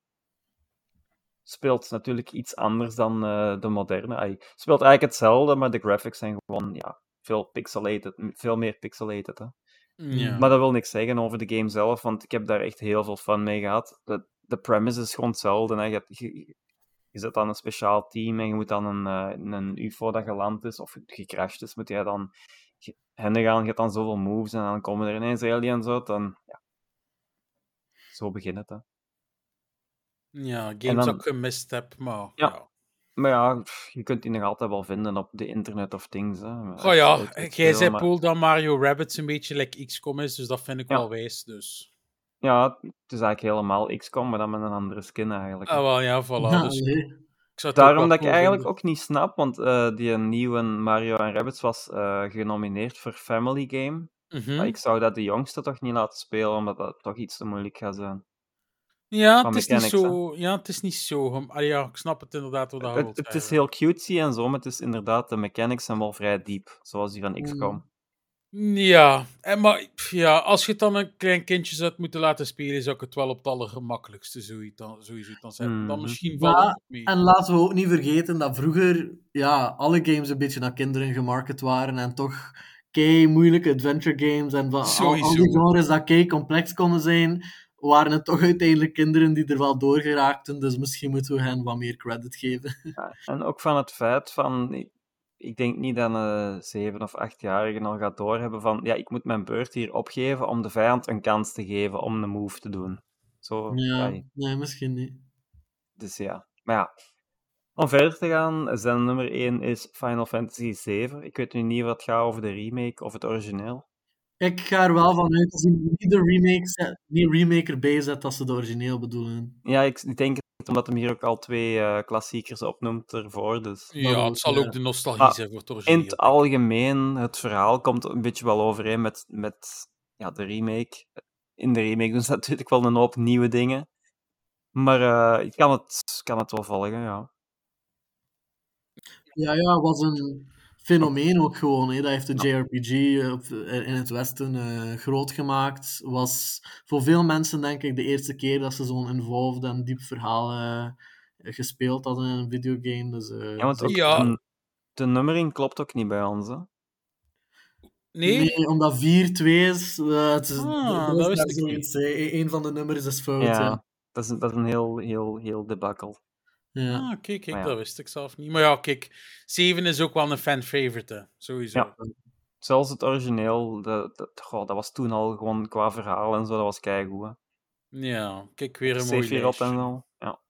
Speelt natuurlijk iets anders dan eh, de moderne. Ai, speelt eigenlijk hetzelfde, maar de graphics zijn gewoon ja, veel pixelated, veel meer pixelated. Hè. Ja. Maar dat wil niks zeggen over de game zelf, want ik heb daar echt heel veel fun mee gehad. De, de premise is gewoon hetzelfde. Hè. Je, hebt- je, je zet dan een speciaal team en je moet dan een, eh, een UFO dat geland is of gecrashed is, moet jij dan hen gaan. Je hebt dan zoveel moves en dan komen er ineens aliens uit. Dan, ja. Zo begint het. Hè. Ja, games dan- ik gemist heb, maar Ja. ja. Maar ja, je kunt die nog altijd wel vinden op de Internet of things. Hè. Oh ja, jij zei maar- Poel dat Mario Rabbids een beetje like XCOM is, dus dat vind ik Ja. wel wijs. Dus. Ja, het is eigenlijk helemaal XCOM, maar dan met een andere skin eigenlijk. Ah, wel, ja, voilà. Ja, dus nee. ik zou het ook Daarom dat ik eigenlijk vinden. ook niet snap, want eh, die nieuwe Mario en Rabbids was eh, genomineerd voor Family Game. Mhm. Maar ik zou dat de jongste toch niet laten spelen, omdat dat toch iets te moeilijk gaat zijn. Ja, het is niet zo... Ja, het is niet zo... Ah, ja, ik snap het inderdaad wat dat Het, het is heel cutesy en zo, maar het is inderdaad, de mechanics zijn wel vrij diep, zoals die van XCOM. Ja, en maar ja, als je het dan een klein kindje zou moeten laten spelen, zou ik het wel op het allergemakkelijkste zoiets dan, sowieso dan zetten. Dan Mhm. misschien Ja, valt het mee. En laten we ook niet vergeten dat vroeger ja, alle games een beetje naar kinderen gemarket waren en toch kei moeilijke adventure games en van al, al die genres dat kei complex konden zijn, waren het toch uiteindelijk kinderen die er wel door geraakten. Dus misschien moeten we hen wat meer credit geven. Ja, en ook van het feit van, ik- denk niet dat een zeven- of achtjarige al gaat doorhebben van, ja, ik moet mijn beurt hier opgeven om de vijand een kans te geven om een move te doen. Zo, Ja, ja, nee, misschien niet. Dus ja, maar ja. Om verder te gaan, zijn nummer 1 is Final Fantasy 7. Ik weet nu niet wat gaat over de remake of het origineel. Ik ga er wel van uit, als je niet de remake, zet, niet remake erbij zet, dat ze de origineel bedoelen. Ja, ik, denk het omdat hem hier ook al twee eh, klassiekers opnoemt ervoor. Dus. Ja, het zal ook de nostalgie Ah, zijn voor het In origineel. het algemeen, het verhaal komt een beetje wel overeen met, met ja, de remake. In de remake doen ze natuurlijk wel een hoop nieuwe dingen. Maar eh, ik kan het, kan het wel volgen, ja. Ja, ja, was een fenomeen ook gewoon. Hè. Dat heeft de JRPG eh, op- eh, in het Westen eh, groot gemaakt. Was voor veel mensen, denk ik, de eerste keer dat ze zo'n involved en diep verhaal eh, gespeeld hadden in een videogame. Dus, eh, Ja, want ook Ja. een, de nummering klopt ook niet bij ons. Hè? Nee? Nee, omdat 4-2 is. het is Ah, is dat ik zoiets. E- Een van de nummers is fout. Ja, Ja. Dat, is, een- dat is een heel, heel, heel debakkel. Ja. Ah, kijk, kijk, Maar ja. dat wist ik zelf niet. Maar ja, kijk, 7 is ook wel een fan-favorite, hè. sowieso. Ja. Zelfs het origineel, dat, dat, goh, dat was toen al gewoon qua verhaal en zo, dat was keigoed. hè. Ja, kijk, weer een mooi Sephiroth en zo. Ja.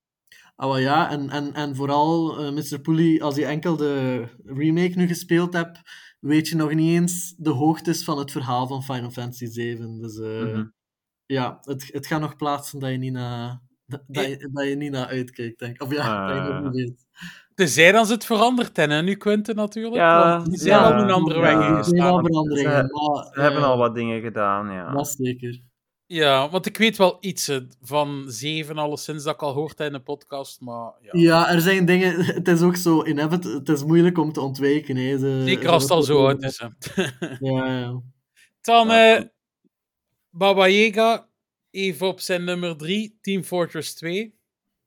Ah, wel ja, en, en, en vooral, eh, Mr. Pooley, als je enkel de remake nu gespeeld hebt, weet je nog niet eens de hoogtes van het verhaal van Final Fantasy VII. Dus eh, Mhm. ja, het, het gaat nog plaatsen dat je niet naar, dat, dat je, dat je niet naar uitkijkt, denk ik. Of ja, dat je nog Eh. niet weet. Tenzij dan ze het veranderd hebben, hè, nu Quinten natuurlijk. Ja, want die zijn ja, al een andere ja. weg maar... Ze hebben eh, al wat dingen gedaan, ja. Dat zeker. Ja, want ik weet wel iets hè, van 7 alleszins dat ik al hoort in de podcast, maar ja. Ja, er zijn dingen... Het is ook zo, in het, het is moeilijk om te ontwijken. Hè. Ze, Zeker ze als het al zo oud is. Hè. Ja, ja. Dan Ja. eh, Baba Yaga, even op zijn nummer 3, Team Fortress 2.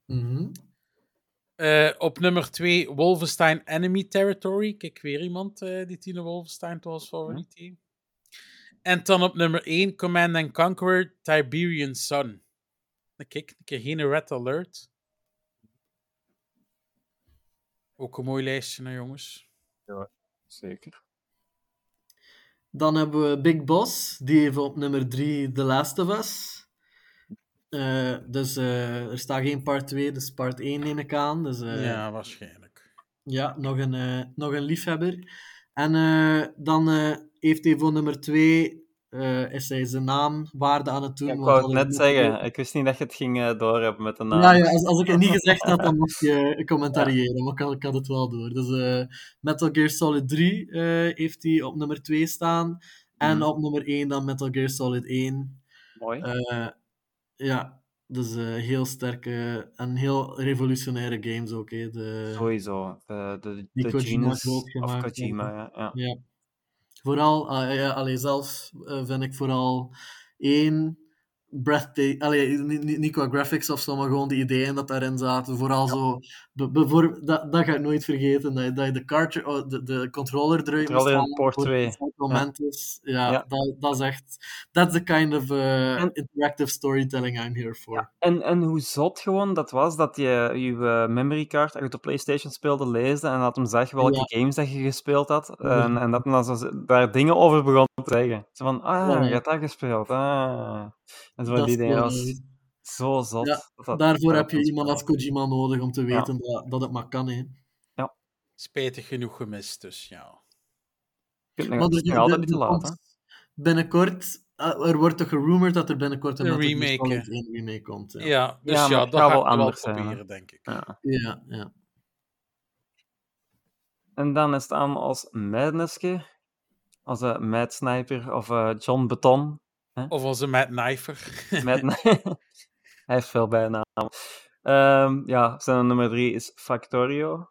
Mhm. Eh, op nummer 2, Wolfenstein Enemy Territory. Kijk, weer iemand eh, die Tine Wolfenstein toch als favoriet heeft. En dan op nummer 1, Command and Conquer Tiberian Sun. Kijk, een keer geen Red Alert. Ook een mooi lijstje, hè, jongens. Zeker. Dan hebben we Big Boss, die heeft op nummer 3 The Last of Us. Eh, dus eh, er staat geen part 2, dus part 1 neem ik aan. Dus eh, ja. ja, waarschijnlijk. nog, een, eh, nog een liefhebber. En eh, dan eh, heeft hij voor nummer 2 eh, is hij zijn naam waarde aan het doen. Ja, ik wou het net zeggen. Ik wist niet dat je het ging doorhebben met de naam. Ja, ja als, als ik het niet gezegd had, dan moest je commentariëren, maar ik had, ik had het wel door. Dus eh, Metal Gear Solid 3 eh, heeft hij op nummer 2 staan. En Mhm. op nummer 1 dan Metal Gear Solid 1. Mooi. Eh, ja, dus eh, heel sterke en heel revolutionaire games ook. Hè. De, Sowieso. De, de, de Kojima groot of Kojima, ja. ja. ja. Vooral, ja, allee, zelf eh, vind ik vooral één breathtaking, allee, niet, niet, qua graphics of zo, maar gewoon de ideeën dat daarin zaten. Vooral zo, be- bijvoorbeeld, dat, dat ga ik nooit vergeten, dat je, dat je de, cartridge, oh, de, de controller eruit Controller port voor 2. het moment is. Ja, Ja. Dat, dat is echt, that's the kind of uh, En- interactive storytelling I'm here for. En, en hoe zot gewoon dat was dat je je eh, memory card, als je het op PlayStation speelde, leesde en dat hem zag welke Ja. games dat je gespeeld had. Ja. En, en dat hem dan zo, daar dingen over begon te zeggen. Zo van, ah, Ja. je hebt dat gespeeld. Ah. En zo Dat die. Dat was zo zot. Ja, dat dat- Daarvoor dat heb je dat iemand als. Kojima nodig om te Ja. weten dat, dat het maar kan. Hè. Spijtig genoeg gemist, dus ja. Maar dus er- er niet te laat, Binnenkort, eh, er wordt toch gerumored dat er binnenkort een Een remake, Solid hè. 1 remake komt. Ja, Ja, dus Ja, ja, dat gaat ga wel anders zijn, proberen, denk ik. Ja. ja. ja. En dan is het aan als Madnesske, als uh, Mad Sniper of eh, John Beton. Of onze Matt Knifer. Mad Hij heeft veel bijnamen. Ehm, ja, zijn nummer drie is Factorio.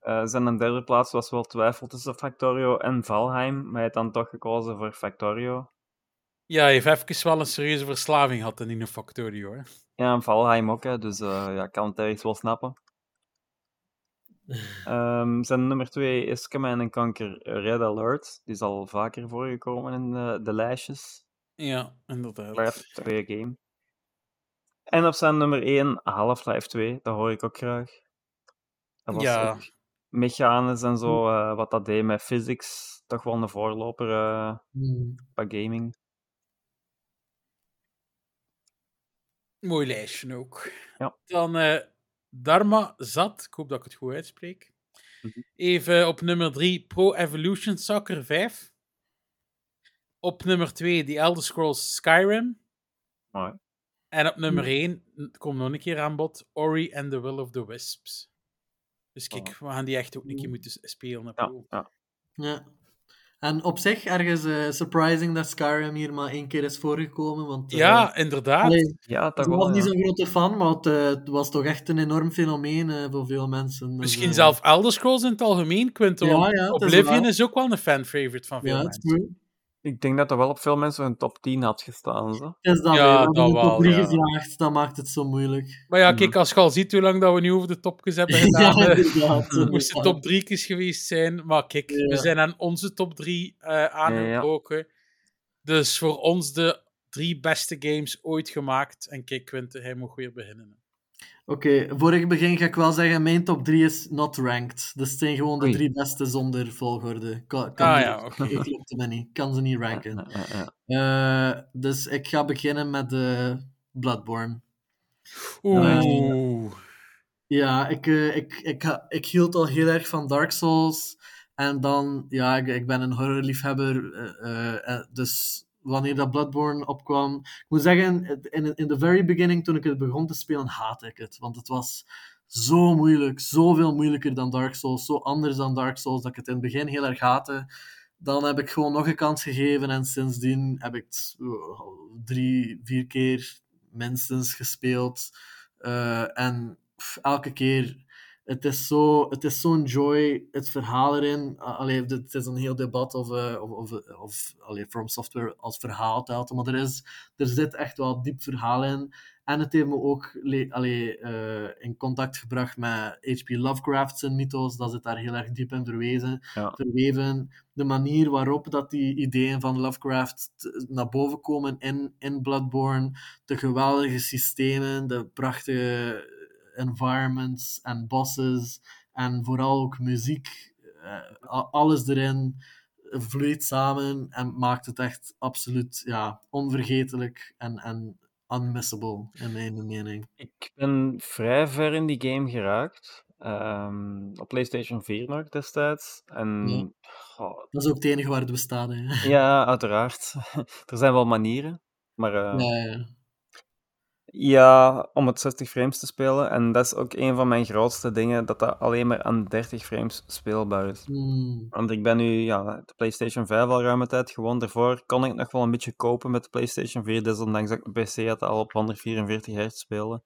Eh, zijn derde plaats was wel twijfel tussen Factorio en Valheim, maar hij heeft dan toch gekozen voor Factorio. ja, hij heeft even wel een serieuze verslaving gehad in een Factorio, hoor. Ja, en Valheim ook, hè, dus eh, ja, ik kan het ergens wel snappen. Ehm, zijn nummer 2 is Command Conquer Red Alert. Die is al vaker voorgekomen in de, de lijstjes. Ja, inderdaad. Blijft een goede game. En op zijn nummer 1 Half-Life 2, dat hoor ik ook graag. Dat was Ja. ook mechanisch en zo, eh, wat dat deed met physics. Toch wel een voorloper eh Hmm. bij gaming. Mooi lijstje ook. Ja. Dan eh, Dharma Zat, ik hoop dat ik het goed uitspreek. Mhm. Even op nummer 3 Pro Evolution Soccer 5. Op nummer 2 The Elder Scrolls Skyrim. Mooi. En op nummer 1, komt nog een keer aan bod, Ori and the Will of the Wisps. Dus kijk, we gaan die echt ook een keer moeten spelen. Ja, ja. Ja. En op zich ergens eh, surprising dat Skyrim hier maar één keer is voorgekomen. Want, eh, ja inderdaad. ja ik was niet zo'n grote fan, maar het, eh, het was toch echt een enorm fenomeen eh, voor veel mensen. Dus, Misschien zelf Elder Scrolls in het algemeen, Quinten. Ja, is Oblivion is ook wel een fan-favorite van veel Ja, het is mensen. Ik denk dat er wel op veel mensen een top 10 had gestaan. Zo. Is dat Ja, weer. Dat wel, top 3 ja. gevraagd, dat maakt het zo moeilijk. Maar ja, kijk, als je al ziet hoe lang dat we nu over de topjes hebben ja, gedaan, eh, inderdaad. moest het top 3 geweest zijn. Maar kijk, we Ja. zijn aan onze top 3 aangebroken. Dus voor ons de drie beste games ooit gemaakt. En kijk, Quinten, hij mag weer beginnen. Oké, voor ik begin ga ik wel zeggen, mijn top 3 is not ranked. Dus het zijn gewoon de drie beste zonder volgorde. Kan, kan Ah niet- ja, oké. Ik me niet. kan ze niet ranken. Eh, dus ik ga beginnen met de Bloodborne. Oeh. Ja, ik, eh, ik, ik, ik hield al heel erg van Dark Souls. En dan, ja, ik, ik ben een horrorliefhebber. eh, eh, eh, dus wanneer dat Bloodborne opkwam... Ik moet zeggen, in, in the very beginning, toen ik het begon te spelen, haatte ik het. Want het was zo moeilijk. Zoveel moeilijker dan Dark Souls. Zo anders dan Dark Souls, dat ik het in het begin heel erg haatte. Dan heb ik gewoon nog een kans gegeven. En sindsdien heb ik het eh, drie, vier keer minstens gespeeld. Eh, en elke keer, het is zo- het is zo'n joy, het verhaal erin. Allee, het is een heel debat of, eh, of, of, of allee, From Software als verhaal telt, maar er, is, er zit echt wel diep verhaal in. En het heeft me ook le- allee, eh, in contact gebracht met H.P. Lovecraft zijn mythos. Dat zit daar heel erg diep in verwezen, Ja. verweven. De manier waarop dat die ideeën van Lovecraft naar boven komen in, in Bloodborne. De geweldige systemen, de prachtige environments en bosses. En vooral ook muziek. eh, alles erin vloeit samen en maakt het echt absoluut ja, onvergetelijk en, en unmissable, in mijn mening. Ik ben vrij ver in die game geraakt. Ehm, op PlayStation 4 nog destijds. En Dat is ook het enige waar het bestaat. Hè. ja, uiteraard. er zijn wel manieren. Maar eh, Ja, ja. Om het 60 frames te spelen. En dat is ook een van mijn grootste dingen, dat dat alleen maar aan 30 frames speelbaar is. Hmm. Want ik ben nu ja, de PlayStation 5 al ruime tijd gewoon. Daarvoor kon ik nog wel een beetje kopen met de PlayStation 4, desondanks dat ik een PC had al op 144 hertz spelen.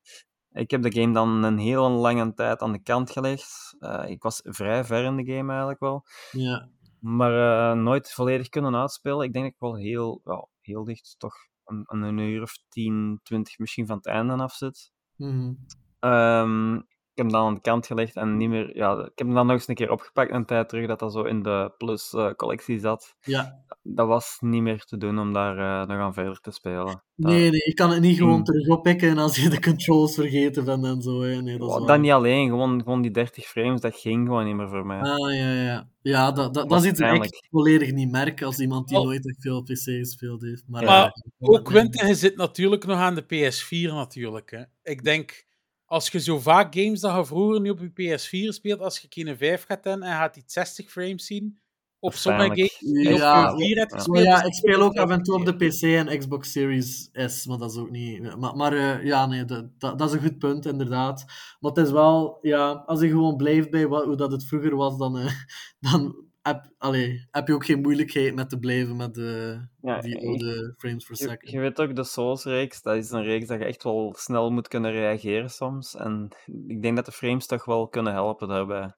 Ik heb de game dan een hele lange tijd aan de kant gelegd. Eh, ik was vrij ver in de game eigenlijk wel. ja. Maar eh, nooit volledig kunnen uitspelen. Ik denk dat ik wel heel, ja, heel dicht toch een, een uur of 10, 20 misschien van het einde af zit. Mhm. Ehm, ik heb hem dan aan de kant gelegd en niet meer. Ja, ik heb hem dan nog eens een keer opgepakt een tijd terug dat dat zo in de Plus eh, collectie zat. ja. Dat was niet meer te doen om daar eh, nog aan verder te spelen. Dat, Nee, nee, je kan het niet gewoon Hmm. terug oppikken als je de controls vergeten bent en zo. Hè. Nee, dat waar. dat niet alleen, gewoon, gewoon die 30 frames, dat ging gewoon niet meer voor mij. Ah, ja, ja. Ja, dat, dat, dat is iets dat ik volledig niet merk als iemand die Oh. nooit echt veel op PC gespeeld heeft. Maar, Ja. eh, Ook Quentin, je zit natuurlijk nog aan de PS4 natuurlijk. Hè. Ik denk, als je zo vaak games dat je vroeger nu op je PS4 speelt, als je geen 5 gaat in en gaat iets 60 frames zien, op sommige games die Ja, op je 4 hebt ja. gespeeld... Ik speel ook af en toe op de. PC en Xbox Series S, maar dat is ook niet... Maar, maar eh, ja, nee, dat, dat, dat is een goed punt, inderdaad. Maar het is wel, ja, als je gewoon blijft bij wat, hoe dat het vroeger was, dan, eh, dan heb, allee, heb je ook geen moeilijkheid met te blijven met de, Ja, die oude frames per second. je weet ook, de Souls-reeks, dat is een reeks dat je echt wel snel moet kunnen reageren soms. En ik denk dat de frames toch wel kunnen helpen daarbij.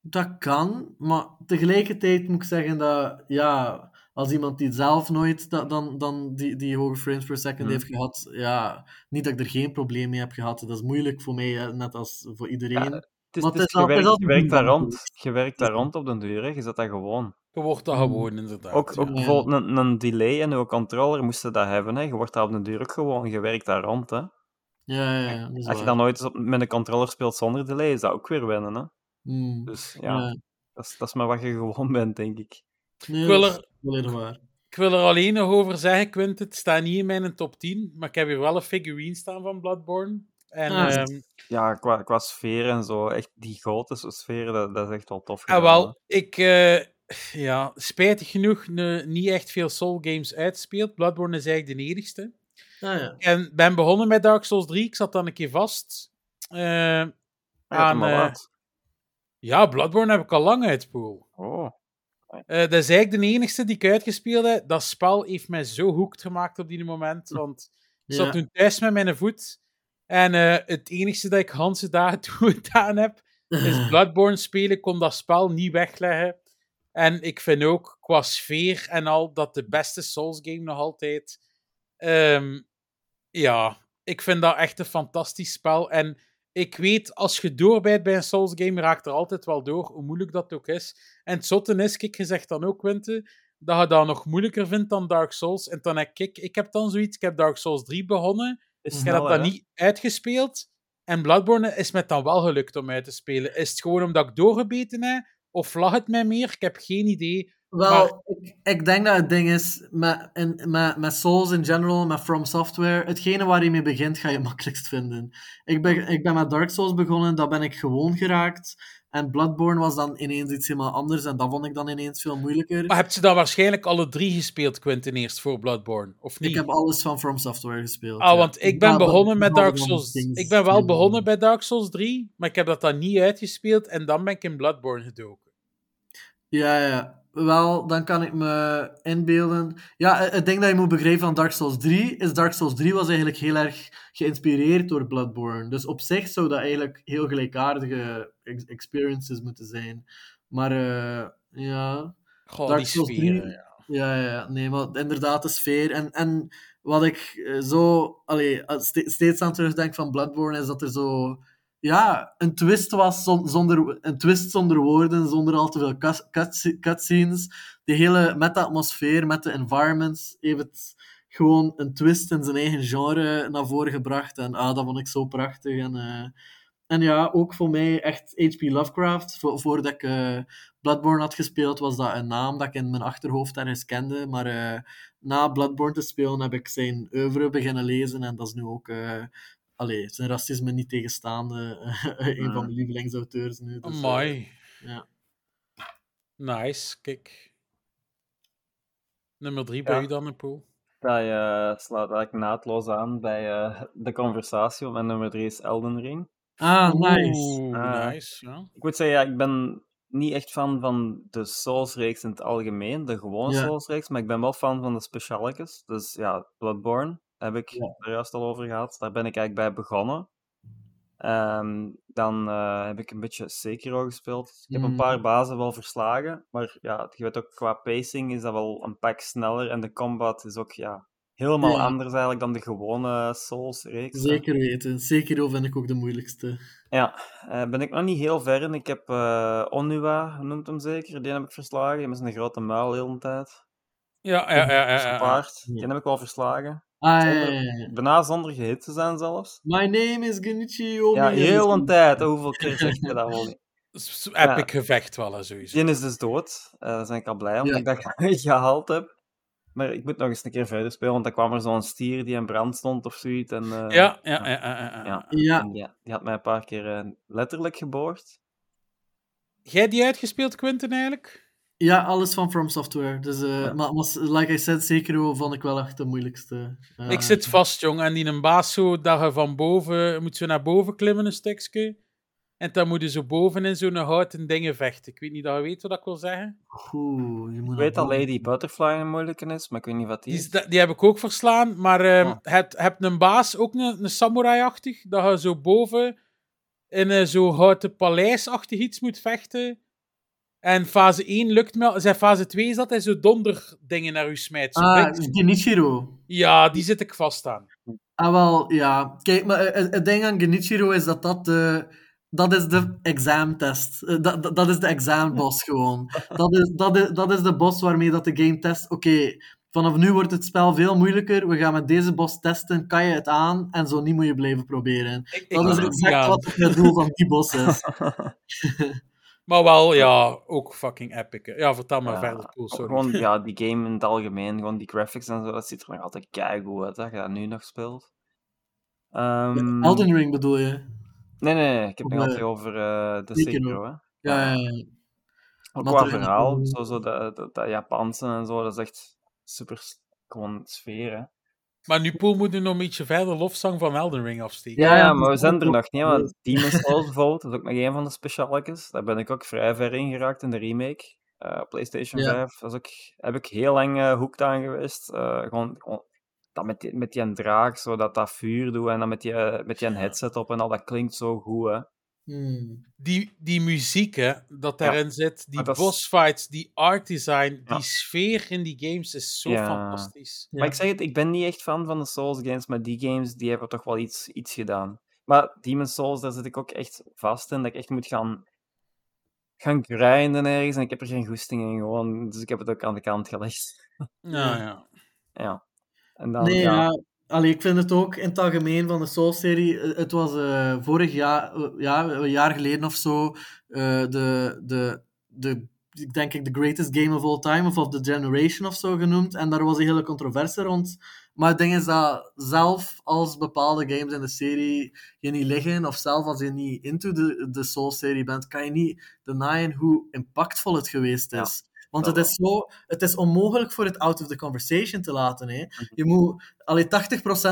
Dat kan, maar tegelijkertijd moet ik zeggen dat, ja, als iemand die zelf nooit da- dan, dan die, die hoge frames per second Hmm. heeft gehad, ja, niet dat ik er geen probleem mee heb gehad. Dat is moeilijk voor mij, net als voor iedereen. Ja, is, het is, is je het is werkt, je werkt daar rond. Je werkt daar rond op den duur, hè. je zet dat gewoon. Je wordt dat Hmm. gewoon, inderdaad. Ook, ook ja. bijvoorbeeld een, een delay en uw controller moesten dat hebben. Hè. Je wordt daar op den duur ook gewoon, je werkt daar rond. Hè. Ja, ja, ja, dat is Als je dan nooit eens op, met een controller speelt zonder delay, is dat ook weer wennen. Hè. Hmm. Dus ja, Ja. Dat, is, dat is maar wat je gewoon bent, denk ik. Nee, Ik wil is er-. Ik wil er alleen nog over zeggen, Quint, het staat niet in mijn top 10, maar ik heb hier wel een figurine staan van Bloodborne. En, Ah, ehm, Ja, qua, qua sfeer en zo, echt die grote sfeer, dat, dat is echt wel tof. en gedaan, wel, hè. ik, eh, ja, spijtig genoeg, ne- niet echt veel Soul games uitspeelt. Bloodborne is eigenlijk de enigste. Ah, ja. En ben begonnen met Dark Souls 3, ik zat dan een keer vast. Eh, Ja, aan, eh, uit. ja, Bloodborne heb ik al lang uitgespeeld. Oh, Eh, dat is eigenlijk de enigste die ik uitgespeeld heb. Dat spel heeft mij zo hoekt gemaakt op die moment. Want ik zat toen thuis met mijn voet. En eh, het enigste dat ik Hanse dagen toen gedaan heb, is Bloodborne spelen. Ik kon dat spel niet wegleggen. En ik vind ook qua sfeer en al dat de beste Souls game nog altijd. ehm, ja, ik vind dat echt een fantastisch spel. En ik weet, als je doorbijt bij een Souls game, raakt er altijd wel door, hoe moeilijk dat ook is. En het zotte is, kijk, je zegt dan ook, Quinte, dat je dat nog moeilijker vindt dan Dark Souls. En dan heb ik, ik heb dan zoiets, ik heb Dark Souls 3 begonnen. Is Ik heb dat hè? niet uitgespeeld. En Bloodborne is me dan wel gelukt om uit te spelen. Is het gewoon omdat ik doorgebeten heb? Of lag het mij meer? Ik heb geen idee. Wel, ik, ik denk dat het ding is, met, in, met, met Souls in general, met From Software, hetgene waar je mee begint, ga je makkelijkst vinden. Ik ben, ik ben met Dark Souls begonnen, dat ben ik gewoon geraakt. En Bloodborne was dan ineens iets helemaal anders, en dat vond ik dan ineens veel moeilijker. Maar heb je dan waarschijnlijk alle drie gespeeld, Quentin, eerst voor Bloodborne? Of niet? Ik heb alles van From Software gespeeld. Ah, ja. want ik ben Ja, begonnen met Dark Souls. Ik ben wel begonnen bij Dark Souls 3, maar ik heb dat dan niet uitgespeeld en dan ben ik in Bloodborne gedoken. Ja, ja. Wel, dan kan ik me inbeelden. Ja, het- ding dat je moet begrijpen van Dark Souls 3 is Dark Souls 3 was eigenlijk heel erg geïnspireerd door Bloodborne. Dus op zich zou dat eigenlijk heel gelijkaardige experiences moeten zijn. Maar eh, ja, Goh, Dark Souls sfeer. 3 ja. ja, ja, nee, maar inderdaad de sfeer. En, en wat ik eh, zo allee, ste- steeds aan terugdenk van Bloodborne is dat er zo ja, een twist was zon- zonder, een twist zonder woorden, zonder al te veel cuts- cuts- cutscenes. Die hele met de atmosfeer, met de environments, heeft het gewoon een twist in zijn eigen genre naar voren gebracht. En ah, dat vond ik zo prachtig. En, eh, en ja, ook voor mij echt H.P. Lovecraft. Vo- voordat ik eh, Bloodborne had gespeeld, was dat een naam dat ik in mijn achterhoofd ergens kende. Maar eh, na Bloodborne te spelen heb ik zijn oeuvre beginnen lezen. En dat is nu ook... eh allee, zijn racisme niet tegenstaande. een van mijn lievelingsauteurs nu. Dus, Amai. ja. Nice, kijk. Nummer drie bij Ja. u dan, Paul. Dat je sluit eigenlijk naadloos aan bij de conversatie, want mijn nummer 3 is Elden Ring. Ah, nice. Ah. nice, ja. Ik moet zeggen, ja, ik ben niet echt fan van de Souls-reeks in het algemeen, de gewone Ja. Souls-reeks, maar ik ben wel fan van de specialetjes. Dus ja, Bloodborne heb ik Ja. er juist al over gehad. Daar ben ik eigenlijk bij begonnen. Ehm, dan eh, heb ik een beetje Sekiro gespeeld. Ik heb een Mm. paar bazen wel verslagen, maar ja, je weet ook, qua pacing is dat wel een pak sneller en de combat is ook ja, helemaal Ja. anders eigenlijk dan de gewone Souls-reeks. Zeker weten. Sekiro vind ik ook de moeilijkste. Ja, eh, ben ik nog niet heel ver in. Ik heb eh, Onua, noemt hem zeker, die heb ik verslagen. Met zijn grote muil de hele tijd. Ja, ja, ja. ja, paard. Ja. Die heb ik wel verslagen. Ah, ja, Zonder-. Bijna zonder gehit te zijn zelfs. My name is Genichi Omi. Ja, heel een tijd. Hoeveel keer zeg je dat wel niet? Epic gevecht wel, sowieso. Die is dus dood. Eh, daar ben ik al blij om Ja. dat ik dat gehaald heb. Maar ik moet nog eens een keer verder spelen, want dan kwam er zo'n stier die in brand stond of zoiets. En, eh, Ja, ja, ja. ja, ja. ja. Ja. En die, die had mij een paar keer eh, letterlijk geboord. Jij die uitgespeeld, Quentin, eigenlijk? Ja, alles van From Software. Dus, eh, Ja. maar, maar like I said, Sekiro vond ik wel echt de moeilijkste. Ik zit vast, jong. En die een baas zo, dat je van boven... je moet zo naar boven klimmen, een stukje. En dan moet je zo boven in zo'n houten dingen vechten. Ik weet niet dat je weet wat ik wil zeggen. Oeh, je moet Ik weet dat. Lady Butterfly een moeilijke is, maar ik weet niet wat die Die, is. die heb ik ook verslaan. Maar ehm Ah. heb, heb een baas, ook een, een samurai-achtig, dat je zo boven in een zo houten paleisachtig iets moet vechten. En fase 1 lukt me. Zijn fase 2 is dat hij zo donderdingen naar u smijt. Zo Ah, Genichiro. Ja, die zit ik vast aan. Ah, wel, ja. Kijk, maar eh, het, het ding aan Genichiro is dat dat de... Dat is de examtest. Eh, Dat, dat, dat is de examboss gewoon. Dat is, dat, is, dat is de boss waarmee dat de game test. Oké, vanaf nu wordt het spel veel moeilijker. We gaan met deze boss testen. Kan je het aan? En zo niet moet je blijven proberen. Ik, ik Dat is exact wat het doel van die boss is. Maar wel, ja, ook fucking epic. hè. Ja, vertel maar Ja, verder, sorry. Gewoon, ja, die game in het algemeen, gewoon die graphics en zo, dat ziet er nog altijd keigoed uit, dat je dat nu nog speelt. Ehm, Elden Ring bedoel je? Nee, nee, nee, ik heb het nog eh, altijd over eh, de Sekiro. Sekiro, hè. Ja, ja, ja. Ook qua er verhaal, zo, zo dat, dat, dat Japanse en zo, dat is echt super gewoon sfeer, hè. Maar nu, Poel, moet nu nog een beetje verder lofzang van Elden Ring afsteken. Ja, ja, maar we zijn er nog niet, want Demon's Souls bijvoorbeeld, dat is ook nog een van de specialetjes. Daar ben ik ook vrij ver in geraakt in de remake. eh, PlayStation Ja. 5. Dat is ook, heb ik heel lang eh hoekt aan geweest. Eh, gewoon, gewoon dat met die, met die draak, zo dat dat vuur doet en dan met die, eh, met die headset op en al, dat klinkt zo goed, hè. Hmm. Die, die muziek hè, dat daarin zit, die is- bossfights, die art design, Ja. die sfeer in die games is zo Ja. fantastisch. Maar ik zeg het, ik ben niet echt fan van de Souls games, maar die games die hebben toch wel iets, iets gedaan. Maar Demon's Souls, daar zit ik ook echt vast in, dat ik echt moet gaan, gaan grinden ergens en ik heb er geen goesting in gewoon, dus ik heb het ook aan de kant gelegd. Ja, ja. Ja. En dan, Nee, ja. ja. Allee, ik vind het ook in het algemeen van de Souls-serie. eh, Het was eh, vorig jaar, eh, ja, een jaar geleden of zo, de, de, de, ik denk ik, de greatest game of all time, of of the generation of zo genoemd. En daar was een hele controverse rond. Maar het ding is dat zelf als bepaalde games in de serie je niet liggen, of zelf als je niet into de, de Souls-serie bent, kan je niet denyen hoe impactvol het geweest is. Want dat het is, zo, het is onmogelijk voor het out of the conversation te laten. Hè. Je moet, allee, 80%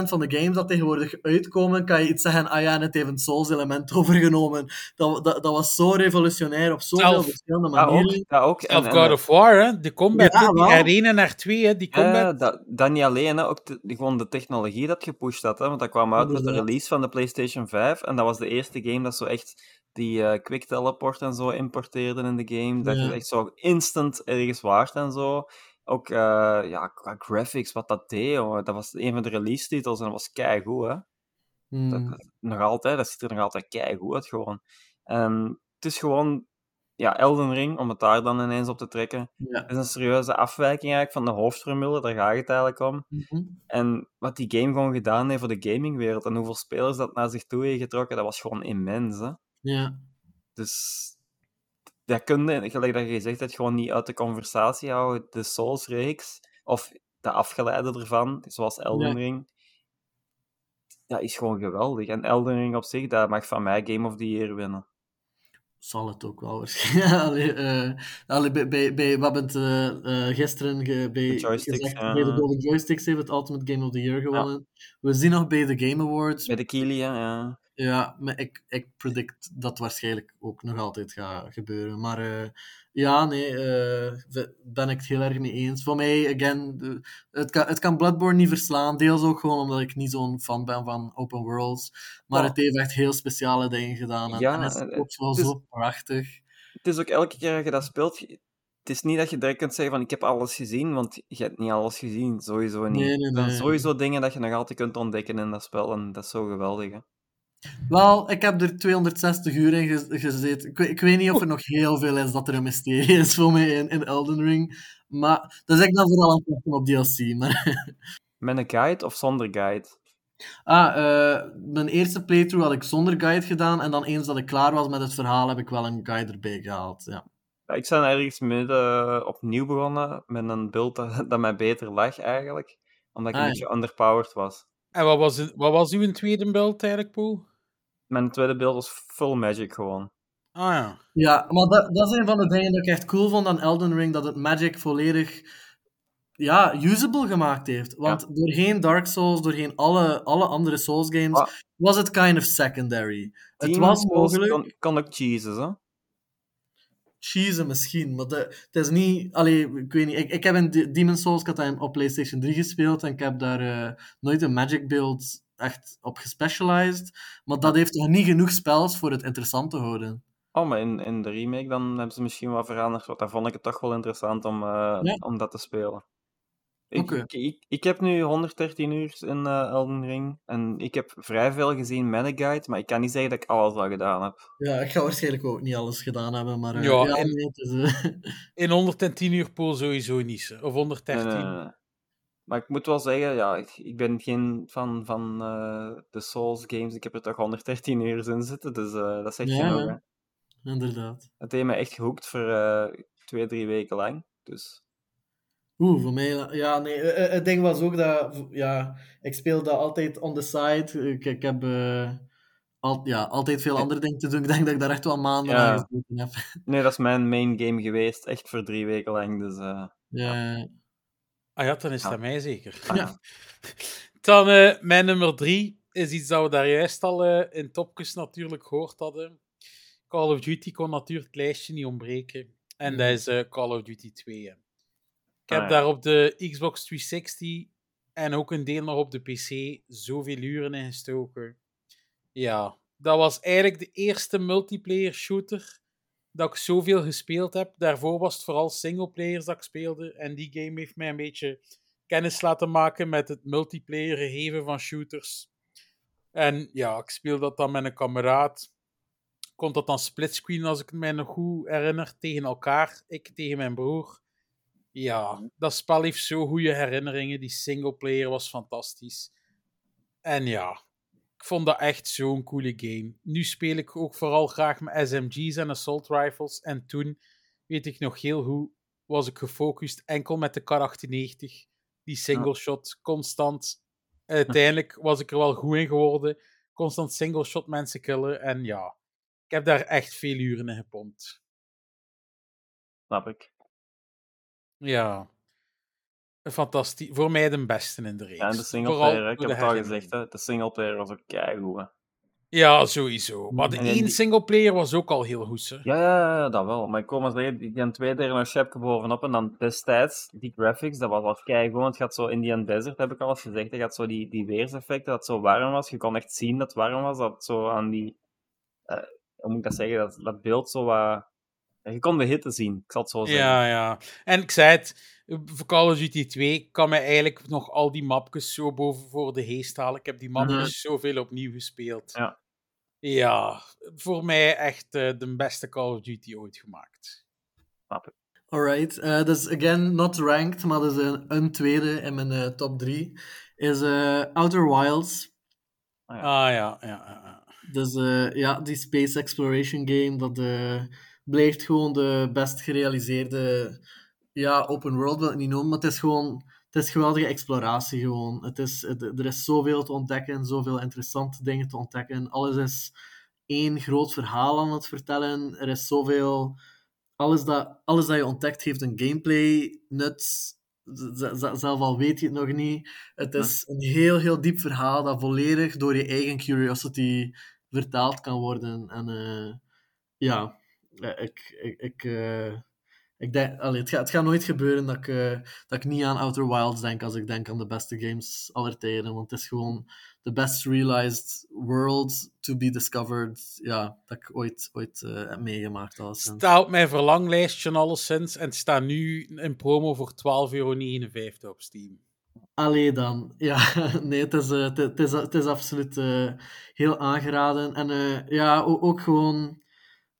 van de games dat tegenwoordig uitkomen, kan je iets zeggen, ah ja, en het heeft een Souls-element overgenomen. Dat, dat, dat was zo revolutionair op zoveel verschillende Dat manieren. ook, dat ook. En, Of God of War, hè? De combat, Ja, die. R1 en R2, hè? Die Ja, combat. dat, dat niet alleen, hè, ook de, die- gewoon de technologie dat gepusht had. Hè, want dat kwam uit met de release van de PlayStation 5. En dat was de eerste game dat zo echt die eh, quick teleport en zo importeerde in de game. Dat Ja. je echt zo instant ergens waard en zo. Ook eh, ja, qua graphics, wat dat deed, dat was een van de release titels en dat was keigoed, hè. Hmm. Dat, dat- nog altijd, dat ziet er nog altijd keigoed uit gewoon. En het is gewoon, ja, Elden Ring, om het daar dan ineens op te trekken, Ja. is een serieuze afwijking eigenlijk van de hoofdformule, daar gaat het eigenlijk om. Mhm. En wat die game gewoon gedaan heeft voor de gamingwereld en hoeveel spelers dat naar zich toe heeft getrokken, dat was gewoon immens. Hè? Ja. Dus dat kun je, gelijk dat je gezegd hebt, gewoon niet uit de conversatie houden. De Souls-reeks, of de afgeleide ervan, zoals Elden. Ring, dat is gewoon geweldig. En Elden Ring op zich, dat mag van mij Game of the Year winnen. Zal het ook wel waarschijnlijk. allee, bij, bij, bij, het eh, eh, gisteren ge- bij, De joysticks, gezegd, bij de Golden Joysticks heeft het Ultimate Game of the Year gewonnen. We zien nog bij de Game Awards. Bij de Kilia, ja. Ja, maar ik, ik predict dat waarschijnlijk ook nog altijd gaat gebeuren. Maar eh, ja, nee, ve- ben ik het heel erg mee eens. Voor mij, again, het, kan, het kan Bloodborne niet verslaan. Deels ook gewoon omdat ik niet zo'n fan ben van open worlds. Maar Oh. het heeft echt heel speciale dingen gedaan. En, Ja, en het is eh, ook is- zo prachtig. Het is ook elke keer dat je dat speelt, het is niet dat je direct kunt zeggen van ik heb alles gezien, want je hebt niet alles gezien, sowieso niet. Nee, nee, Er zijn nee. sowieso dingen dat je nog altijd kunt ontdekken in dat spel en dat is zo geweldig. Hè? Wel, ik heb er 260 uur in ge- gezeten. Ik, weet- ik weet niet of er nog heel veel is dat er een mysterie is voor mij in, in Elden Ring. Maar dat is ik dan vooral aan het wachten op DLC. Maar Met een guide of zonder guide? Ah, eh, mijn eerste playthrough had ik zonder guide gedaan. En dan eens dat ik klaar was met het verhaal, heb ik wel een guide erbij gehaald. Ja. Ik ben ergens midden eh, opnieuw begonnen met een beeld dat, dat mij beter lag eigenlijk, omdat ik Ah, een ja. beetje underpowered was. En wat was, het- wat was uw tweede beeld eigenlijk, Paul? Mijn tweede beeld was full magic gewoon. Ah ja. Ja, maar dat, dat is een van de dingen dat ik echt cool vond aan Elden Ring. Dat het Magic volledig ja, usable gemaakt heeft. Want doorheen Dark Souls, doorheen alle, alle andere Souls games, Ah. was het kind of secondary. Het was mogelijk. Kon, kon ook cheeses, hè? Cheesen misschien, maar het is niet... Allee, ik weet niet. Ik, ik heb in De- Demon's Souls, ik had dat op PlayStation 3 gespeeld en ik heb daar eh, nooit een Magic build echt op gespecialized. Maar dat heeft toch niet genoeg spels voor het interessant te houden. Oh, maar in, in de remake dan hebben ze misschien wat veranderd, want daar vond ik het toch wel interessant om, eh, Ja. om dat te spelen. Ik, Oké. ik, ik, ik heb nu 113 uur in eh, Elden Ring en ik heb vrij veel gezien met een guide, maar ik kan niet zeggen dat ik alles al gedaan heb. Ja, ik ga waarschijnlijk ook niet alles gedaan hebben, maar... eh, Ja, ja, en- nee, het is, eh, In 110 uur Paul sowieso niet. Of Nee, 113. nee, nee, nee. Maar ik moet wel zeggen, ja, ik, ik ben geen fan van eh, de Souls games. Ik heb er toch 113 uur in zitten, dus eh, dat zegt Ja, genoeg. ja. Hè. inderdaad. Het heeft me echt gehoekt voor eh, twee, drie weken lang. Dus Oeh, voor mij... Ja, nee, eh, eh, het ding was ook dat... Ja, ik speelde altijd on the side. Ik, ik heb... eh, al, ja, altijd veel andere dingen te doen. Ik denk dat ik daar echt wel maanden Ja. aan gezeten heb. nee, dat is mijn main game geweest, echt voor drie weken lang. Dus eh, Ja, Ah ja, dan is Ja. aan mij zeker. ah, Ja. Dan eh, mijn nummer drie is iets dat we daar juist al in topjes natuurlijk gehoord hadden. Call of Duty kon natuurlijk het lijstje niet ontbreken. En dat is eh, Call of Duty 2. Ik heb Ah, ja. daar op de Xbox 360 en ook een deel nog op de PC zoveel uren in gestoken. Ja, Dat was eigenlijk de eerste multiplayer shooter dat ik zoveel gespeeld heb. Daarvoor was het vooral singleplayers dat ik speelde. En die game heeft mij een beetje kennis laten maken met het multiplayer gegeven van shooters. En ja, ik speelde dat dan met een kameraad. Kon dat dan splitscreen, als ik mij nog goed herinner, tegen elkaar. Ik tegen mijn broer. Ja, dat spel heeft zo goede herinneringen. Die singleplayer was fantastisch. En ja, ik vond dat echt zo'n coole game. Nu speel ik ook vooral graag met SMG's en assault rifles. En toen, weet ik nog heel goed, was ik gefocust enkel met de Kar 98. Die single shot, constant. Uiteindelijk was ik er wel goed in geworden. Constant single shot mensen killen. En ja, ik heb daar echt veel uren in gepompt. Snap ik. Ja. Fantastisch. Voor mij de beste in de reeks. Ja, en de singleplayer, ik heb het al gezegd, hè, de singleplayer was ook keigoed. hè. Ja, sowieso. Maar de En één die- singleplayer was ook al heel goed. Hè. Ja, ja, ja, dat wel. Maar ik kom maar zeggen, die die twee derde nog schepje bovenop. En dan destijds, die graphics, dat was al keigoed. Want het gaat zo in die desert, heb ik al eens gezegd, het gaat zo die, die weerseffecten, dat het zo warm was. Je kon echt zien dat het warm was. Dat zo aan die, eh, hoe moet ik dat zeggen, dat, dat beeld zo wat... ja, je kon de hitte zien, ik zal het zo zeggen. Ja, ja. En ik zei het, voor Call of Duty 2 kan mij eigenlijk nog al die mapjes zo boven voor de geest halen. Ik heb die mapjes Mhm. zoveel opnieuw gespeeld. Ja. Ja, voor mij echt eh, de beste Call of Duty ooit gemaakt. Alright, eh dus again, not ranked, maar dus een, een tweede in mijn eh, top 3 is eh, Outer Wilds. Ah ja, ja, ja. ja. Dus eh, ja, die space exploration game, dat eh, blijft gewoon de best gerealiseerde ja, open world, wil ik niet noemen, maar het is gewoon het is geweldige exploratie gewoon. Het is, het- er is zoveel te ontdekken, zoveel interessante dingen te ontdekken. Alles is één groot verhaal aan het vertellen. Er is zoveel... Alles dat, alles dat je ontdekt heeft een gameplay nut. Zelf al weet je het nog niet. Het is een heel, heel diep verhaal dat volledig door je eigen curiosity vertaald kan worden. En eh, ja, ik, ik, ik, eh, ik denk, allee, het, gaat, het gaat nooit gebeuren dat ik, eh, dat ik niet aan Outer Wilds denk als ik denk aan de beste games aller tijden. Want het is gewoon de best realized world to be discovered ja, dat ik ooit, ooit eh, heb meegemaakt. Het staat op mijn verlanglijstje alleszins en het staat nu in promo voor 12,59 euro op Steam. Allee dan. Ja, nee, het is, het, is, het is absoluut heel aangeraden. En ja, ook gewoon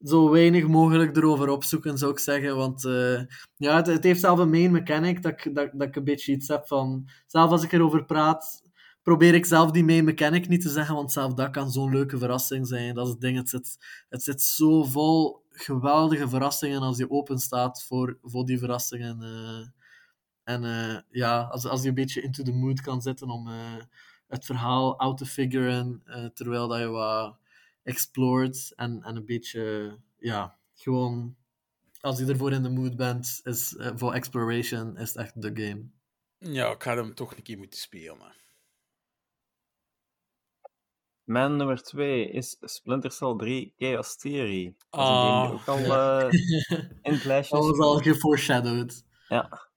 zo weinig mogelijk erover opzoeken, zou ik zeggen. Want eh, ja, het, heeft zelf een main mechanic dat ik, dat, dat een beetje iets heb van... Zelf als ik erover praat, probeer ik zelf die main mechanic niet te zeggen, want zelf dat kan zo'n leuke verrassing zijn. Dat is het ding. Het zit, het zit zo vol geweldige verrassingen als je open staat voor, voor die verrassingen. eh. En eh, ja, als, als je een beetje into the mood kan zitten om het verhaal out te figuren, terwijl dat je wat explored en, en een beetje, ja, gewoon, als je ervoor in de mood bent, is eh, voor exploration, is het echt de game. Ja, ik ga hem toch een keer moeten spelen. Mijn nummer 2 is Splinter Cell 3 Chaos Theory. Dat is een Ah. game die ook al eh, in het lijstje Dat is was al geforeshadowed. Ja.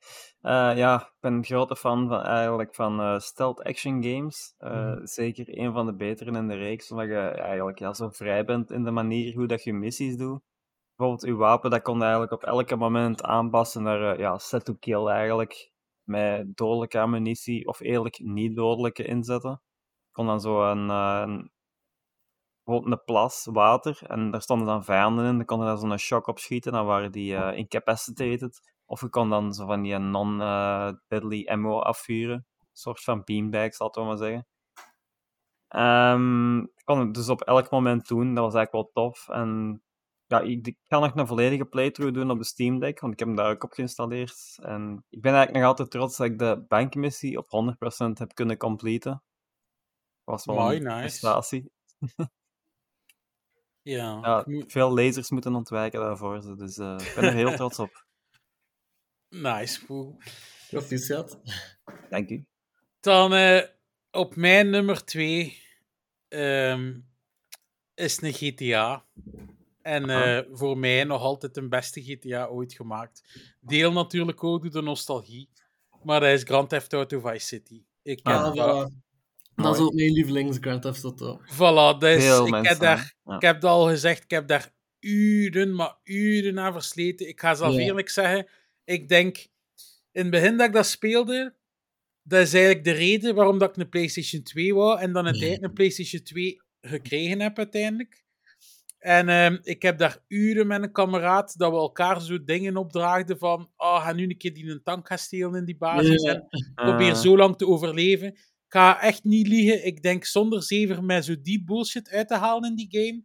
Eh, ja, ik ben een grote fan van, eigenlijk van eh, stealth action games. Eh, Mhm. Zeker een van de betere in de reeks, omdat je eigenlijk ja, zo vrij bent in de manier hoe dat je missies doet. Bijvoorbeeld, je wapen, dat kon je eigenlijk op elke moment aanpassen naar ja, set to kill eigenlijk. Met dodelijke ammunitie, of eerlijk niet dodelijke inzetten. Ik kon dan zo een, een, bijvoorbeeld een plas water, en daar stonden dan vijanden in, dan kon je daar zo'n shock op schieten, dan waren die incapacitated. Of je kon dan zo van die non-deadly ammo afvuren. Een soort van beanbag, zal wel maar zeggen. Ehm, ik kon het dus op elk moment doen. Dat was eigenlijk wel tof. En ja, ik, ik ga nog een volledige playthrough doen op de Steam Deck, want ik heb hem daar ook op geïnstalleerd. En ik ben eigenlijk nog altijd trots dat ik de bankmissie op 100% heb kunnen completen. Dat was wel Mooi, een nice. prestatie. Ja, veel lasers moeten ontwijken daarvoor, dus eh, ik ben er heel trots op. nice, cool. Proficiat. Dank u. Dan eh, op mijn nummer 2 is een GTA. En eh, voor mij nog altijd de beste GTA ooit gemaakt. Deel natuurlijk ook door de nostalgie. Maar dat is Grand Theft Auto Vice City. Ik ken Ah, dat. voilà. Dat is ook mijn lievelings Grand Theft Auto. Voilà, dus ik mensen, heb, daar, ja. ik heb het al gezegd, ik heb daar uren, maar uren aan versleten. Ik ga zelf Ja. eerlijk zeggen, ik denk, in het begin dat ik dat speelde, dat is eigenlijk de reden waarom dat ik een PlayStation 2 wou en dan uiteindelijk een PlayStation 2 gekregen heb uiteindelijk. En ehm, ik heb daar uren met een kameraad dat we elkaar zo dingen opdraagden van oh, ga nu een keer die een tank gaan stelen in die basis en probeer Eh, zo lang te overleven. Ik ga echt niet liegen. Ik denk zonder zever met zo die bullshit uit te halen in die game,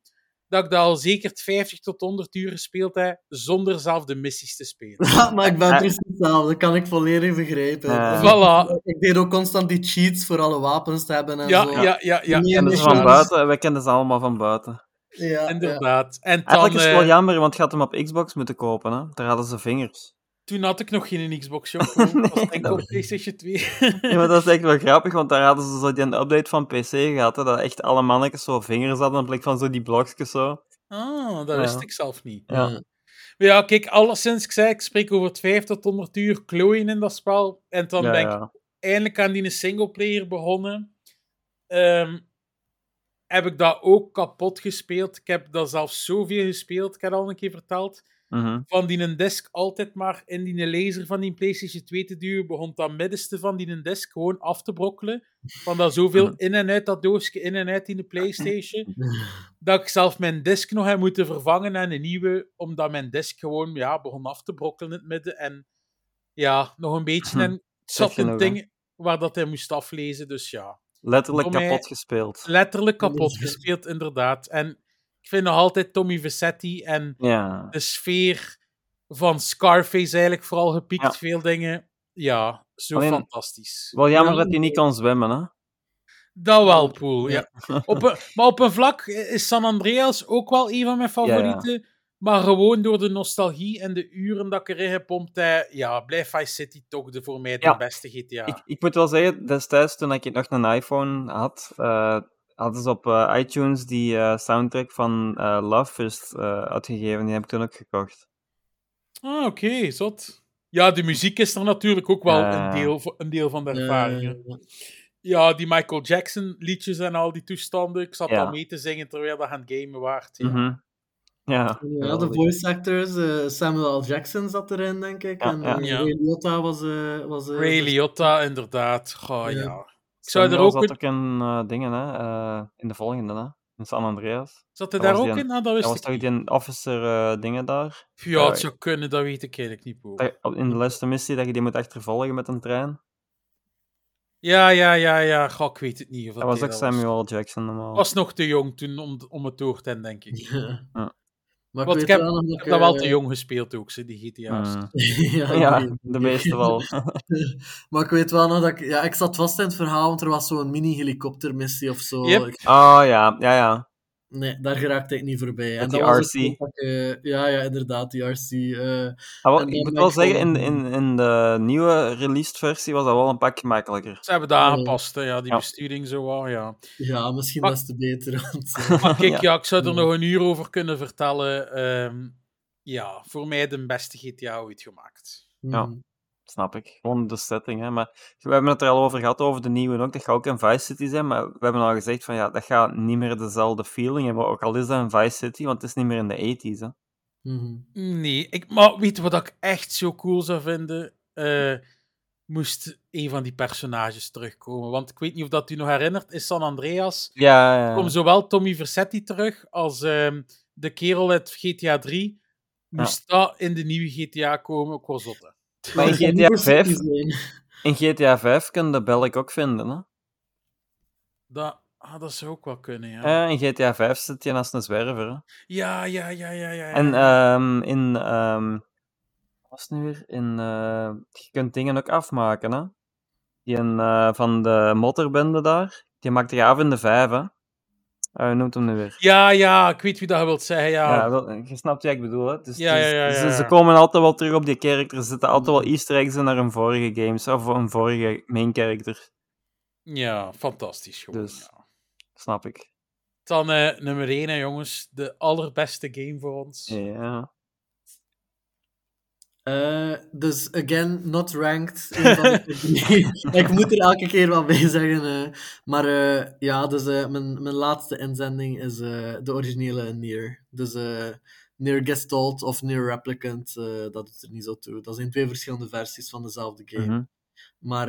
dat ik dat al zeker 50 tot 100 uur gespeeld heb, zonder zelf de missies te spelen. Ja, maar ik ben Eh. precies hetzelfde. Dat kan ik volledig begrijpen. Voilà. Ik deed ook constant die cheats voor alle wapens te hebben en Ja, zo. ja, ja, ja, Nee, kennen nee, ze van buiten, wij kennen ze allemaal van buiten. Ja, ja. inderdaad. En dan, Eigenlijk is het wel eh, jammer, want je had hem op Xbox moeten kopen. Hè? Daar hadden ze vingers. Toen had ik nog geen Xbox Shop. Dat was enkel dat- PlayStation 2. Ja, maar dat is echt wel grappig, want daar hadden ze zo die update van PC gehad, hè, dat echt alle mannetjes zo vingers hadden, in plek van zo die blokjes zo. Ah, dat Ja. wist ik zelf niet. Ja. Ja. Maar ja, kijk, alleszins, ik zei, ik spreek over het 5 tot 100 uur klooien in dat spel. En dan ja, ben ik eindelijk aan die singleplayer begonnen. Ehm, heb ik dat ook kapot gespeeld. Ik heb dat zelfs zoveel gespeeld, ik heb het al een keer verteld. Mhm. Van die een disk altijd maar in die laser van die PlayStation 2 te duwen, begon dat middenste van die een disk gewoon af te brokkelen. Van dat zoveel Mhm. in en uit dat doosje, in en uit in de PlayStation, dat ik zelf mijn disk nog heb moeten vervangen en een nieuwe, omdat mijn disk gewoon ja, begon af te brokkelen in het midden. En ja, nog een beetje. Hm. En het zat genoeg, hè? dingen waar dat hij moest aflezen, dus ja. Letterlijk kapot gespeeld. Letterlijk kapot gespeeld, inderdaad. En ik vind nog altijd Tommy Vercetti en Ja. de sfeer van Scarface eigenlijk vooral gepiekt. Ja. Veel dingen. Ja, zo Alleen- fantastisch. Wel jammer Ja, dat hij niet kan zwemmen, hè? Dat wel, Poel. Ja. Op een, maar op een vlak is San Andreas ook wel een van mijn Ja, ja. favorieten. Maar gewoon door de nostalgie en de uren dat ik erin heb pompt, ja, blijft Vice City toch de, voor mij de Ja. beste GTA. Ik, ik moet wel zeggen, destijds toen ik nog een iPhone had, eh, hadden ze op eh, iTunes die eh, soundtrack van eh, Love eh, uitgegeven. Die heb ik toen ook gekocht. Ah, oké, zot. Ja, de muziek is er natuurlijk ook wel een, deel, een deel van de ervaring. ja. Die Michael Jackson liedjes en al die toestanden. Ik zat Ja. al mee te zingen terwijl dat aan het gamen waard. Ja. Mhm. Ja, Ja, de voice actors, eh, Samuel L. Jackson zat erin, denk ik. Ja, en. Ray Liotta was... eh was eh, Ray Liotta, inderdaad. Goh, Ja. Ik zou er ook zat een- ook in eh, dingen, hè? eh, in de volgende, hè? In San Andreas. Zat hij Dat daar was ook in? Ah, dat Dat wist was ik toch niet. die officer eh, dingen daar? Ja, het zou kunnen, dat weet ik eigenlijk niet. Bo. Dat- In de laatste missie dat je die moet achtervolgen met een trein. Ja, ja, ja, ja. Goh, ik weet het niet. Of Dat was ook Samuel Jackson normaal. was nog te jong toen om, om het door te hebben, denk ik. Ja. Ja. Maar Want ik ik weet heb, wel nog ik dat heb dat wel eh, te jong gespeeld ook, ze, die GTA's. Mm. ja, de meeste wel. maar ik weet wel nog dat ik... Ja, ik zat vast in het verhaal, want er was zo'n mini-helikoptermissie of zo. Yep. Ik- Oh ja, ja, ja. Nee, daar geraakte ik niet voorbij. En die was RC. eh, ja, ja, inderdaad, die RC. eh, Ah, wel, ik moet wel ik zeggen, in, in, in de nieuwe released versie was dat wel een pak gemakkelijker. Ze hebben dat aangepast, ja, die Ja. besturing zo wel, ja. ja, misschien Maar- des te beter. Want, eh, Maar kijk, ja. Ja. ik zou er Mm. nog een uur over kunnen vertellen. Ehm, ja, voor mij de beste GTA ooit gemaakt. Ja. Snap ik. Gewoon de setting, hè. Maar we hebben het er al over gehad, over de nieuwe ook. Dat gaat ook een Vice City zijn, maar we hebben al gezegd van ja, dat gaat niet meer dezelfde feeling hebben. Ook al is dat een Vice City, want het is niet meer in de 80s, hè. Mhm. Nee, ik, maar weet je wat ik echt zo cool zou vinden? Eh, moest een van die personages terugkomen. Want ik weet niet of dat u nog herinnert, in San Andreas Ja, ja. komt zowel Tommy Vercetti terug als ehm, de kerel uit GTA 3. Moest dat in de nieuwe GTA komen, ook wel zotte. Maar in GTA niet 5 precies zijn. In GTA 5 kun je de Belk ook vinden, hè. Dat, ah, dat zou ook wel kunnen, ja. Eh, in GTA 5 zit je als een zwerver, hè. Ja, ja, ja, ja, ja. ja. En ehm, in... ehm wat was het nu weer? In, eh, je kunt dingen ook afmaken, hè. Die een, eh, van de motorbende daar, die maakte je af in de 5, hè. Eh, hoe noemt hem nu weer? ja, ja, ik weet wie dat je wilt zeggen, ja. Ja, wel, je snapt wat ik bedoel, hè. Dus, Ja, dus- ja, ja, ja, Ze, komen altijd wel terug op die character. Er zitten altijd wel easter eggs in naar een vorige games, of een vorige main character. Ja, fantastisch gewoon. Dus-. Snap ik. Dan eh, nummer 1, hè, jongens. De allerbeste game voor ons. Ja. Eh, dus, again, not ranked. ik moet er elke keer wel bij zeggen. eh. maar eh, ja, dus mijn, mijn laatste inzending is de originele Nier. Dus Nier Gestalt of Nier Replicant, dat doet er niet zo toe. Dat zijn twee verschillende versies van dezelfde game. Mhm. Maar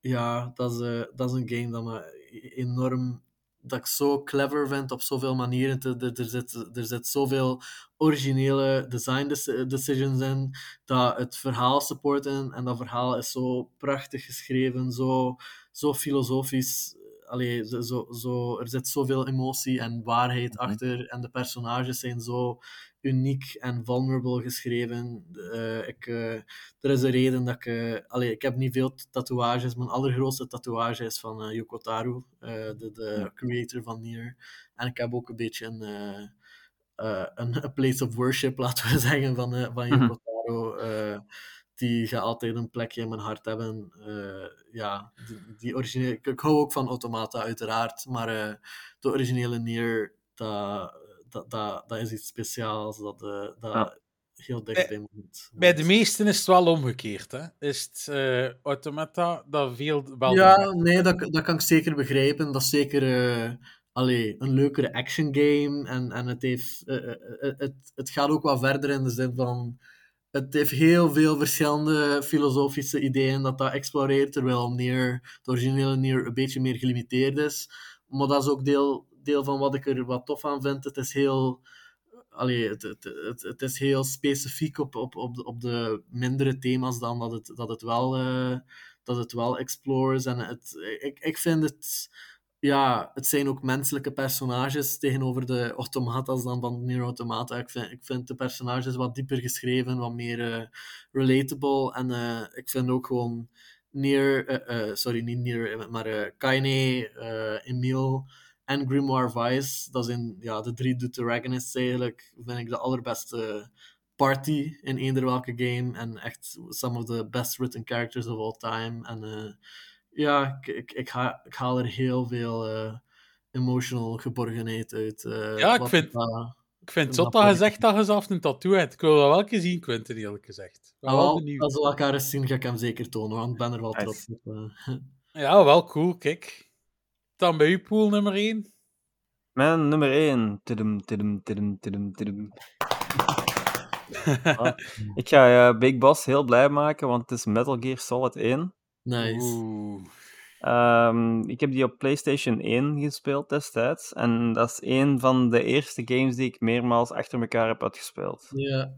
ja, dat is, dat is een game dat me enorm. Dat ik zo clever vind op zoveel manieren. Er, er, zit, er zit zoveel originele design dec- decisions in. Dat het verhaal supporten. En dat verhaal is zo prachtig geschreven, zo, zo filosofisch. Allee, zo, zo, zo, er zit zoveel emotie en waarheid achter. En de personages zijn zo uniek en vulnerable geschreven. Eh, ik, eh, er is een reden dat ik... eh, allee, ik heb niet veel tatoeages. Mijn allergrootste tatoeage is van Yoko Taro, eh, de, de creator van Nier. En ik heb ook een beetje een, een, place of worship, laten we zeggen, van, van Yoko Taro. eh, die gaat altijd een plekje in mijn hart hebben. Ja, die, die originele... Ik, hou ook van Automata, uiteraard. Maar de originele Nier, dat, dat, dat, dat is iets speciaals. Dat, eh, dat Ja. heel dicht bij me zit. Bij de meesten is het wel omgekeerd. Hè? Is het eh, Automata dat veel wel. Ja, nee, dat, dat kan ik zeker begrijpen. Dat is zeker eh, allee, een leukere action game. En, en het, heeft, het, het gaat ook wat verder in de zin van. Het heeft heel veel verschillende filosofische ideeën dat dat exploreert, terwijl Nier, de originele Nier een beetje meer gelimiteerd is. Maar dat is ook deel, deel van wat ik er wat tof aan vind. Het is heel allee, het, het, het, is heel specifiek op, op, op, de, op de mindere thema's dan dat het, dat het wel, eh, dat het wel explores. En het, ik, ik vind het, ja, het zijn ook menselijke personages tegenover de automatas dan van Automata. Ik vind, ik vind de personages wat dieper geschreven, wat meer eh, relatable. En eh, ik vind ook gewoon eh, sorry, niet Nier, maar Kaine, Emile en Grimoire Vice. Dat zijn ja, de drie Deuteragonists eigenlijk. Vind ik de allerbeste party in eender welke game. En echt some of the best written characters of all time. En eh, ja, ik, ik, ik, ha- ik haal er heel veel eh, emotional geborgenheid uit. eh, Ja, ik vind- dat- Ik vind het Dat zot dat je zegt dat je zelf een tattoo hebt. Ik wil dat wel eens zien, Quentin, eerlijk gezegd. Ah, wel als we elkaar eens zien, ga ik hem zeker tonen, want ik ben er wel trots op. Ja, wel cool, kijk. Dan bij u pool nummer 1. Mijn nummer 1. Tudum, tudum, tudum, tudum, tudum. Ah, ik ga eh, Big Boss heel blij maken, want het is Metal Gear Solid 1. Nice. Ehm, ik heb die op PlayStation 1 gespeeld destijds. En dat is een van de eerste games die ik meermaals achter elkaar heb uitgespeeld. Ja.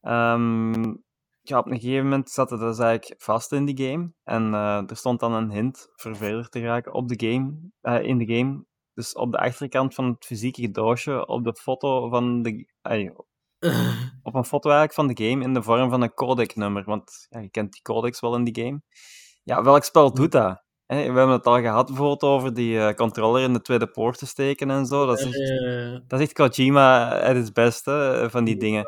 Ehm, ja, op een gegeven moment zat het dus eigenlijk vast in die game. En eh, er stond dan een hint voor verder te raken op de game, eh, in de game. Dus op de achterkant van het fysieke doosje, op de foto van de... op een foto eigenlijk van de game in de vorm van een codec-nummer. Want ja, je kent die codecs wel in die game. Ja, welk spel doet dat? We hebben het al gehad bijvoorbeeld over die eh, controller in de tweede poort te steken en zo. Dat is echt, dat is echt Kojima het beste eh, van die dingen.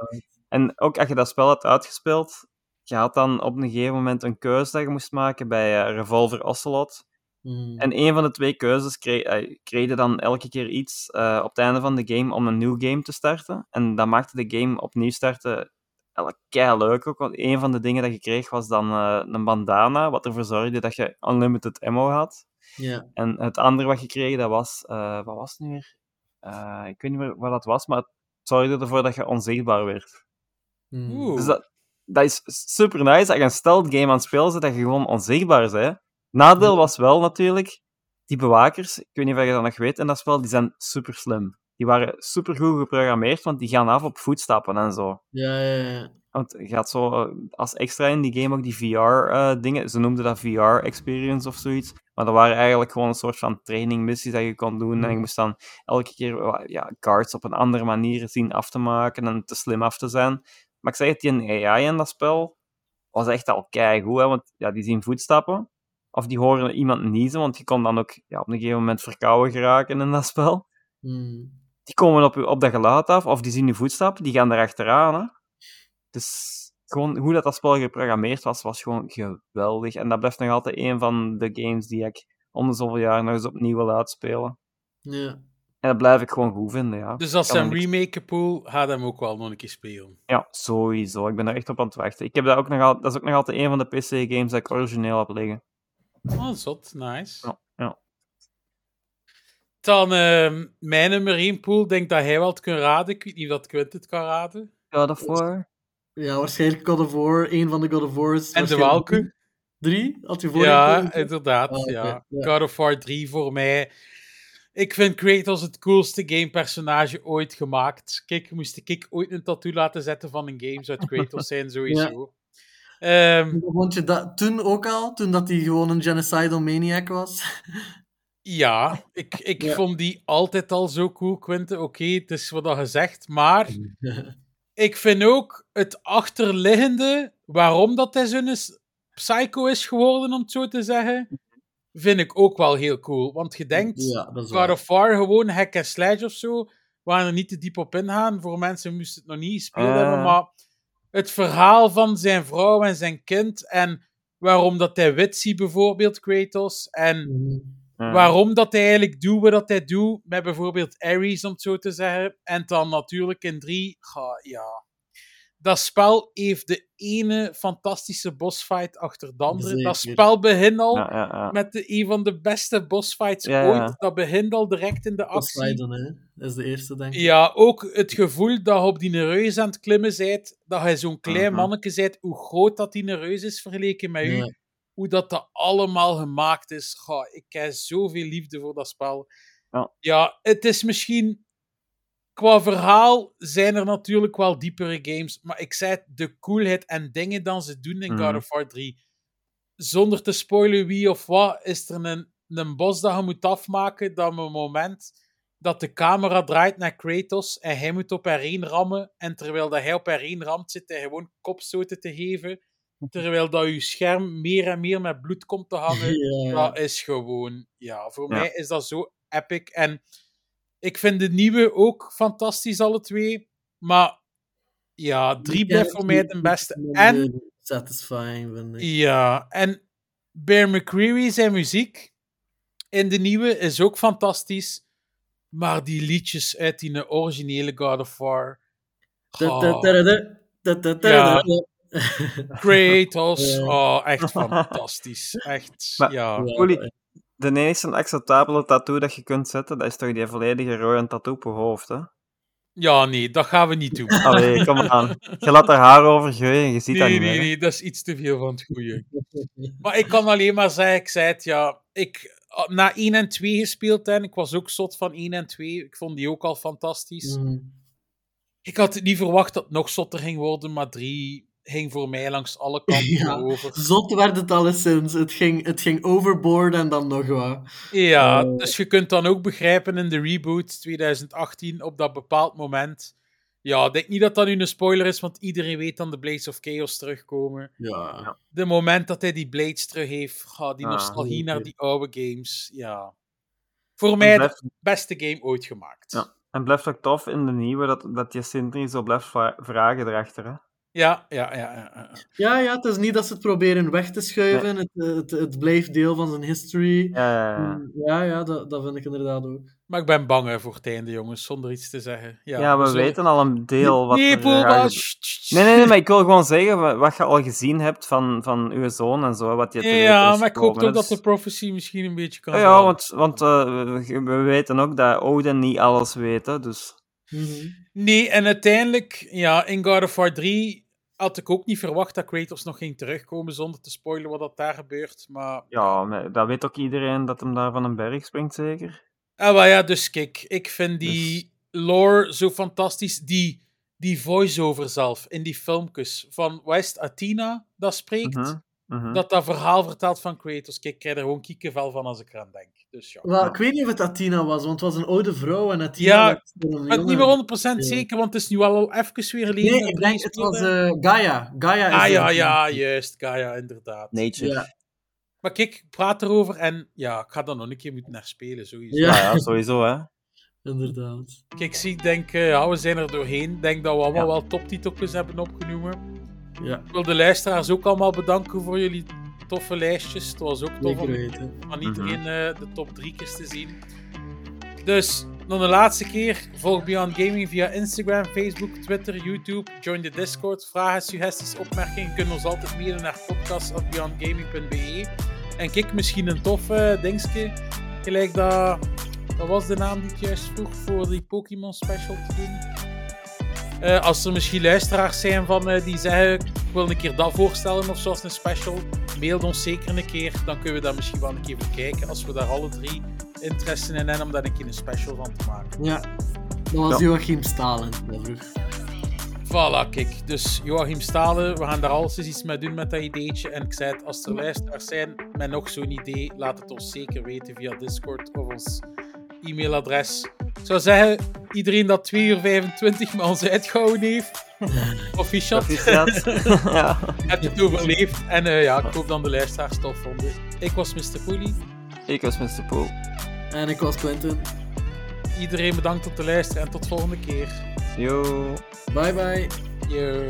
En ook als je dat spel had uitgespeeld, je had dan op een gegeven moment een keuze dat je moest maken bij eh, Revolver Ocelot. mm, En een van de twee keuzes kreeg, eh, kreeg je dan elke keer iets eh, op het einde van de game om een nieuw game te starten. En dat maakte de game opnieuw starten kei leuk ook. Want een van de dingen dat je kreeg was dan een bandana, wat ervoor zorgde dat je unlimited ammo had. En het andere wat je kreeg, dat was... wat was het nu weer? Ik weet niet meer wat dat was, maar het zorgde ervoor dat je onzichtbaar werd. Mm. Oeh. Dus dat, dat is super nice. Als je een stealth game aan het spelen bent, dat je gewoon onzichtbaar bent. Nadeel was wel natuurlijk, die bewakers, ik weet niet of je dat nog weet in dat spel, die zijn super slim. Die waren super goed geprogrammeerd, want die gaan af op voetstappen en zo. Ja, ja, ja. Want je gaat zo eh, als extra in die game ook die VR-dingen, ze noemden dat VR-experience of zoiets. Maar dat waren eigenlijk gewoon een soort van trainingmissies dat je kon doen. En je moest dan elke keer eh, ja, guards op een andere manier zien af te maken en te slim af te zijn. Maar ik zeg het, die AI in dat spel was echt al keigoed, hè, want ja, die zien voetstappen. Of die horen iemand niezen, want je kon dan ook ja, op een gegeven moment verkouden geraken in dat spel. Mm. Die komen op, op dat geluid af, of die zien je voetstappen, die gaan erachteraan. Hè. Dus gewoon hoe dat, dat spel geprogrammeerd was, was gewoon geweldig. En dat blijft nog altijd een van de games die ik om de zoveel jaar nog eens opnieuw wil uitspelen. Ja. En dat blijf ik gewoon goed vinden, ja. Dus als ze hem niks- remaken, Poel, gaat hem ook wel nog een keer spelen. Ja, sowieso. Ik ben er echt op aan het wachten. Ik heb dat ook nog al... Dat is ook nog altijd een van de PC-games dat ik origineel heb liggen. Oh, zot. Nice. Ja, ja. Dan ehm, mijn nummer 1 pool, denk dat hij wel het kan raden. Ik weet niet of dat Quint het kan raden. God of War. Ja, waarschijnlijk God of War, een van de God of Wars. En de welke? Drie? Had je vorige Ja, inderdaad. Ah, ja. God of War 3 voor mij. Ik vind Kratos het coolste gamepersonage ooit gemaakt. Kijk, moest ik ooit een tattoo laten zetten van een game, zou het Kratos zijn, sowieso. Ehm, Vond je dat toen ook al? Toen dat hij gewoon een genocidal maniac was? ja, ik, ik Ja. vond die altijd al zo cool, Quinte. Oké, het is wat dat gezegd, maar ik vind ook het achterliggende, waarom dat hij zo'n psycho is geworden, om het zo te zeggen, vind ik ook wel heel cool. Want je denkt, Ja, God of War gewoon hack and slash of zo, waar er niet te diep op ingaan. Voor mensen moesten het nog niet gespeeld Ah. hebben, maar het verhaal van zijn vrouw en zijn kind en waarom dat hij wit ziet bijvoorbeeld, Kratos, en Mhm. Ja. waarom dat hij eigenlijk doet wat dat hij doet, met bijvoorbeeld Ares, om het zo te zeggen. En dan natuurlijk in 3, ja. Dat spel heeft de ene fantastische bossfight achter de andere. Dat spel begint al Ja, ja, ja. met de, een van de beste bossfights Ja, ja. ooit. Dat begint al direct in de actie. Hè? Dat is de eerste, denk ik. Ja, ook het gevoel dat je op die reus aan het klimmen bent, dat je zo'n klein Mhm. manneke bent, hoe groot dat die reus is vergeleken met u, hoe dat, dat allemaal gemaakt is. Goh, ik heb zoveel liefde voor dat spel. Ja. ja, het is misschien... Qua verhaal zijn er natuurlijk wel diepere games, maar ik zei het, de coolheid en dingen dan ze doen in God Mhm. of War 3. Zonder te spoilen wie of wat, is er een, een bos dat je moet afmaken, dat op een moment dat de camera draait naar Kratos en hij moet op R1 rammen, en terwijl dat hij op R1 ramt, zit hij gewoon kopstoten te geven, terwijl dat je scherm meer en meer met bloed komt te hangen. Dat is gewoon, ja, voor Ja. mij is dat zo epic. En ik vind de nieuwe ook fantastisch, alle twee. Maar ja, drie blijft voor mij de beste. En Satisfying, vind ik. ja, en Bear McCreary zijn muziek in de nieuwe is ook fantastisch. Maar die liedjes uit die originele God of War. Kratos. Oh, echt fantastisch. Echt, ja. De enige acceptabele tattoo dat je kunt zetten, dat is toch die volledige rode tattoo op je hoofd, hè? Ja, nee, dat gaan we niet doen. Allee, kom aan. Je laat er haar over gooien en je ziet dat Nee, niet nee, meer. nee, dat is iets te veel van het goede. Maar ik kan alleen maar zeggen, ik zei het, ja, ik ah, na 1 en 2 gespeeld en ik was ook zot van 1 en 2. Ik vond die ook al fantastisch. Mhm. Ik had niet verwacht dat het nog zotter ging worden, maar 3 ging voor mij langs alle kanten Ja. over. Zot werd het alleszins. Het ging, het ging overboard en dan nog wat. Ja, Oh. dus je kunt dan ook begrijpen in de reboot 2018, op dat bepaald moment. Ja, ik denk niet dat dat nu een spoiler is, want iedereen weet dan de Blades of Chaos terugkomen. Ja. de moment dat hij die Blades terug heeft, ga die Ah, nostalgie naar die oude games, ja. Voor mij blijft- de beste game ooit gemaakt. Ja. En blijft ook tof in de nieuwe dat, dat je Sindri zo blijft vra- vragen erachter, hè? Ja, ja, ja. ja, ja. Ja, ja, het is niet dat ze het proberen weg te schuiven. Het, het, het blijft deel van zijn history. Ja, ja, ja. Mm, Ja, ja, dat, dat vind ik inderdaad ook. Maar ik ben bang hè, voor het einde, jongens, zonder iets te zeggen. Ja, Ja, we weten al een deel wat Nee, er gaat sst. Nee, nee, nee, maar ik wil gewoon zeggen wa- wat je al gezien hebt van, van uw zoon en zo, wat je te weten Ja, is maar ik hoop toch dat de prophecy misschien een beetje kan Ja, want, want eh, we, we weten ook dat Odin niet alles weet, hè, dus... Mhm. Nee, en uiteindelijk, ja, in God of War 3 had ik ook niet verwacht dat Kratos nog ging terugkomen zonder te spoilen wat dat daar gebeurt. Maar Ja, maar dat weet ook iedereen dat hem daar van een berg springt, zeker? Ah, maar ja, dus kijk, ik vind die lore zo fantastisch. Die, die voice-over zelf in die filmpjes van, het, Athena dat spreekt? Mhm. Dat dat verhaal vertelt van Kratos. Kijk, ik krijg er gewoon kiekenvel van als ik eraan denk. Dus ja. Wel, ik weet niet of het Athena was, want het was een oude vrouw en Athena Ja, was een Ik ben jonge- niet meer 100% Ja. zeker, want het is nu al al even weer geleden. Nee, ik denk het was eh, Gaia. Gaia is Ah ja, ja, juist. Gaia, inderdaad. Nature. Ja. Maar kijk, ik praat erover en ja, ik ga dan nog een keer moeten naar spelen, sowieso. Ja. Ja, sowieso, hè. Inderdaad. Kijk, zie, ik denk, eh, ja, we zijn er doorheen. Ik denk dat we allemaal Ja. wel toptiteltjes hebben opgenomen. Ja, Ik wil de luisteraars ook allemaal bedanken voor jullie toffe lijstjes. Het was ook tof om van iedereen eh, de top drie keer te zien. Dus, nog een laatste keer. Volg Beyond Gaming via Instagram, Facebook, Twitter, YouTube. Join de Discord. Vragen, suggesties, opmerkingen kunnen ons altijd mailen naar podcast.beyondgaming.be. En kijk, misschien een tof eh, dingetje. Gelijk dat... Dat was de naam die ik juist vroeg voor die Pokémon special te doen. Eh, als er misschien luisteraars zijn van, eh, die zeggen ik wil een keer dat voorstellen of zoals een special, mail ons zeker een keer. Dan kunnen we daar misschien wel een keer bekijken als we daar alle drie interesse in hebben om daar een keer een special van te maken. Ja. Dat was Ja. Joachim Stalen. dat vroeg. Voilà, kijk. Dus Joachim Stalen, we gaan daar alles eens iets mee doen met dat ideetje. En ik zei het, als er luisteraars zijn met nog zo'n idee, laat het ons zeker weten via Discord of ons e-mailadres. Ik zou zeggen, iedereen dat 2 uur 25 met ons uitgehouden heeft. Proficiat. ja. Heb je het overleefd. En eh, ja, ik hoop dan de luisteraars tof vonden. Ik was Mr. Poelie. Ik was Mr. Poel. En ik was Quentin. Iedereen bedankt om te luisteren en tot volgende keer. Yo. Bye bye. Yo.